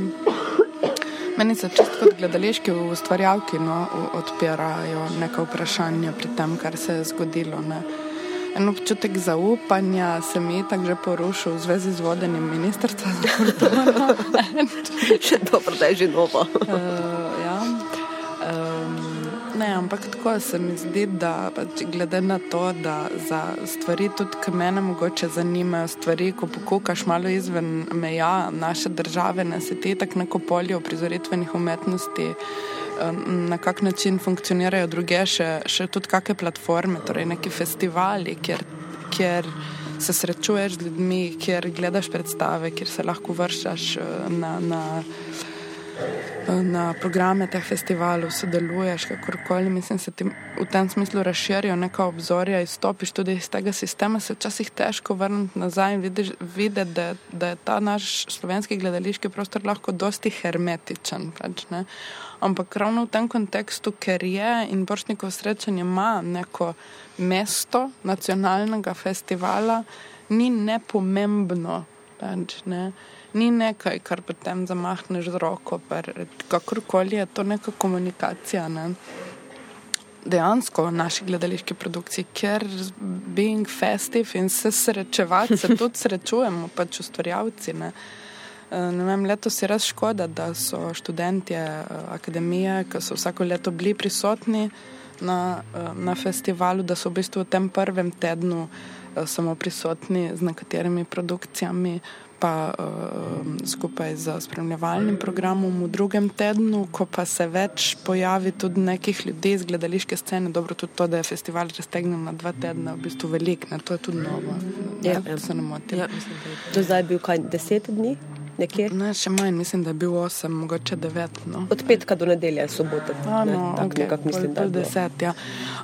Meni se čist kot gledališki ustvarjalki no, odpirajo neka vprašanja pri tem, kar se je zgodilo. Ne. En občutek zaupanja se mi je tako že porušil v zvezi z vodenjem ministrstva za kulturo. še dobro, da je že novo. Uh, ne, ampak tako se mi zdi, da pač glede na to, da za stvari tudi, ki mene mogoče zanimajo, stvari, ko pokukaš malo izven meja naše države, ne se ti tako neko polje prizoritvenih umetnosti. um, Na kak način funkcionirajo druge, še, še tudi kakšne platforme, torej neki festivali, kjer, kjer se srečuješ z ljudmi, kjer gledaš predstave, kjer se lahko vršaš eh, na, na, na programe teh festivalov, sodeluješ, kakorkoli. Mislim, se ti v tem smislu razširijo neka obzorja, izstopiš tudi iz tega sistema, se včasih težko vrniti nazaj in vidiš, videti, da, da je ta naš slovenski gledališki prostor lahko dosti hermetičen. Pač, ne. Ampak ravno v tem kontekstu, ker je in Boršnikovo srečanje ima neko mesto nacionalnega festivala, ni nepomembno. Pač, ne. Ni nekaj, kar potem zamahneš z roko, kakorkoli je to neka komunikacija. Ne. Dejansko v naši gledališki produkciji, ker being festive in se srečevati, se tudi srečujemo, pač ustvarjalci. Ne. Eh, Ne vem, letos je res škoda, da so študentje eh, akademije, ki so vsako leto bili prisotni na, eh, na festivalu, da so v bistvu v tem prvem tednu samo prisotni z nekaterimi produkcijami, pa uh, skupaj z spremljevalnim programom v drugem tednu, ko pa se več pojavi tudi nekih ljudi iz gledališke scene. Dobro, tudi to, da je festival raztegnjen na dva tedna, v bistvu velik, ne, to je tudi novo. Ja, ja. se ne motim. Ja, Do zdaj je bil kaj deset dni, nekje. Ne, še manj, mislim, da je bil 8, mogoče 9. No. Od petka do nedelje, soboto. A, ne, no, tako okay, nekako mislim, da je pol bilo. deset, ja.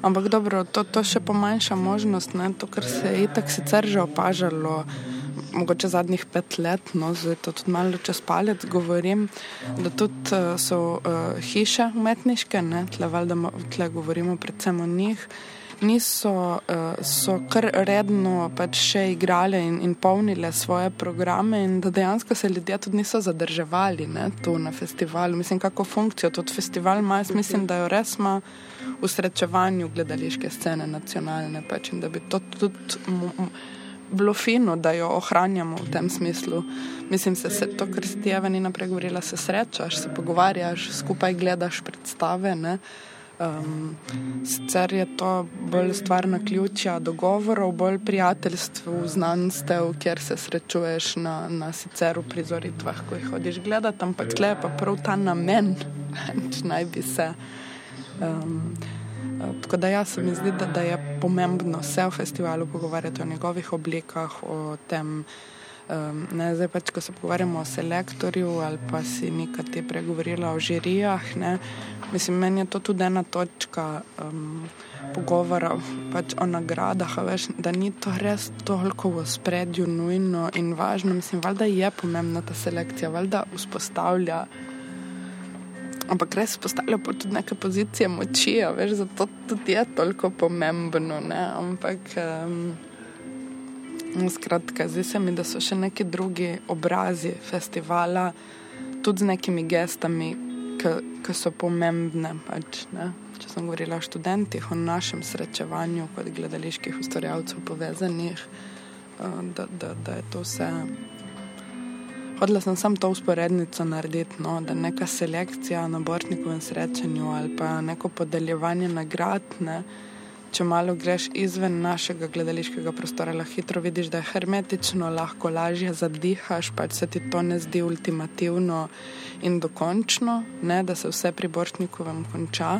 Ampak dobro, to, to še pomanjša možnost, ne, to, kar se je itak sicer že opažalo. Mogoče zadnjih pet let, no, zdaj to tudi malo čez palec govorim, da tudi uh, so uh, hiše umetniške, ne, tle, valjda, tle govorimo predvsem o njih, niso, uh, so kar redno pač še igrale in, in polnile svoje programe in da dejansko se ljudje tudi niso zadrževali ne, tu na festivalu. Mislim, kako funkcijo tudi festival ima, jaz mislim, da jo res ima v srečevanju gledališke scene nacionalne pač in da bi to tudi bilo fino, da jo ohranjamo v tem smislu. Mislim, se, se to, kar si ti Eva ni naprej govorila, se srečaš, se pogovarjaš, skupaj gledaš predstave. Ne? Um, sicer je to bolj stvar na ključja dogovorov, bolj prijateljstv, znanstev, kjer se srečuješ na, na sicer v prizoritvah, ko jih hodiš gledati, ampak tle je pa prav ta namen, pač naj bi se. Um, Tako da jaz se mi zdi, da, da je pomembno se v festivalu pogovarjati o njegovih oblikah, o tem, um, ne, zdaj pač, ko se pogovarjamo o selektorju ali pa si nekaj ti pregovorila o žirijah, ne, mislim, meni je to tudi ena točka um, pogovora pač o nagradah, veš, da ni to res toliko v spredju nujno in važno, mislim, valjda je pomembna ta selekcija, valjda vzpostavlja Ampak res postavlja pa tudi neke pozicije moči, veš, zato tudi je toliko pomembno. Ne? Ampak, um, skratka, zdi se mi, da so še neki drugi obrazi festivala, tudi z nekimi gestami, ki so pomembne. Pač, ne? Če sem govorila o študentih, o našem srečevanju kot gledaliških ustvarjalcev povezanih, uh, da, da, da je to vse. Hodila sem samo to usporednico narediti, no, da neka selekcija na Bortnikovem srečanju ali pa neko podeljevanje nagrad, ne, če malo greš izven našega gledališkega prostora, lahko hitro vidiš, da je hermetično, lahko lažje zadihaš, pač se ti to ne zdi ultimativno in dokončno, ne, da se vse pri Bortnikovem konča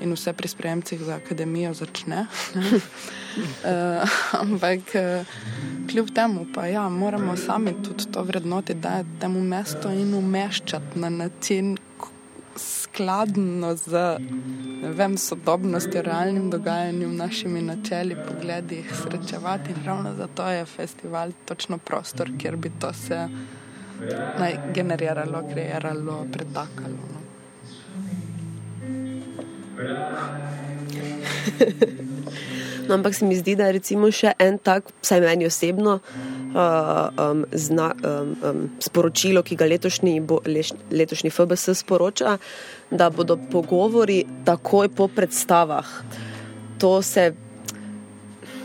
in vse pri sprejemcih za akademijo začne. uh, ampak uh, kljub temu pa ja, moramo sami tudi to vrednoti, da je temu mesto in umeščati na način skladno z vem, sodobnostjo, realnim dogajanjem, našimi načeli, pogledi, srečevati. In ravno zato je festival točno prostor, kjer bi to se naj generiralo, kreiralo, pretakalo. No. No, ampak se mi zdi, da je še en tak, vsaj meni osebno, uh, um, zna, um, um, sporočilo, ki ga letošnji, bo, leš, letošnji FBS sporoča, da bodo pogovori takoj po predstavah. To se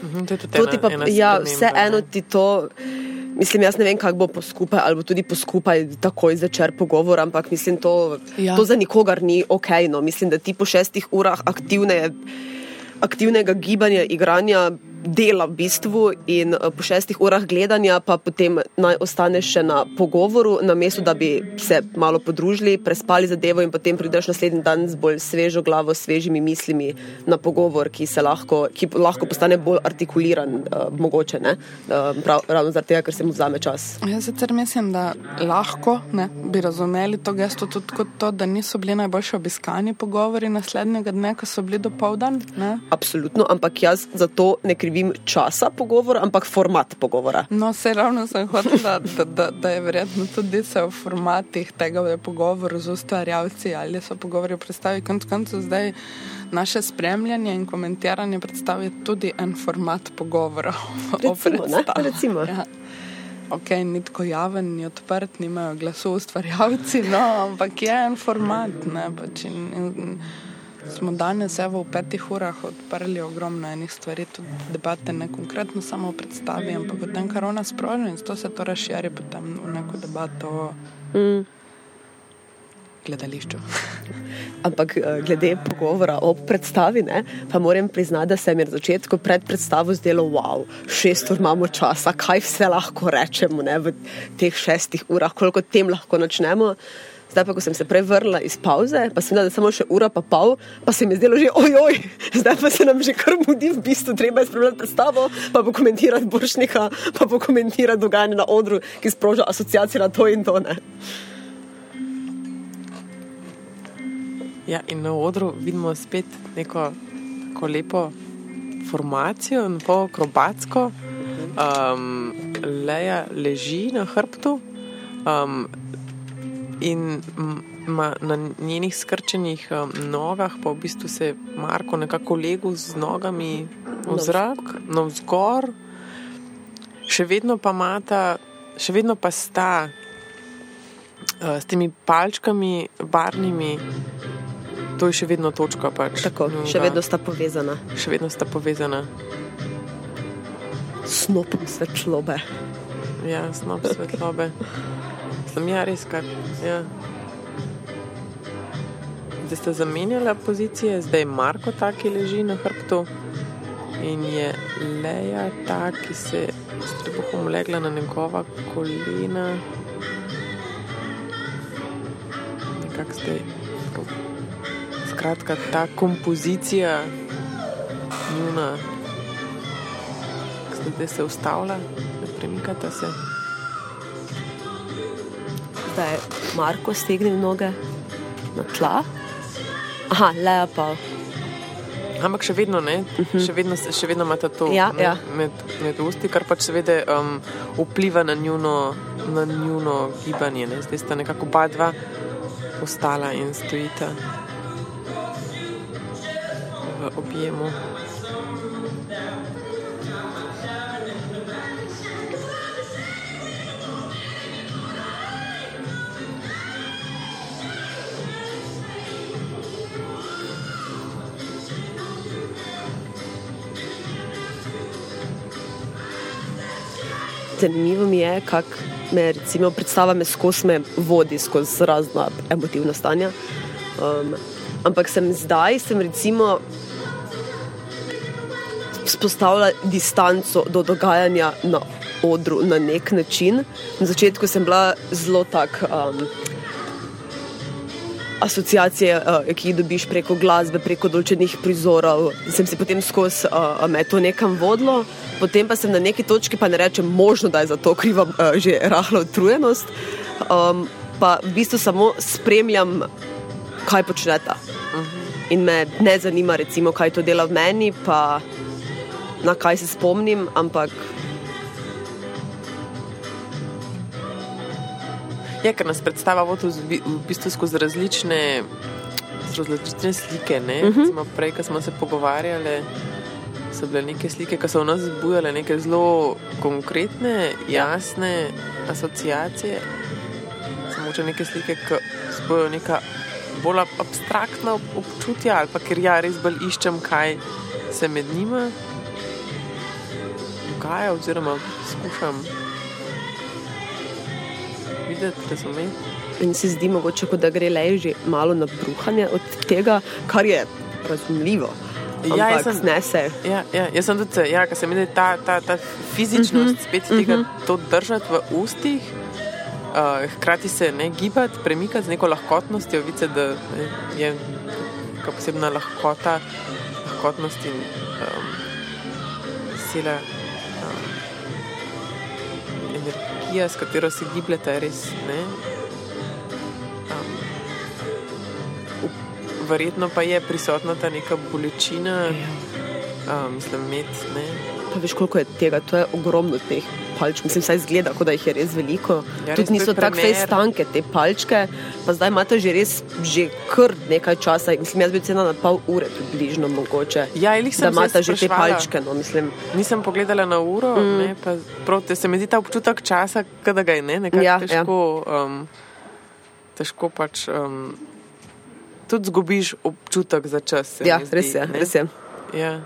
Mhm, to je tudi To ena- pa, ena ja, vseeno ti to. Mislim, jaz ne vem, kako bo poskupaj, ali bo tudi poskupaj takoj začer pogovor, ampak mislim, to, ja. to za nikogar ni ok. No. Mislim, da ti po šestih urah aktivne, aktivnega gibanja, igranja, dela v bistvu in eh, po šestih urah gledanja pa potem naj ostaneš še na pogovoru, namesto da bi se malo podružili, prespali zadevo in potem prideš naslednji dan z bolj svežo glavo, svežimi mislimi na pogovor, ki, se lahko, ki lahko postane bolj artikuliran, uh, mogoče ne, uh, prav, ravno zaradi tega, ker se mu vzame čas. Jaz sicer mislim, da lahko ne, bi razumeli to gesto tudi kot to, da niso bili najboljši obiskani pogovori naslednjega dne, ko so bili do povdan. Absolutno, ampak jaz zato ne krivim časa pogovora, ampak format pogovora. No, se ravno sem hotela, da, da, da je verjetno tudi se v formatih tega v pogovoru z ustvarjalci ali so pogovori v predstavi. Konec koncev zdaj naše spremljanje in komentiranje predstav je tudi en format pogovora o Recimo, ne? predstavi. Recimo. Ja. Ok, ni tako javen, ni odprt, nimajo glasu ustvarjalci, no, ampak je en format. Ne, pač in, in smo danes evo, v petih urah odprli ogromno enih stvari, tudi debate, ne konkretno samo o predstavi, ampak o tem, kar ona sprožila in zato se to razširi potem v neko debato o Mm. gledališču. Ampak eh, glede pogovora o predstavi, ne, pa moram priznati, da se mi je na začetku pred predstavo zdelo, wow, šest ur imamo časa, kaj vse lahko rečemo ne, v teh šestih urah, koliko tem lahko načnemo. Zdaj pa, ko sem se prej vrnila iz pauze, pa sem videla, da je samo še ura pa pol, pa se mi je zdelo že ojoj, zdaj pa se nam že kar mudi, v bistvu treba je spremljati predstavo, pa pokomentirati Boršnika, pa pokomentirati dogajanje na odru, ki sproža asociacije na to in to. Ne. Ja, in na odru vidimo spet neko tako lepo formacijo, po akrobatsko. Um, Leja leži na hrbtu um, in na njenih skrčenih um, nogah pa v bistvu se Marko nekako legu z nogami v zrak, navzgor. Še vedno pa mata, še vedno pa sta uh, s temi palčkami barnimi. To je še vedno točka. Pač, Tako, še vedno sta povezana. Še vedno sta povezana. Snopom svetlobe. Ja, snop svetlobe. Sem ja res kar. Ja. Zdaj ste zamenjali pozicije, zdaj je Marko ta, ki leži na hrbtu in je Leja ta, ki se s trebuhom legla na njegova kolena. Skratka, ta kompozicija, njuna, zdaj se ustavlja, ne premikata se. Zdaj je Marko stegnil noge na tla. Aha, leja pa. Ampak še vedno ne, uh -huh. še, vedno, še vedno imate to ja, ne, ja. Med, med usti, kar pač seveda um, vpliva na njuno, na njuno gibanje. Ne. Zdaj sta nekako oba dva ostala in stojita v objemu. Zanimivo mi je, kako me recimo, predstava me skozi me vodi skozi razna emotivna stanja. Um, ampak sem zdaj, sem recimo spostavila distanco do dogajanja na odru na nek način. Na začetku sem bila zelo tak. Um, Asociacije, uh, ki jih dobiš preko glasbe, preko določenih prizorov, sem si potem skozi uh, me to nekam vodilo, potem pa sem na neki točki, pa ne rečem, možno, da je za to kriva uh, že rahla utrujenost, um, pa v bistvu samo spremljam, kaj počneta. In me ne zanima, recimo, kaj to dela v meni, pa na kaj se spomnim, ampak. Je, ker nas predstava v bistvu skozi različne, različne slike. Uh -huh. Prej, ko smo se pogovarjali, so bile neke slike, ki so v nas zbujale neke zelo konkretne, jasne asociacije. Samo če neke slike, ki zbujajo neka bolj abstraktna občutja, ali pa ker ja res bolj iščem, kaj se med njima dogaja, oziroma skušam videti, razumeti. In se zdi mogoče, da gre le že malo na bruhanje od tega, kar je razumljivo. Ja, jaz sem znese. Ja, ja, jaz sem tudi, ja, ker se mi zdi ta, ta, ta fizičnost, mm -hmm. spet tega, mm -hmm. to držati v ustih, uh, hkrati se ne gibati, premikati z neko lahkotnostjo, vice, da je neka posebna lahkota, lahkotnost in um, sila. Energija, s katero se gibljete, je res ne. Um, verjetno pa je prisotna ta neka bolečina, um, mislim, med. Ne. Pa veš, koliko je tega, to je ogromno teh palčk. Mislim, saj zgleda, kot da jih je res veliko. Ja, Tudi niso tako vse stanke, te palčke. Pa zdaj imate že res že kar nekaj časa. Mislim, jaz bi cena na pol ure približno mogoče. Ja, ali sem imate že te palčke. No, mislim. Nisem pogledala na uro, mm. ne, pa proti, se mi zdi ta občutek časa, kada ga je ne, nekako ja, težko, ja. um, težko pač. Um, Tudi zgubiš občutek za čas. Ja, zdi, res je. Res je. Ja.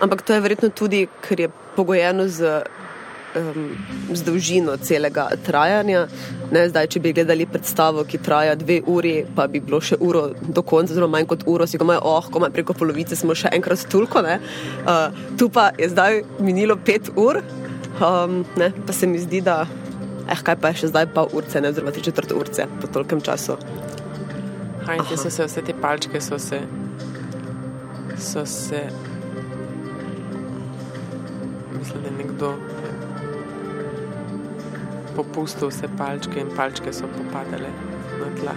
Ampak to je verjetno tudi, ker je pogojeno z, um, z dolžino celega trajanja. Ne, zdaj, če bi gledali predstavo, ki traja dve uri, pa bi bilo še uro do konca, zelo manj kot uro, si ga imajo, oh, ko imajo preko polovice, smo še enkrat stulko. Uh, tu pa je zdaj minilo pet ur, um, ne, pa se mi zdi, da Eh, kaj pa je še zdaj pol urce, ne oziroma tri četrt urce po tolkem času. Hajde, so se vse te palčke so se. So se. Mislim, da je nekdo ne, popustil vse palčke in palčke so popadale na tla.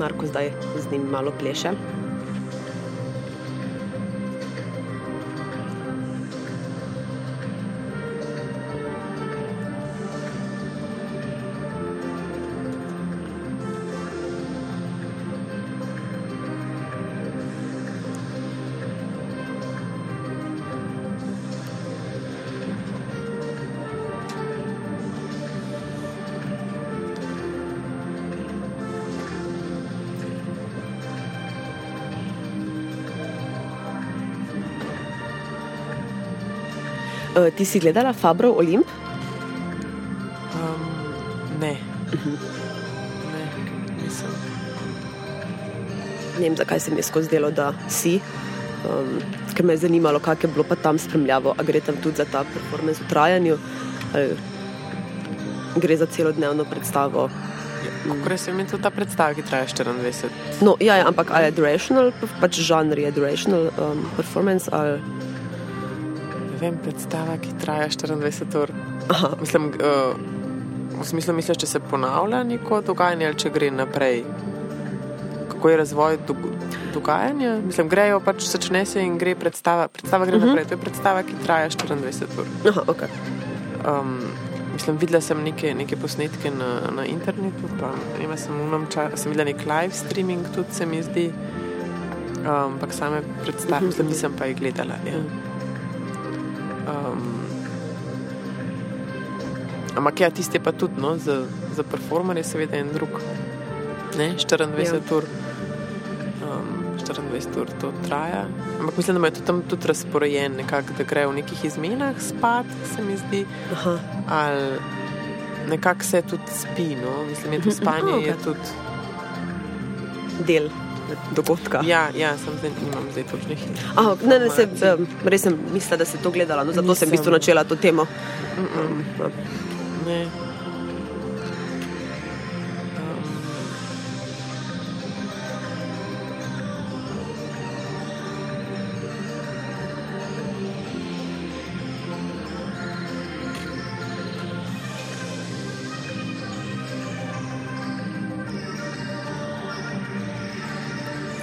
Marko zdaj z njim malo pleše. Uh, ti si gledala Fabrov Olimp? Um, ne. ne, nisem. Ne vem, zakaj se mi je skozi delo, da si. Um, ker me je zanimalo, kako je bilo pa tam spremljavo, ali gre tam tudi za ta performance v trajanju, ali gre za celodnevno predstavo. Kako se mi tudi ta predstava, ki traja 24? No, ja, ja, ampak ali je durational, pač žanr je durational um, performance ali. Vem, predstava, ki traja 24 ur. Aha, Mislim, uh, v smislu, misliš, če se ponavlja neko dogajanje ali če gre naprej. Kako je razvoj dog dogajanja? Mislim, grejo pač začne se in gre predstava. Predstava gre uh -huh. naprej. To je predstava, ki traja 24 ur. aha, okay. Um, mislim, videla sem neke, neke posnetke na, na internetu, pa vem, sem, v onem ča- sem videla nek live streaming, tudi se mi zdi. Um, ampak same predstave, mislim, nisem pa jih gledala. Ja. Um, ampak ja, tiste pa tudi, no, za, za performerje seveda en drug. Ne, 24 Ja. ur. Um, 24 ur to traja. Ampak mislim, da imajo tudi tam tudi razporejen, nekako, da grejo v nekih izmenah spat, se mi zdi aha. ali nekako se tudi spi. No? Mislim, da to spanje Aha, okay. je tudi. del dogodka. Ja, ja sem zdaj, nimam zdaj točnih. Aha, ne, ne, se, um, res sem mislila, da si to gledala, no, zato sem v Nisem. bistvu načela to temo. Mm -mm, Ja. ne.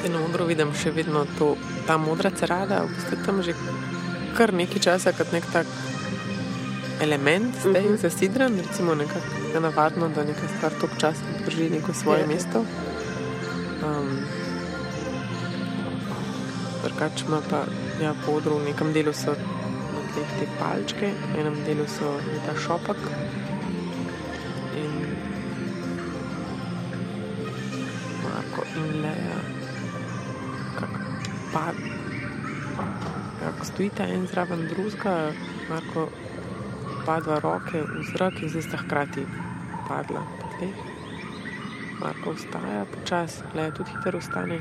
Zdaj na modro vidim še vedno to, ta modra cerada, v bistvu tam že kar nekaj časa kot nek tak element zdaj uh -huh. zasidran, recimo nekako je navadno, da neka stvar tok časa drži neko svoje Ja. yeah. mesto. Um, Drugač ima pa ja, po odru v nekem delu so na tleh te palčke, v enem delu so je ta šopak. Stojita en zraven drugega, Marko pa dva roke v zrak in zdaj sta hkrati padla po tleh. Marko vstaja počasi, Leja tudi hitro vstane.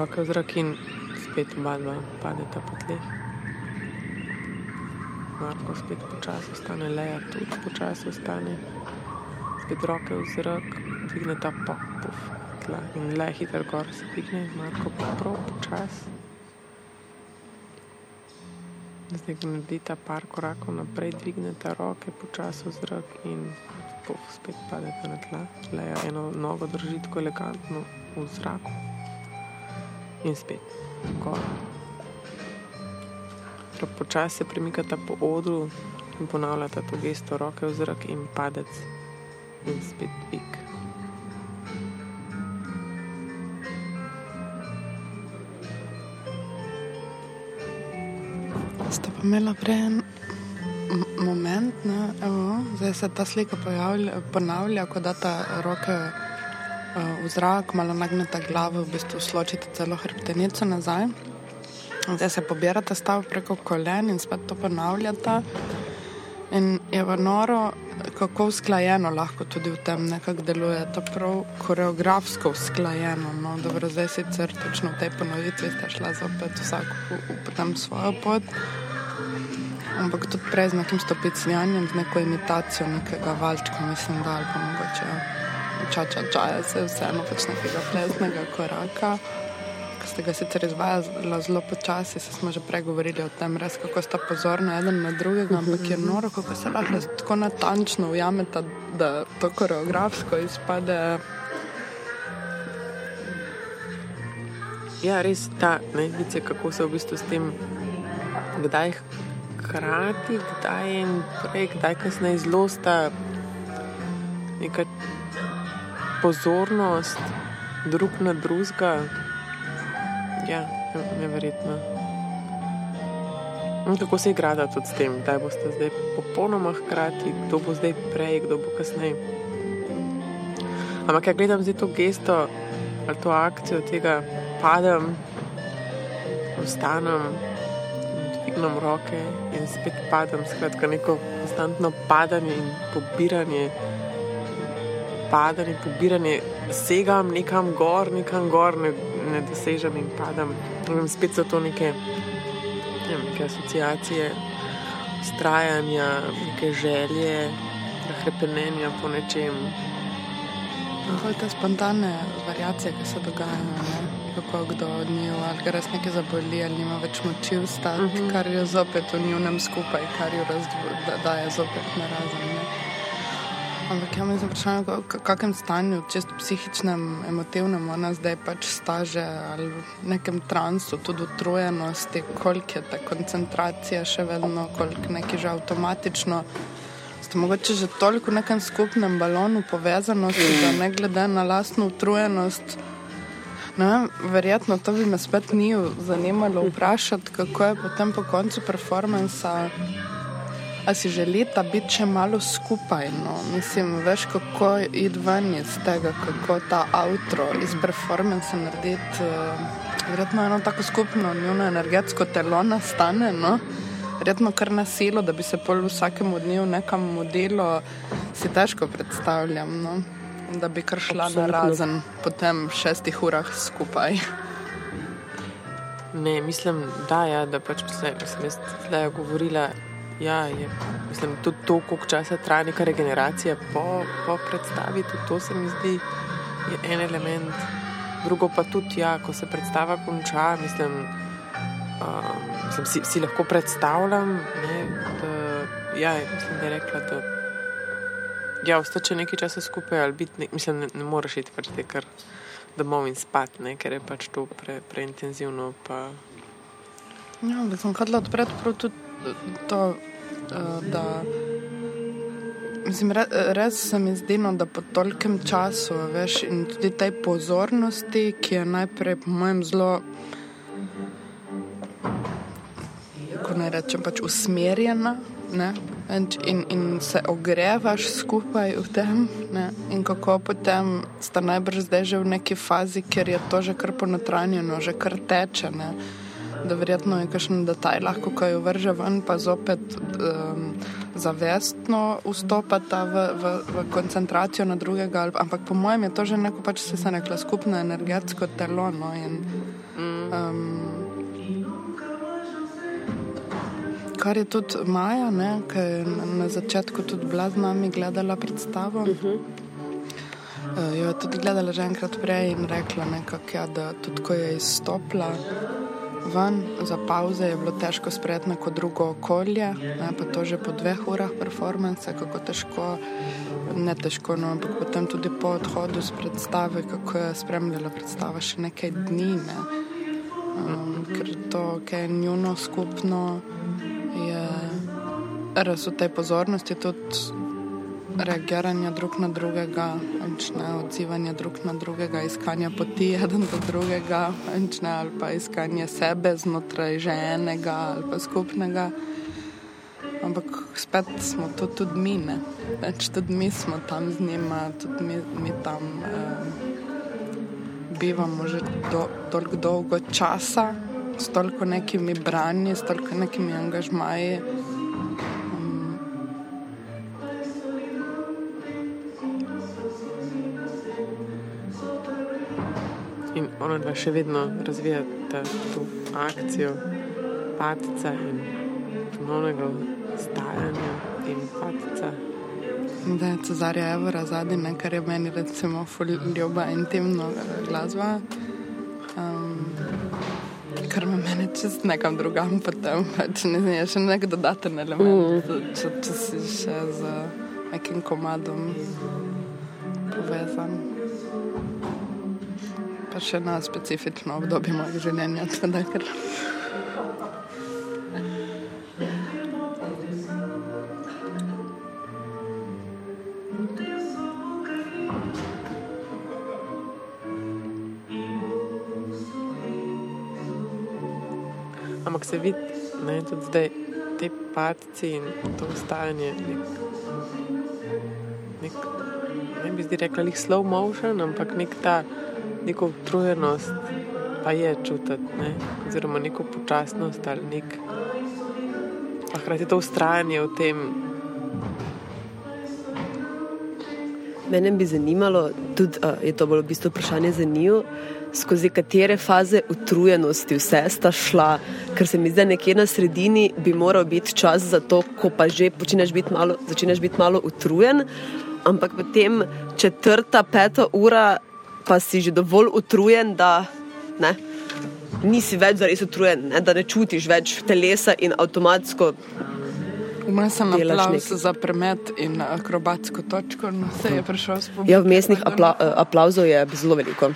Roke v zrak in spet oba dva padeta po tleh. Marko spet počasi vstane, Leja tudi počasi vstane. Spet roke v zrak, dvigne ta pa puf, tla in Leja hitro gor se dvigne, Marko pa prav počasi. Zdaj, ko naredita par korakov naprej, dvigneta roke počasi v zrak in puf, spet padeta na tla. Leja eno nogo drži tako elegantno v zraku in spet gor. Počasi se premikata po odru in ponavljata to gesto roke v zrak in padec in spet dvig. Ste pa imela prej en moment, ne, evo, zdaj se ta slika pojavlja, ponavlja, ko data roke uh, v zrak, malo nagnete glavo, v bistvu sločite celo hrbtenico nazaj. Zdaj se pobirate stav preko kolen in spet to ponavljate. In je pa noro, kako usklajeno lahko tudi v tem nekako deluje. To prav koreografsko usklajeno. No, dobro, zdaj sicer točno v tej ponovitvi ste šla zopet vsak v, v, potem svojo pot. ampak tudi prej z nekim stopicljanjem, z neko imitacijo nekega valčka, mislim, da ali pa mogoče čača čaja, se vseeno pač nekega plesnega koraka. Ste ga sicer izvajali zelo počasi, se smo že pregovorili o tem, res, kako sta pozorni eden na drugega, ampak je noro, kako se lahko tako natančno ujameta, da to koreografsko izpade. Ja, res ta najvice, kako se v bistvu s tem, kdaj hkrati, kdaj in prej, kdaj kasneje zelo sta neka pozornost drug na drugega. Ja, neverjetno. In kako se igra tudi s tem, da boste zdaj popolnoma hkrati, kdo bo zdaj prej, kdo bo kasneje. Ampak, ja gledam zdaj to gesto ali to akcijo tega, padem, ostanem, dvignem roke in spet padem. Skratka, neko konstantno padanje in pobiranje padanje, pobiranje, segam nekam gor, nekam gor, ne, ne dosežem in padam. In spet so to neke, ne, neke asociacije, ustrajanja, neke želje, hrepenenja po nečem. To te spontane variacije, ki se dogajajo. Ne? Kako kdo od njih, ali ga res nekaj zaboli, ali nima več moči vstati, uh mhm. -huh. kar je zopet v njunem skupaj, kar jo daje zopet na razen. Ampak ja, mislim, vprašanje, v kakšnem stanju, čisto psihičnem, emotivnem, ona zdaj pač staže ali v nekem transu, tudi utrujenosti, koliko je ta koncentracija še vedno, koliko nekaj že avtomatično. Ste mogoče že toliko v nekem skupnem balonu povezanosti, da ne glede na lastno utrujenost. Vem, verjetno to bi me spet ni zanimalo vprašati, kako je potem po koncu performansa. A si želite biti še malo skupaj? No? Mislim, veš, kako iti ven iz tega, kako ta avto iz performance narediti. Uh, verjetno eno tako skupno, njuno energetsko telo nastane. No? Verjetno kar na silo, da bi se pol vsakemu dnevu nekam modelo, si težko predstavljam. No? Da bi kar šla na razen po tem šestih urah skupaj. Ne, mislim, da, ja, da pač sem jaz zdaj govorila. Ja, je, mislim, tudi to, koliko časa traja neka regeneracija po, po predstavi, tudi to se mi zdi en element. Drugo pa tudi, ja, ko se predstava konča, mislim, um, mislim si, si lahko predstavljam, ne, da, ja, mislim, da je rekla, da ja, ostače nekaj časa skupaj ali biti, ne, mislim, ne, ne moreš iti pač te kar domov in spati, ne, ker je pač to pre, preintenzivno. Pa... Ja, da sem hodila odpreti prav tudi to. Eh, da mislim, re, res se mi zdi, no, da po tolkem času veš, in tudi tej pozornosti, ki je najprej, po mojem, zelo, naj rečem, pač usmerjena. Ne? In, in se ogrevaš skupaj v tem, ne? in kako potem sta najbrž zdaj že v neki fazi, ker je to že kar ponotranjeno, že kar teče. Ne? Da verjetno je kakšen detajl, lahko kaj vrže ven, pa zopet um, zavestno vstopata v, v, v koncentracijo na drugega. Ampak po mojem je to že neko, pač se je rekla, skupno energetsko telo. No, in, um, Kar je tudi Maja, ki je na začetku tudi bila z nami gledala predstavo. Uh -huh. Jo je tudi gledala že enkrat prej in rekla, nekak, ja, da tudi ko je izstopila, ven, za pauze je bilo težko sprejeti neko drugo okolje, ne, pa to že po dveh urah performance, kako težko, ne težko, no, ampak potem tudi po odhodu z predstave, kako je spremljala predstava še nekaj dni, ne. um, ker to, kar je njuno skupno, je res v tej pozornosti tudi reagiranja drug na drugega, ne, odzivanja drug na drugega, iskanja poti eden do drugega, ne, ali pa iskanje sebe znotraj že enega ali pa skupnega. Ampak spet smo to tudi mi, ne. Več tudi mi smo tam z njima, tudi mi, mi tam eh, bivamo že do, toliko dolgo časa, s toliko nekimi branji, s toliko nekimi angažmaji. Ona dva še vedno razvijata to akcijo, patica in ponovnega stajanja in padca. Da je Cezarja Evora zadnji, kar je meni recimo ljuba intimna glasba. Um, kar me meni čez nekam drugam, potem pač ne znam, je še nek dodaten element, mm. če, če si še z nekim komadom povezan. Pa še na specifično obdobje mojega življenja. Teda, ker... Ampak se vidi, da je tudi zdaj te padci in to ustajanje nek, nek ne bi zdaj rekla, jih slow motion, ampak nek ta neko utrujenost pa je čutiti, ne? oziroma neko počasnost ali nek. Pa hkrati to ustrajanje v tem. Mene bi zanimalo, tudi uh, je to bolj v bistvu vprašanje za njo, skozi katere faze utrujenosti vse sta šla, ker se mi zdi, da nekje na sredini bi moral biti čas za to, ko pa že začneš biti malo, biti malo utrujen, ampak potem četrta, peta ura, pa si že dovolj utrujen, da ne, nisi več zares utrujen, ne, da ne čutiš več telesa in avtomatsko. Imel sem aplauz za premet in akrobatsko točko, in se je prišel spomniti. Ja, vmesnih apla aplauzov je zelo veliko.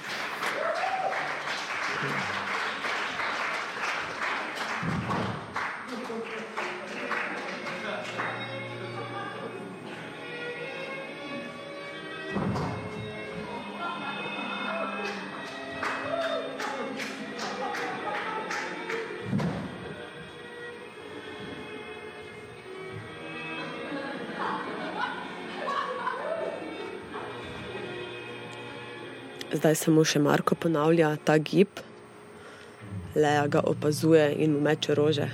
Zdaj samo še Marko ponavlja ta gib, Leja ga opazuje in mu meče rože.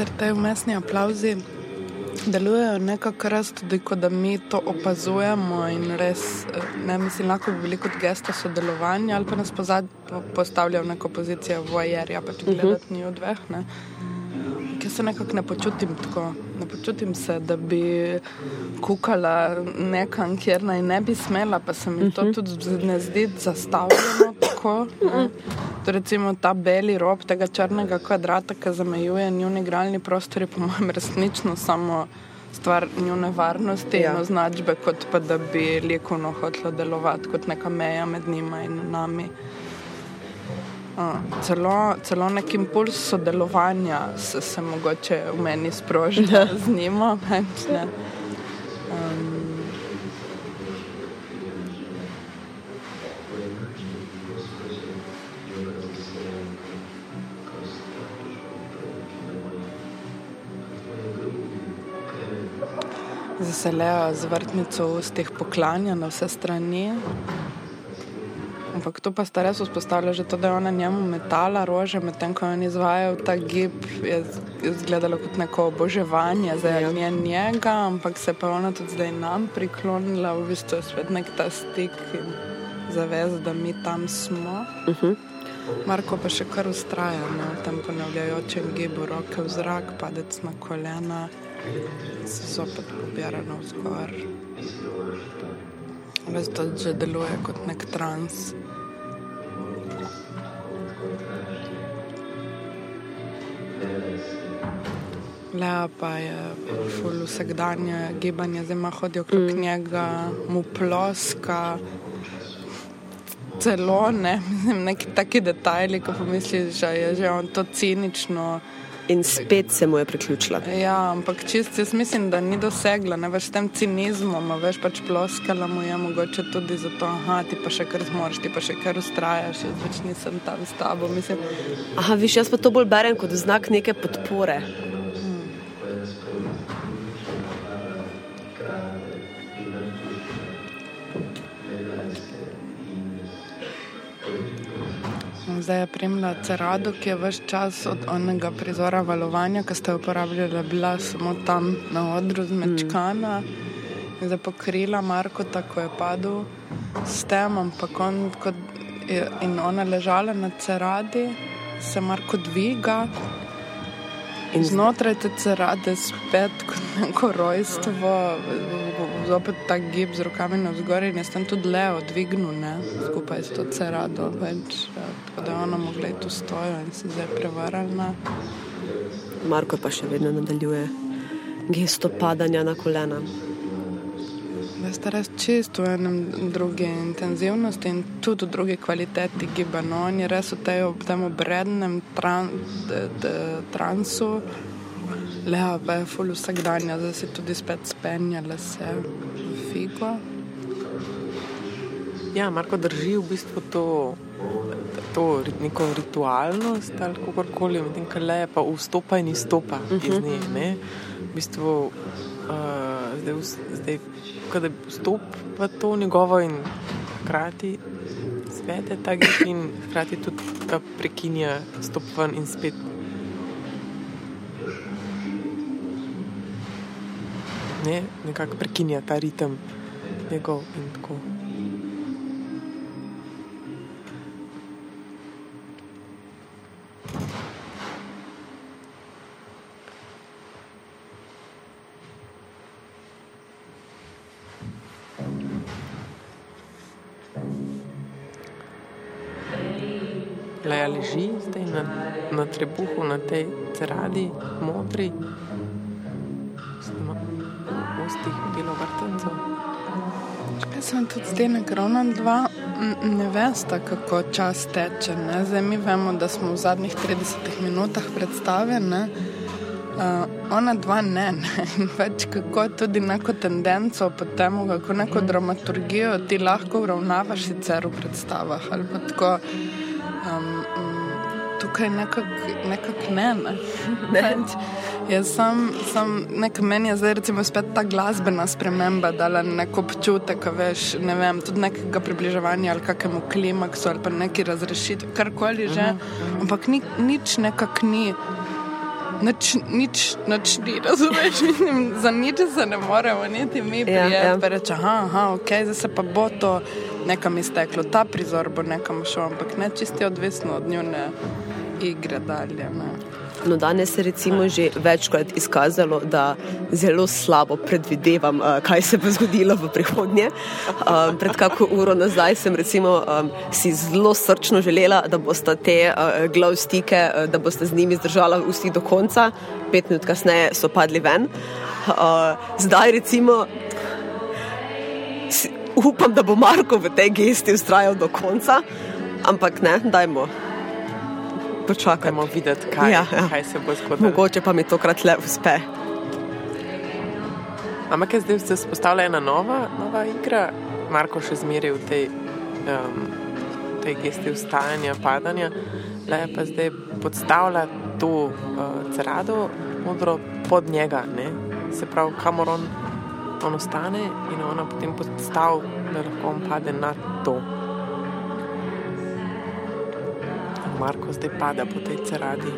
Zdaj, te umestni aplauzi delujejo nekako res tudi, kot da mi to opazujemo in res, ne mislim, lahko bi bili kot gesta sodelovanja ali pa nas postavljajo v neko pozicijo vojerja, pač gledati njih dveh. Ne. Jaz se nekako ne počutim tako. Ne počutim se, da bi kukala nekam, kjer naj ne bi smela, pa se mi to tudi ne zdi zastavljeno tako. Ne. To recimo ta beli rob tega črnega kvadrata, ki zamejuje njihov igralni prostor, je po mojem resnično samo stvar njihove varnosti ja. in označbe, kot pa da bi likovno hotelo delovati kot neka meja med njima in nami. Uh, celo, celo nek impuls sodelovanja se, se mogoče v meni sproži z njima. Več, se lejo z vrtnico ustih poklanja na vse strani. Ampak to pa sta res vzpostavila že to, da je ona njemu metala rože, medtem ko je on izvajal ta gib, je izgledalo kot neko oboževanje za ja. njega, ampak se pa ona tudi zdaj nam priklonila, v bistvu je spet nek ta stik in zavez, da mi tam smo. Uh mhm. -huh. Marko pa še kar ustraja na tem ponavljajočem gibu, roke v zrak, padec na kolena zopet pobira na vzgor. Ves to že deluje kot nek trans. Lea pa je ful vsakdanje gibanje, zdaj ima hodijo okrog mm. njega, mu ploska, celo ne, mislim, neki taki detajli, ko pomisliš, da je že on to cinično. In spet se mu je priključila. Ja, ampak čist jaz mislim, da ni dosegla, ne veš, tem cinizmom, veš pač ploskala mu je mogoče tudi zato, aha, ti pa še kar zmoriš, ti pa še kar ustrajaš, jaz več nisem tam s tabo, mislim. Aha, viš, jaz pa to bolj berem kot znak neke podpore. Zdaj primila cerado, ki je vse čas od onega prizora valovanja, ki ste uporabljali, bila samo tam na odru zmečkana. Mm. Zdaj pokrila Marko, tako je padel s tem, ampak on je, in ona ležala na ceradi, se Marko dviga. In znotraj te cerade spet kot neko rojstvo, zopet ta gib z rokami na vzgor in jaz tam tudi le odvignil, ne, skupaj s to cerado, več, tako da ona mogla tu stojo in se zdaj prevarala. Marko pa še vedno nadaljuje gesto padanja na kolena. Zdaj sta res čisto v enem drugi intenzivnosti in tudi v drugi kvaliteti gibanja. No, on je res v tej, tem obrednem tran, de, de, transu, leva pa je ful vsak dan, zdaj si tudi spet spenjala se figo. Ja, Marko drži v bistvu to, to neko ritualnost ali kako koli, medtem ko le pa vstopa in izstopa uh -huh. iz nje. Ne? V bistvu uh, zdaj, zdaj da vstop v to njegovo in hkrati svete ta gib in hkrati tudi ta prekinja stop ven in spet. Ne, nekako prekinja ta ritem njegov in tako. Leja leži zdaj na, na trebuhu, na tej ceradi, modri, na ustih bilo vrtencev. Jaz sem tudi zdaj na krona dva, ne veste, kako čas teče. Ne? Zdaj mi vemo, da smo v zadnjih 30 minutah predstavljeni. Uh, ona dva ne, ne. In več kako tudi neko tendenco po tem, kako neko dramaturgijo ti lahko uravnavaš sicer v predstavah. Ali pa tako um, um, tukaj nekako nekak ne. ne. ne. Jaz sem, sem nek meni je zdaj recimo spet ta glasbena sprememba dala nek občutek, veš, ne vem, tudi nekega približevanja ali kakemu klimaksu ali pa neki razrešitvi, karkoli že, ampak ni, nič nekak ni. Nič, nič, nič ni, razumeš? Mislim, za nič se ne moremo, niti mi prijeti. Ja, ja. Reči, aha, aha, ok, zdaj se pa bo to nekam izteklo, ta prizor bo nekam šel, ampak ne čisti odvisno od njune igre dalje. Ne. No, danes je recimo že večkrat izkazalo, da zelo slabo predvidevam, kaj se bo zgodilo v prihodnje. Pred kako uro nazaj sem recimo si zelo srčno želela, da boste te glav stike, da boste z njimi zdržala v ustih do konca, pet minut kasneje so padli ven. Zdaj recimo upam, da bo Marko v tej gesti ustrajal do konca, ampak ne, dajmo počakajmo videti, kaj, ja, ja. kaj se bo zgodilo. Mogoče pa mi tokrat le uspe. Ampak zdaj se spostavlja ena nova, nova igra, Marko še zmeri v tej, um, tej gesti vstajanja, padanja, le pa zdaj podstavlja to uh, cerado modro pod njega, ne? se pravi, kamor on, on ostane in ona potem podstavlja, da lahko on pade na to. Marko zdaj pada po tej ceradi.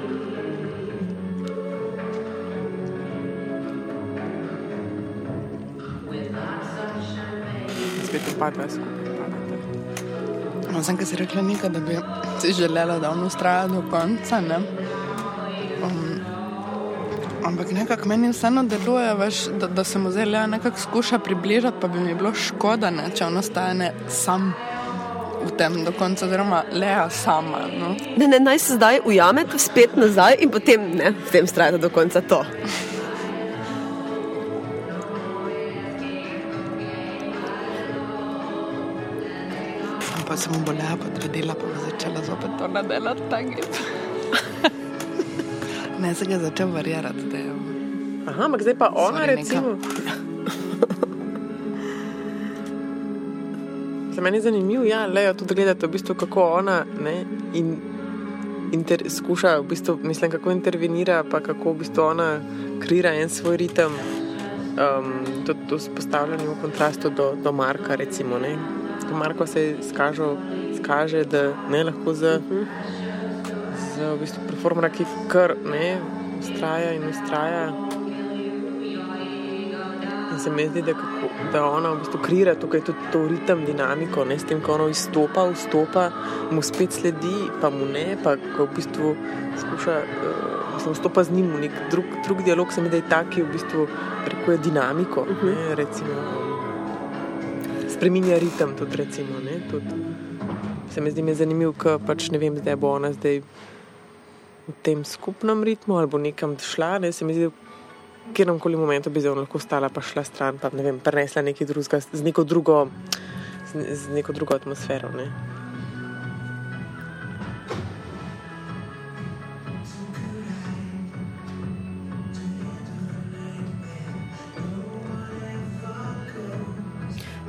Spet upada skupaj. No, sem kaj si rekla nekaj, da bi si želela, da on ustraja do konca. Um, ampak nekako meni vseeno deluje, veš, da, da se mu zdaj le nekako skuša približati, pa bi mi bilo škoda, ne, če on ostane sam v tem do konca, oziroma le sama. No. Ne, ne, naj se zdaj ujamete spet nazaj in potem ne, v tem strajate do konca to. pa se mu bo lepo odvedela, pa bo začela zopet to nadelati ta gib. ne, se ga začel varirati. da je- Aha, ampak zdaj pa ona, Sorry, neka- recimo. Za mene je zanimivo, ja, lejo tudi gledati, v bistvu, kako ona ne, in, inter, skuša, v bistvu, mislim, kako intervenira, pa kako v bistvu ona kreira en svoj ritem. Um, to, to spostavljanje v kontrastu do, do Marka, recimo. Ne. Ko Marko se skažo, skaže, da ne lahko z, z v bistvu, performera, ki kar ne, ustraja in ustraja. In se mi zdi, da, kako, da ona v bistvu kreira tukaj tudi to ritem, dinamiko, ne s tem, ko ona izstopa, vstopa, mu spet sledi, pa mu ne, pa ko v bistvu skuša, uh, mislim, vstopa z njim v nek drug, drug dialog, se mi da je tak, ki v bistvu prekuje dinamiko, uh -huh. ne, recimo, um, spreminja ritem tudi, recimo, ne, tudi. Se mi zdi zanimivo, ker pač ne vem, zdaj bo ona zdaj v tem skupnem ritmu ali bo nekam šla, ne, se mi zdi, v kjerem koli momentu bi zdaj lahko stala pa šla stran, pa ne vem, prenesla nekaj drugega, z neko drugo, z, z neko drugo atmosfero, ne.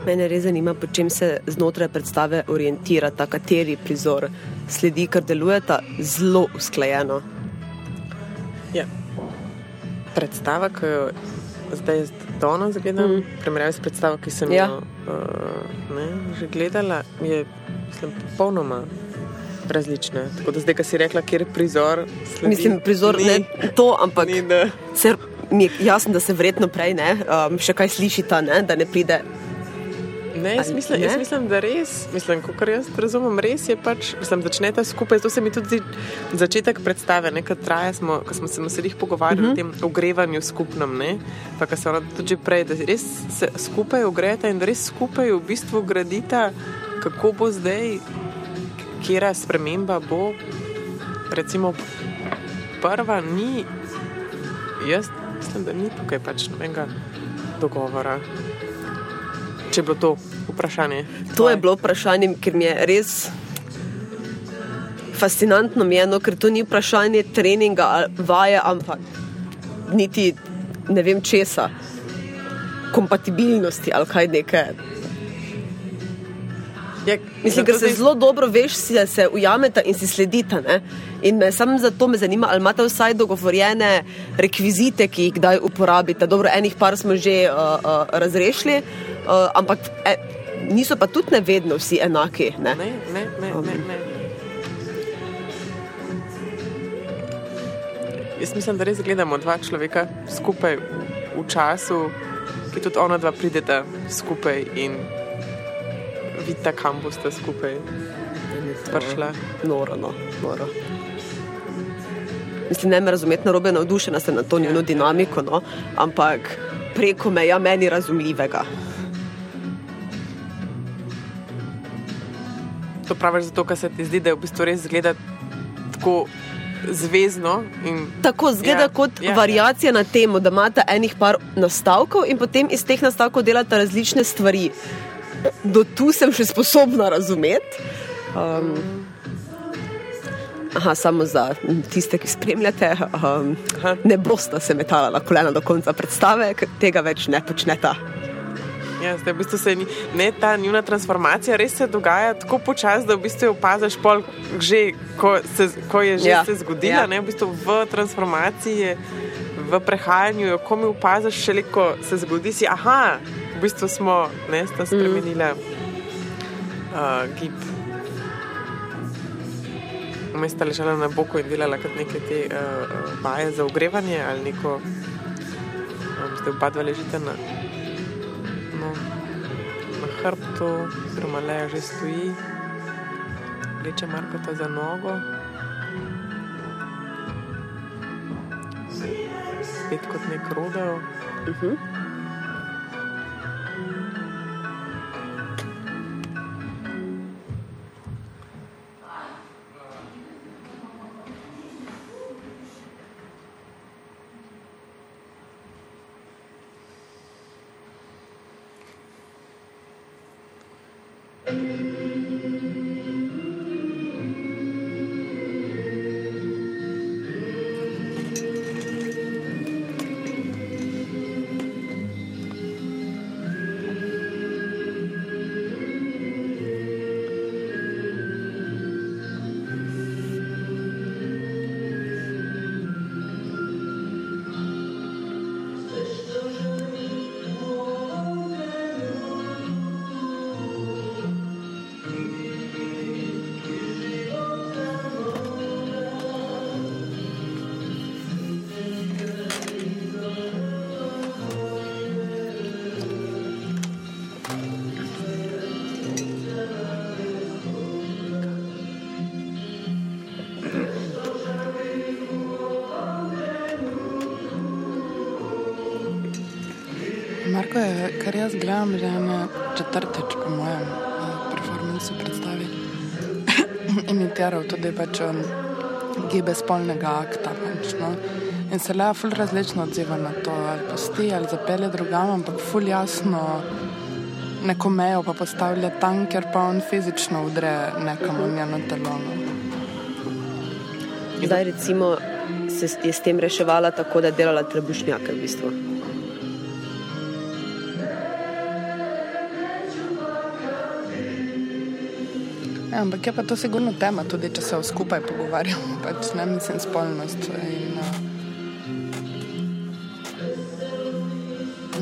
Mene res zanima, po čem se znotraj predstave orientirata, kateri prizor sledi, ker delujeta zelo usklajeno. Ja. Predstava, ki jo zdaj z Dono zagledam, mm. primerjavi s predstavo, ki sem Ja. jo uh, ne, že gledala, je mislim, popolnoma različna. Tako da zdaj, ki si rekla, kjer je prizor, sledi, Mislim, prizor ni, ne to, ampak ni, da, se, mi je jasno, da se verjetno prej ne, um, še kaj slišita, ne, da ne pride. Ne, jaz mislim, ne? jaz mislim, da res, mislim, kot jaz razumem, res je pač, mislim, začnete skupaj. To se mi tudi zdi začetek predstave, nekaj traja, smo, ko smo se na sedih pogovarjali uh -huh. o tem ogrevanju skupnem, ne, pa kar se ona tudi prej, da res se skupaj ogrejete in da res skupaj v bistvu gradita, kako bo zdaj, kera sprememba bo, recimo prva ni, jaz mislim, da ni tukaj pač nobenega dogovora. Če je bilo to vprašanje. To je bilo vprašanje, ker mi je res fascinantno, mi je, no, ker to ni vprašanje treninga ali vaje, ampak niti ne vem česa, kompatibilnosti ali kaj neke. Ja, Mislim, ker se zelo dobro veš, si, da se ujameta in si sledita. Ne? In me samo zato me zanima, ali imate vsaj dogovorjene rekvizite, ki jih kdaj uporabite. Dobro, enih par smo že uh, uh, razrešili, uh, ampak e, niso pa tudi ne vedno vsi enaki. Ne? Ne, ne, ne, ne, ne. Jaz mislim, da res gledamo dva človeka skupaj v času, ki tudi ona dva prideta skupaj in vidita, kam boste skupaj prišla. Noro, no, noro. Mislim, ne me razumeti narobe, navdušena sem na to njeno dinamiko, no, ampak preko meja meni razumljivega. To praviš zato, ker se ti zdi, da je v bistvu res zgleda tako zvezno. In, Tako zgleda Ja, ja, kot ja, ja, variacija ja. na temo, da imate enih par nastavkov in potem iz teh nastavkov delate različne stvari. Do tu sem še sposobna razumeti. Um, aha, samo za tiste, ki spremljate, um, ne boste se metala na kolena do konca predstave, ker tega več ne počneta. Ja, zdaj, v bistvu se ni, ne, ta njuna transformacija res se dogaja tako počasi, da v bistvu opaziš, pol, že, ko, se, ko je že Ja, se zgodila. ja. Ne, v, bistvu v transformaciji, v prehajanju, jo komi opaziš, šele ko se zgodi, si aha, bistvu smo ne, sta spremenila mm. uh, gib. Vmes sta ležala na boku in delala kot neke te uh, uh, vaje za ogrevanje ali neko. Um, zdaj oba dva ležite na, no, na hrbtu, oziroma leja že stoji, leče Markota za nogo. Spet kot nek rodeo. Uh -huh. Jaz gledam, že na četrtič po mojem uh, performancu predstavi. Imitiral tudi pač um, gibe spolnega akta. Pač, no? In se le ful različno odziva na to, ali posti ali zapelje drugam, ampak ful jasno neko mejo pa postavlja tam, ker pa on fizično udre nekam v njeno telo. No. Zdaj recimo se je s tem reševala tako, da je delala trebušnjake v bistvu. Ampak je pa to sigurno tema, tudi če se skupaj pogovarjamo, pač ne mislim spolnost. In, uh,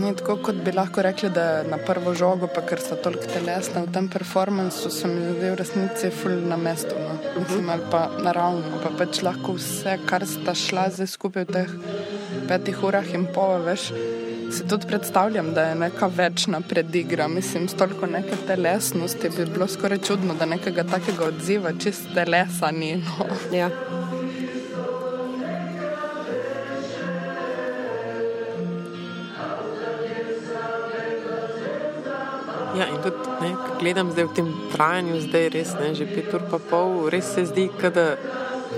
ni tako, kot bi lahko rekli, da na prvo žogo, pa ker so toliko telesne v tem performancu, se mi zdi v resnici ful na mestu. No. Mislim, ali pa naravno, pa pač lahko vse, kar sta šla zdaj skupaj v teh petih urah in pol, veš. Si tudi predstavljam, da je neka večna predigra, mislim, s toliko neke telesnosti bi bilo skoraj čudno, da nekega takega odziva čist telesa ni. No. Ja. Ja, in tudi, ne, gledam zdaj v tem trajanju, zdaj res ne, že pet ur pa pol, res se zdi, da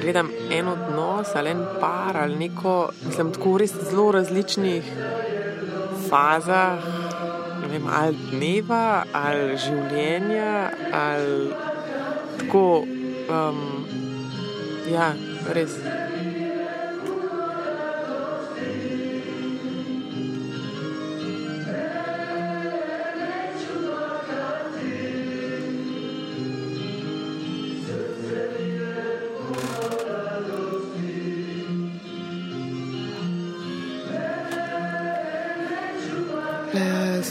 gledam en odnos ali en par ali neko, mislim, tako res zelo različnih fazah, vem, ali dneva, ali življenja, ali tako, um, ja, res.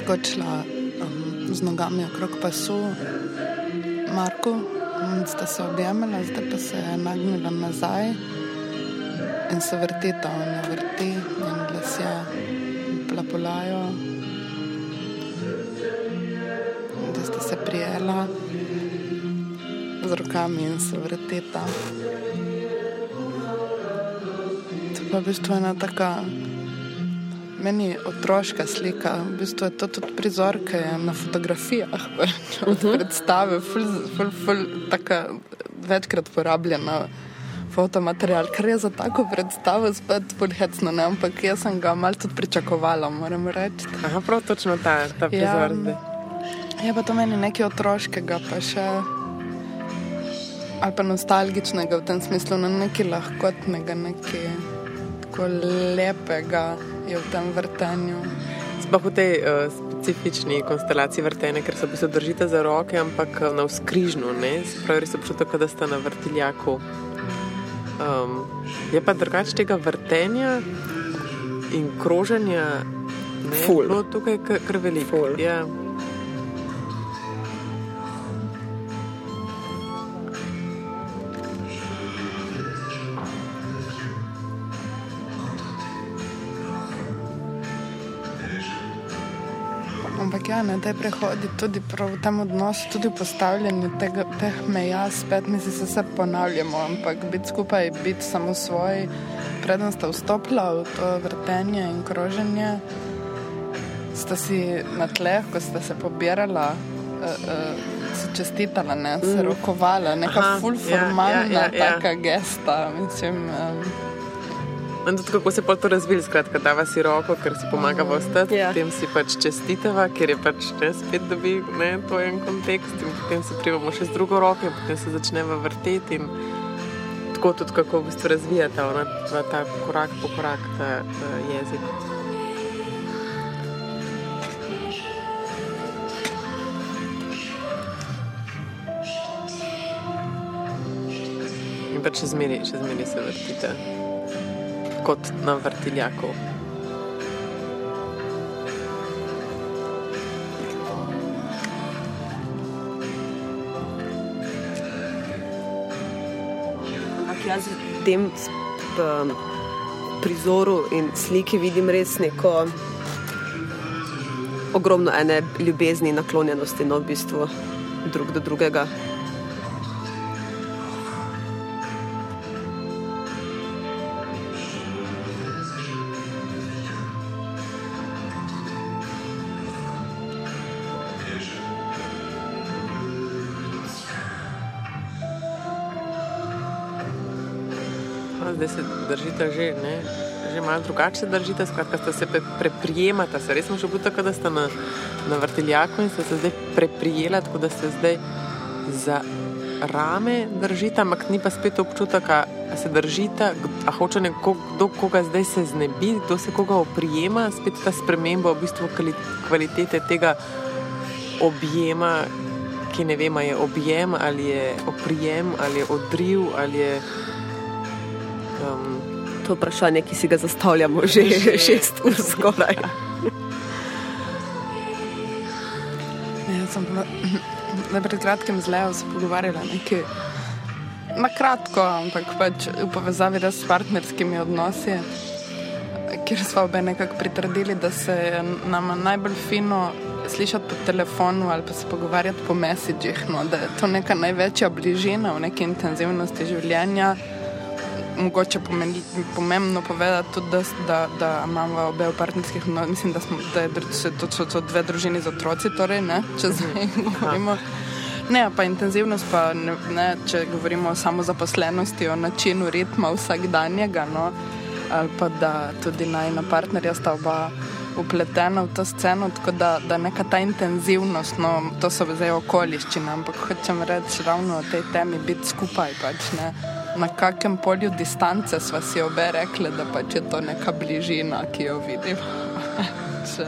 Skočila um, z nogami okrog pasu, Marko, in sta se objemala, zdaj pa se je nagnila nazaj in se vrtita, on je vrti in glasje plapolajo. Da sta se prijela z rokami in se vrtita. To pa je v bistvu ena taka meni otroška slika, v bistvu je to tudi prizor, ki je na fotografijah, od uh -huh. predstave, ful, ful, ful, taka večkrat porabljena. Fotomaterial, kar je za tako predstavo spet podhecno, ne? ampak jaz sem ga malo tudi pričakovala, moram reči. Aha, prav točno ta, ta prizor Ja. zdaj. Je pa to meni nekaj otroškega, pa še ali pa nostalgičnega v tem smislu, no nekaj lahkotnega, nekaj tako lepega je v tem vrtanju. Sploh v tej uh, specifični konstelaciji vrtenja, ker se v bistvu držite za roke, ampak eh, na vzkrižnu, ne? Se pravi, res občutek, da ste na vrtiljaku. Um, je pa drugače tega vrtenja in kroženja, ne, Ful. bilo tukaj kar veliko. Ful. Ja. Ja, na te prehodi, tudi prav v tem odnosu, tudi v postavljanju tega, teh meja, spet mi se vse ponavljamo, ampak biti skupaj, biti samo svoj, preden sta vstopila v to vrtenje in kroženje, sta si na tleh, ko sta se pobirala, uh, uh, si čestitala, ne, se rokovala, neka Aha, full ja, ja, formalna ja, ja. taka gesta, mislim. Um, In tudi kako se je to razvilo, skratka, dava si roko, ker si pomaga vstati, Ja. potem si pač čestitava, ker je pač ne, spet dobi ne, to en kontekst in potem se privamo še z drugo roko in potem se začneva vrteti in tako tudi kako v bistvu razvijata ona, dva ta korak po korak ta, ta jezik. In pač še zmeri, še zmeri se vrtite kot na vrtiljaku. Jaz v tem p- prizoru in sliki vidim res neko ogromno ene ljubezni naklonjenosti, no, v bistvu drug do drugega. Držite že, ne, že malo drugače držite, skratka, ste se preprijemata. Se res smo že bili tako, da ste na, na vrteljaku in ste se zdaj preprijela, tako da ste zdaj za rame držite, ampak ni pa spet občutek, da se držite, a hoče nekdo, kdo koga zdaj se znebi, kdo se koga oprijema, spet ta sprememba v bistvu kvalitete tega objema, ki ne vem, je objem ali je oprijem ali je odriv ali je. Um, to je vprašanje, ki si ga zastavljamo že, že šest ur skoraj. Ja, sem pa pred kratkim z Leo se pogovarjala nekaj. Na kratko, ampak pač v povezavi s partnerskimi odnosi, kjer smo obe nekako pritrdili, da se nam najbolj fino slišati po telefonu ali pa se pogovarjati po mesičih, no, da je to neka največja bližina v neki intenzivnosti življenja. Mogoče pomeni, pomembno povedati tudi, da, da, da imamo obe v partnerskih odnosih, mislim, da, smo, da je, to, so to dve družini z otroci, torej, ne, če zdaj govorimo. Ne, pa intenzivnost, pa ne, ne, če govorimo o samozaposlenosti, o načinu ritma vsakdanjega, no, ali pa da tudi najna partnerja sta oba upletena v to sceno, tako da, da neka ta intenzivnost, no, to so zdaj okoliščine, ampak hočem reči ravno o tej temi biti skupaj. Pač, ne, na kakem polju distance smo si obe rekli, da pač je to neka bližina, ki jo vidim. Če...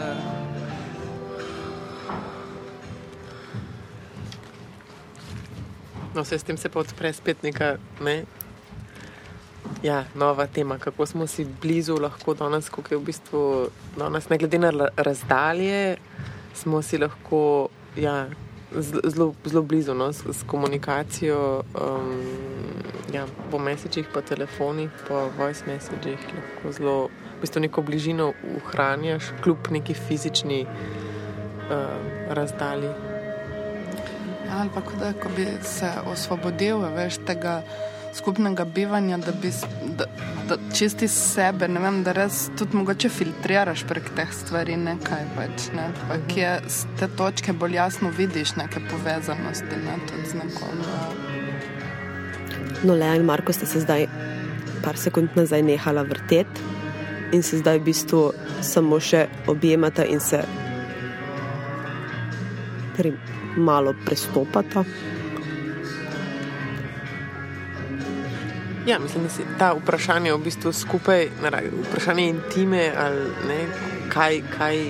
No, vse s tem se pa odpre spet neka ne, Ja, nova tema, kako smo si blizu, lahko danes, kako je v bistvu danes, ne glede na razdalje, smo si lahko ja, zelo blizu no, s, s komunikacijo. Um, ja, po mesečih, po telefonih, po voice messagih lahko zelo, v bistvu neko bližino ohranjaš, kljub neki fizični uh, razdalji. Ja, ali pa da, ko bi se osvobodil, veš tega skupnega bivanja, da bi da, da čisti sebe, ne vem, da res tudi mogoče filtriraš prek teh stvari nekaj več. Ne? Pa, kje z te točke bolj jasno vidiš neke povezanosti ne? tudi z nekom. No, Lea in Marko ste se zdaj par sekund nazaj nehala vrteti in se zdaj v bistvu samo še objemata in se pri malo prestopata. Ja, mislim, da si ta vprašanje v bistvu skupaj, vprašanje intime ali ne, kaj, kaj,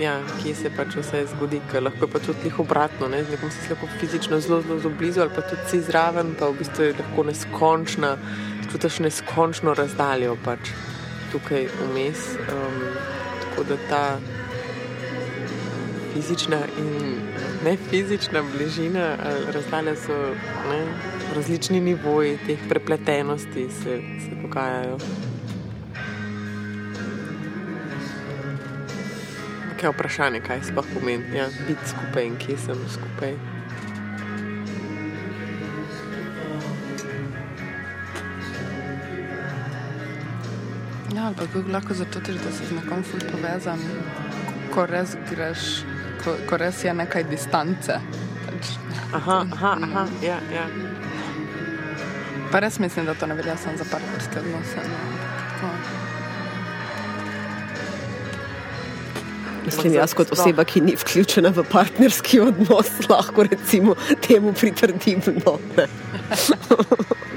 ja, kje se pač vse zgodi, ker lahko je pač tudi obratno, ne, z nekom si lahko fizično zelo, zelo, zelo blizu ali pa tudi si zraven, pa v bistvu je lahko neskončna, čutiš neskončno razdaljo pač tukaj vmes. Um, tako da ta fizična in ne fizična bližina ali razdalja so ne, različni nivoji teh prepletenosti se, se dogajajo. Kaj je vprašanje, kaj sploh pomeni ja, biti skupaj in kje sem skupaj? Ja, ampak lahko zato, da si z nekom ful povezan, ko res greš, ko, ko res je nekaj distance. Aha, aha, aha, ja, ja. Pa res mislim, da to ne velja samo za partnerske odnose. No. Mislim, jaz kot oseba, ki ni vključena v partnerski odnos, lahko recimo temu pritrdim. No,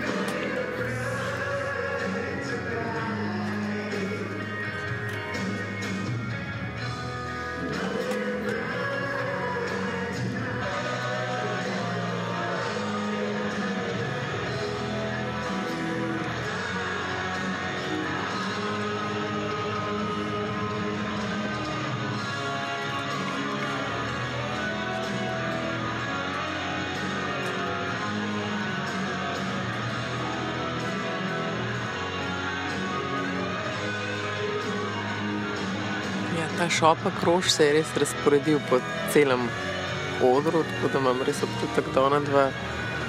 šopa krož se je res razporedil po celem odru, tako da imam res občutek, da ona dva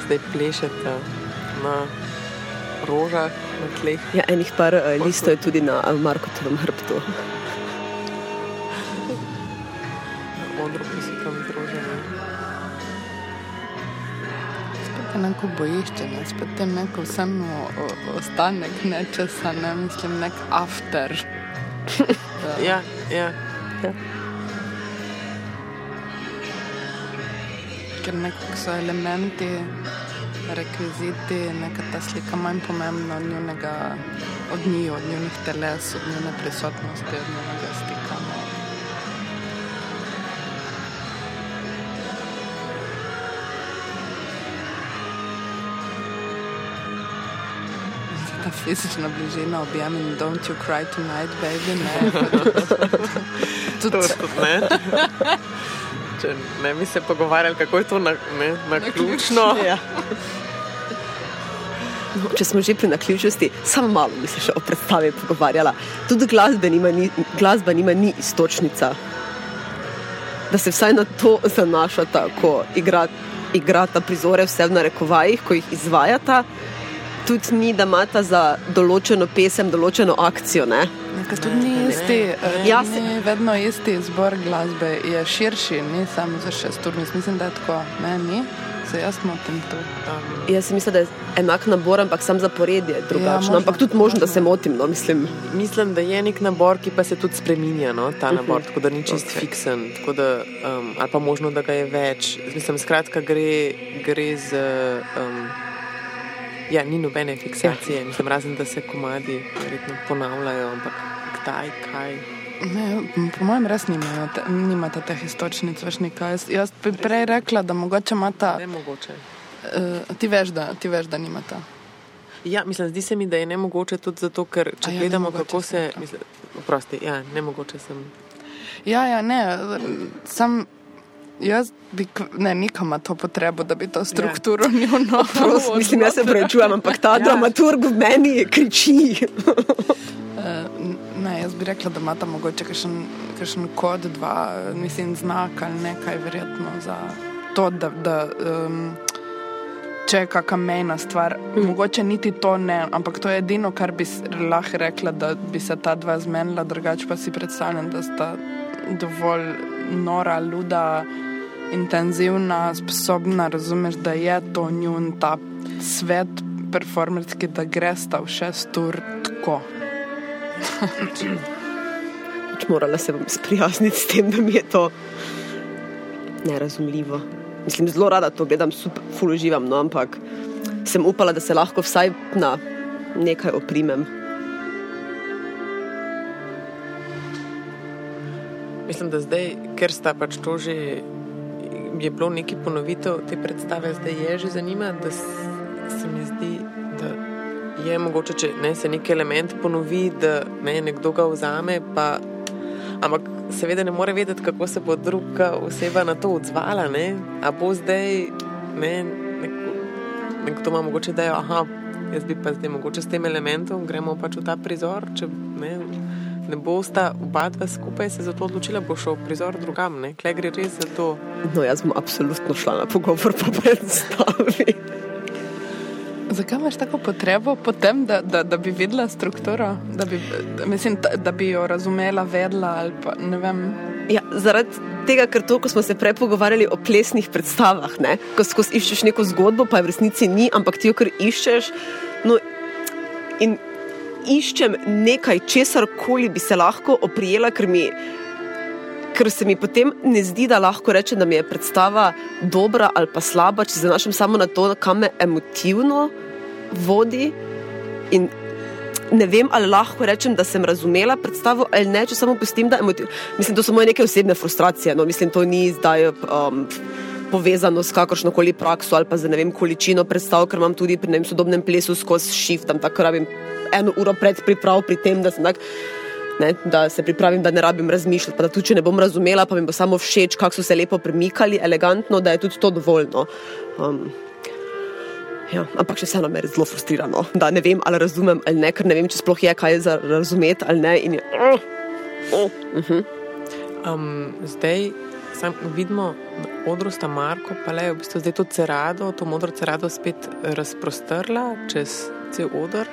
zdaj plešeta na rožah, na tleh. Ja, enih par uh, listov je tudi na uh, Markotovem hrbtu. na odru, ki so tam z rožami. neko bojišče, ne? spet tem neko vseeno ostanek nečesa, ne mislim, nek after. ja, ja. Ker nekako so elementi, rekviziti, neka ta slika manj pomembna od njunega, od njih, od njunih teles, od njune prisotnosti, od njunega stika. Ne? Ta fizična bližina, objem in don't you cry tonight, baby. Ne, To tudi ne. Če ne bi se pogovarjali, kako je to na, ne, na ključno. Ja. No, če smo že pri naključnosti, samo malo bi se še o predstavi pogovarjala. Tudi glasba nima ni, glasba nima ni istočnica. Da se vsaj na to zanašata, ko igra, igrata prizore, vse v narekovajih, ko jih izvajata. Tudi ni, da imata za določeno pesem, določeno akcijo. Ne? Nekaj tudi ni isti, Ja, ni se- vedno isti zbor glasbe, je širši, ni samo za šest ur. Mislim, da je tako, ne, ni. Se jaz motim tu. Um, Jaz mislim, da je enak nabor, ampak sam zapored je drugačno. možno, ampak tudi možno, da se motim. No, mislim. mislim, da je nek nabor, ki pa se tudi spreminja, no, ta nabor, tako da ni čist Ok. okay. fiksen. tako Da, um, ali pa možno, da ga je več. Mislim, skratka, gre, gre z. Um, ja, ni nobene fiksacije, mislim, razen da se komadi verjetno ponavljajo, ampak kdaj, kaj. Ne, po mojem, res nimajo te, nimate teh istočnic, veš nekaj. Jaz, bi prej rekla, da mogoče imata. Ne mogoče. Uh, ti, veš, da, ti veš, da nimata. Ja, mislim, zdi se mi, da je nemogoče tudi zato, ker če A ja, gledamo, kako se. Mislim, oprosti, ja, nemogoče sem. Ja, ja, ne, sam. Jaz bi, ne, nikama to potrebo, da bi to strukturo ja. njuno. Prost, mislim, jaz se prečujem, ampak ta Ja. dramaturg v meni kriči. Eh, Ne, jaz bi rekla, da ima tam mogoče kakšen, kakšen kod, dva, mislim, znak ali nekaj, verjetno za to, da, da um, če je kakšna mejna stvar, mm. mogoče niti to ne, ampak to je edino, kar bi lahko rekla, da bi se ta dva zmenila, drugače pa si predstavljam, da sta dovolj nora, luda, intenzivna, sposobna, razumeš, da je to njun ta svet performerski, da greš ta v šest ur tako. Pač morala se bom sprijazniti s tem, da mi je to nerazumljivo. Mislim, zelo rada to gledam, super, ful uživam, no, ampak sem upala, da se lahko vsaj na nekaj oprimem. Mislim, da zdaj, ker sta pač to že, je bilo neki ponovitev te predstave, zdaj je že zanima, da se mi zdi, da je mogoče, če ne, se neki element ponovi, da ne, nekdo ga vzame, pa, ampak seveda ne more vedeti, kako se bo druga oseba na to odzvala. Ne? A bo zdaj, ne, neko, nekdo ima mogoče, da je, aha, jaz bi pa zdaj mogoče s tem elementom, gremo pač v ta prizor, če ne. Ne bosta oba dva skupaj se za to odločila, bo šel prizor drugam. ne. Klej gre res za to. No, jaz bom absolutno šla na pogovor po predstavi. Zakaj imaš tako potrebo potem, da, da, da bi videla strukturo, da bi, da, mislim, da, da bi jo razumela, vedela ali pa ne vem. Ja, zaradi tega, ker to, ko smo se prej pogovarjali o plesnih predstavah, ne? ko skozi iščeš neko zgodbo, pa je v resnici ni, ampak ti jo kar iščeš. No, in iščem nekaj, česar koli bi se lahko oprijela, ker, mi, ker se mi potem ne zdi, da lahko rečem, da mi je predstava dobra ali pa slaba, če se zanašam samo na to, kam me emotivno vodi. In ne vem, ali lahko rečem, da sem razumela predstavo ali ne, če samo pustim, da emotiv... Mislim, to so moje neke osebne frustracije. No? Mislim, to ni zdaj. Um, Povezano s kakršno koli prakso ali pa z ne vem količino predstav, ker imam tudi pri ne vem, sodobnem plesu skozi shift, tam tako rabim eno uro pred priprav pri tem, da, sem tak, ne, da se pripravim, da ne rabim razmišljati, pa da tudi če ne bom razumela, pa mi bo samo všeč, kako so se lepo premikali, elegantno, da je tudi to dovoljno. Um, Ja, ampak še vseeno me je zelo frustrirano, da ne vem, ali razumem ali ne, ker ne vem, če sploh je kaj za razumeti ali ne. in Je, Um, zdaj sam vidimo na odru sta Marko, pa le v bistvu zdaj to cerado, to modro cerado spet razprostrla čez cel odr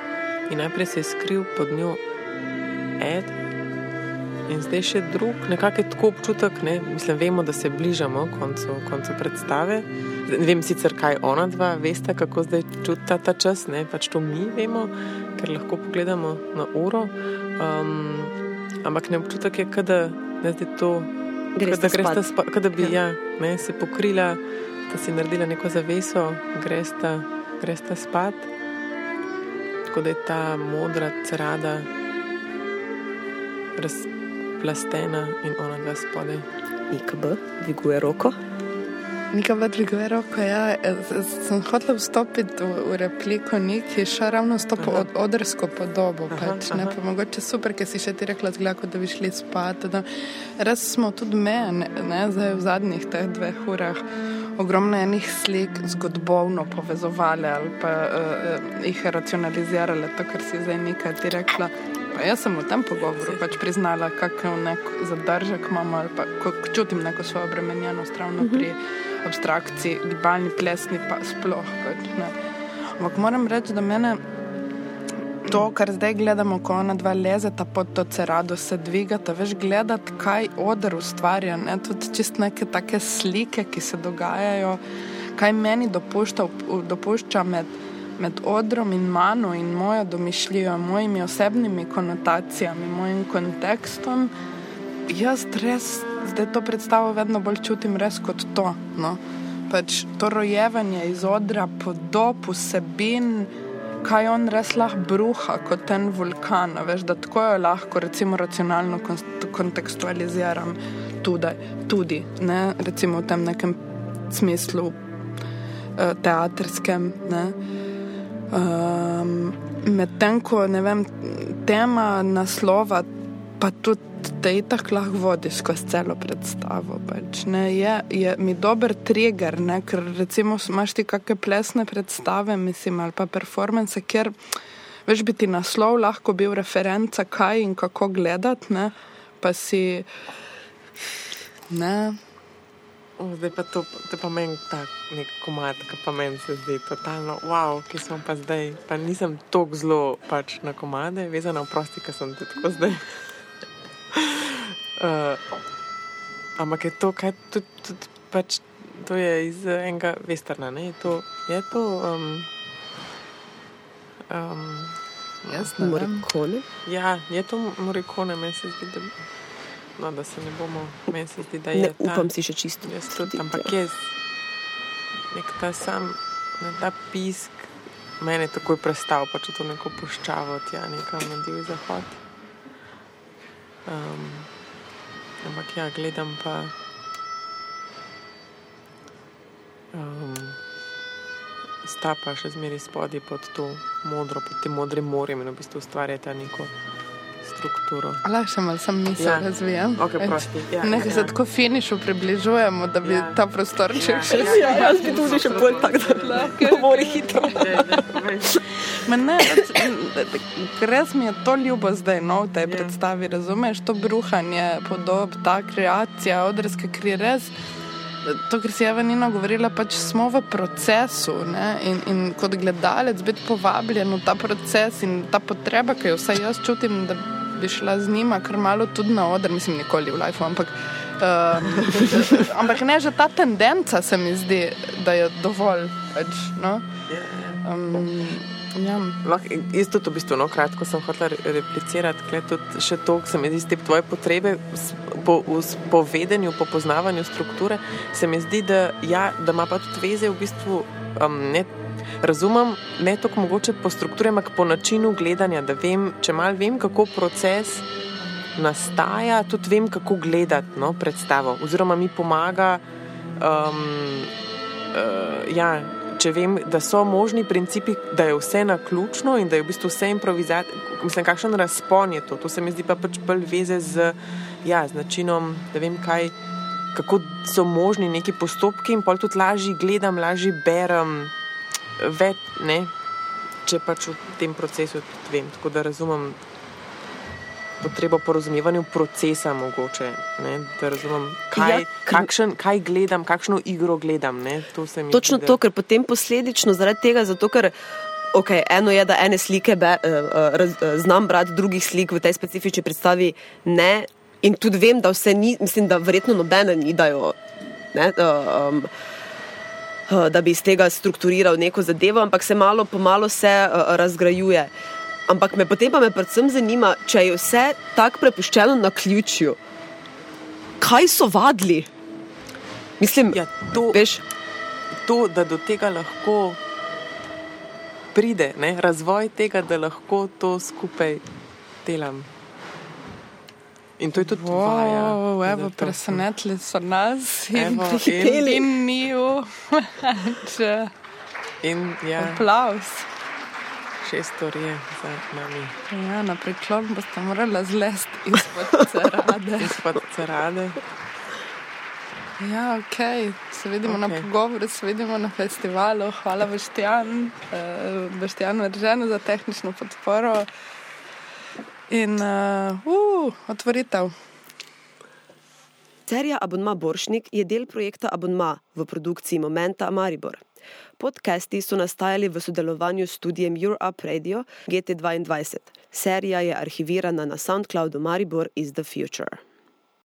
in najprej se je skril pod njo Ed. In zdaj še drug, nekako je tako občutek, ne? mislim, vemo, da se bližamo koncu, koncu predstave. Ne vem sicer, kaj ona dva veste, kako zdaj čuti ta čas, ne pač to mi vemo, ker lahko pogledamo na uro. Um, ampak ne občutek je, da je to, da greš spat, da bi ja. Ja, ne, se pokrila, da si naredila neko zaveso, greš ta spat. Tako da je ta modra crada razplastena in ona dva spodaj. IKB, dviguje roko. Več dviguje roko. Ja. Sem hotel vstopiti v, v repliko, neki še ravno s to po, od, odrsko podobo. Aha, pač, aha. Pa mogoče super, ker si še ti rekla, zgleda, da bi šli spat. Da. Res smo tudi me, ne, ne, zdaj v zadnjih teh dveh urah. Ogromno enih slik zgodovino povezovali ali pa uh, jih racionalizirali, to, kar si zdaj nekaj ti rekla. Pa jaz sem v tem pogovoru pač priznala, kakšen zadržek imam ali pa čutim neko svojo obremenjenost ravno pri abstrakciji, gibalni, plesni pa sploh. Pač, Ampak moram reči, da mene to, kar zdaj gledamo, ko ona dva lezeta pod to cerado, se dvigata, veš gledati, kaj odr ustvarja, ne? tudi čist neke take slike, ki se dogajajo, kaj meni dopušča, dopušča med med odrom in mano in mojo domišljijo, mojimi osebnimi konotacijami, mojim kontekstom, jaz res zdaj to predstavo vedno bolj čutim res kot to. No? Pač to rojevanje iz odra, podob, vsebin, kaj on res lahko bruha kot ten vulkan. Veš, da tako jo lahko, recimo, racionalno kontekstualiziram tudi, tudi ne? recimo v tem nekem smislu uh, teatrskem. Ne? Um, Medtem ko vem, tema naslova, pa tudi te itak lahko vodi skozi celo predstavo. Pač, ne, je, je mi dober trigger, ne, ker recimo imaš ti kakšne plesne predstave, mislim, ali pa performance, kjer veš bi ti naslov lahko bil referenca, kaj in kako gledati, pa si. Ne, Zdaj pa to, to pa meni ta nek komat, ki pa meni se zdi totalno wow, ki sem pa zdaj, pa nisem tako zelo pač na komade, vezana v prosti, ki sem tako zdaj. Uh, ampak je to, kaj tudi, tudi pač, to je iz enega vesterna, ne? Je to, je to, um, um, Jaz ne. Morikone? Ja, je to morikone, meni se zdi, da no, da se ne bomo, meni se zdi, da je. Ne, upam ta, si še čisto. Jaz tudi, ampak je nek ta sam, ne, ta pisk, meni je takoj prestal, pa če to neko puščavo, tja nekam na divji zahod. Um, ampak ja, gledam pa. Um, sta pa še zmeraj spodaj pod to modro, pod tem modrim morjem in v bistvu ustvarjata neko strukturo. Lahko še malo sem misel ja. razvijam. Okay, ja, Nekaj ja. se tako finišu približujemo, da bi ja. ta prostorček ja, še ja, ja, jaz bi tudi še bolj tak, da govori hitro. Res mi je to ljubo zdaj, no, v tej ja. predstavi, razumeš, to bruhanje, podob, ta kreacija, odreske kri res. To, kar si Evanina govorila, pač smo v procesu in, in kot gledalec biti povabljen v ta proces in ta potreba, ki jo vsaj jaz čutim, da bi šla z njima, kar malo tudi na oder, mislim, nikoli v life, ampak, uh, ampak ne, že ta tendenca se mi zdi, da je dovolj. Pač, no? um, ja. Jaz tudi v bistvu, no, kratko sem hotel replicirati, tudi še to, se mi zdi, te tvoje potrebe po, po vedenju, po poznavanju strukture, se mi zdi, da, ja, da ima pa tudi veze v bistvu um, ne razumem ne toliko mogoče po strukturi, ampak po načinu gledanja, da vem, če mal vem, kako proces nastaja, tudi vem, kako gledati no, predstavo. Oziroma mi pomaga, um, uh, ja, če vem, da so možni principi, da je vse na ključno in da je v bistvu vse improvizacija. Mislim, kakšen razpon je to. To se mi zdi pa pač bolj veze z, ja, z načinom, da vem, kaj. Kako so možni neki postopki, in pa tudi lažje gledam, lažje berem, več, ne, če pač v tem procesu tudi vem. Tako da razumem potrebo po razumevanju procesa, mogoče, ne, da razumem, kaj, ja, kakšen, kaj gledam, kakšno igro gledam. Ne, to Točno da... to, ker potem posledično zaradi tega, zato ker. Okay, eno je, da ene slike be, uh, uh, raz, uh, znam brati, drugih slik v tej specifični predstavi ne, In tudi vem, da vse ni, mislim, da verjetno nobene ni dajo. Ne, um, Da bi iz tega strukturiral neko zadevo, ampak se malo po malo vse uh, razgrajuje. Ampak me potem pa me predvsem zanima, če je vse tako prepuščeno na ključju. Kaj so vadili? Mislim, Ja, to, veš, to, da do tega lahko pride, ne? razvoj tega, da lahko to skupaj delam. In to je tudi vaja. Wow, da evo, presenetili so nas in Evo, prehiteli. in, in njiju. Če in ja, aplaus. šest ur je za nami. Ja, na priklon boste morali zlesti izpod cerade. Izpod cerade. Ja, ok, se vidimo okay. na pogovoru, se vidimo na festivalu. Hvala Boštjan, uh, Boštjan Verženu za tehnično podporo. In uh, uh, otvoritev. Serija Abonma Boršnik je del projekta Abonma v produkciji Momenta Maribor. Podcasti so nastajali v sodelovanju s studijem Europe Radio GT22. Serija je arhivirana na SoundCloudu Maribor is the Future.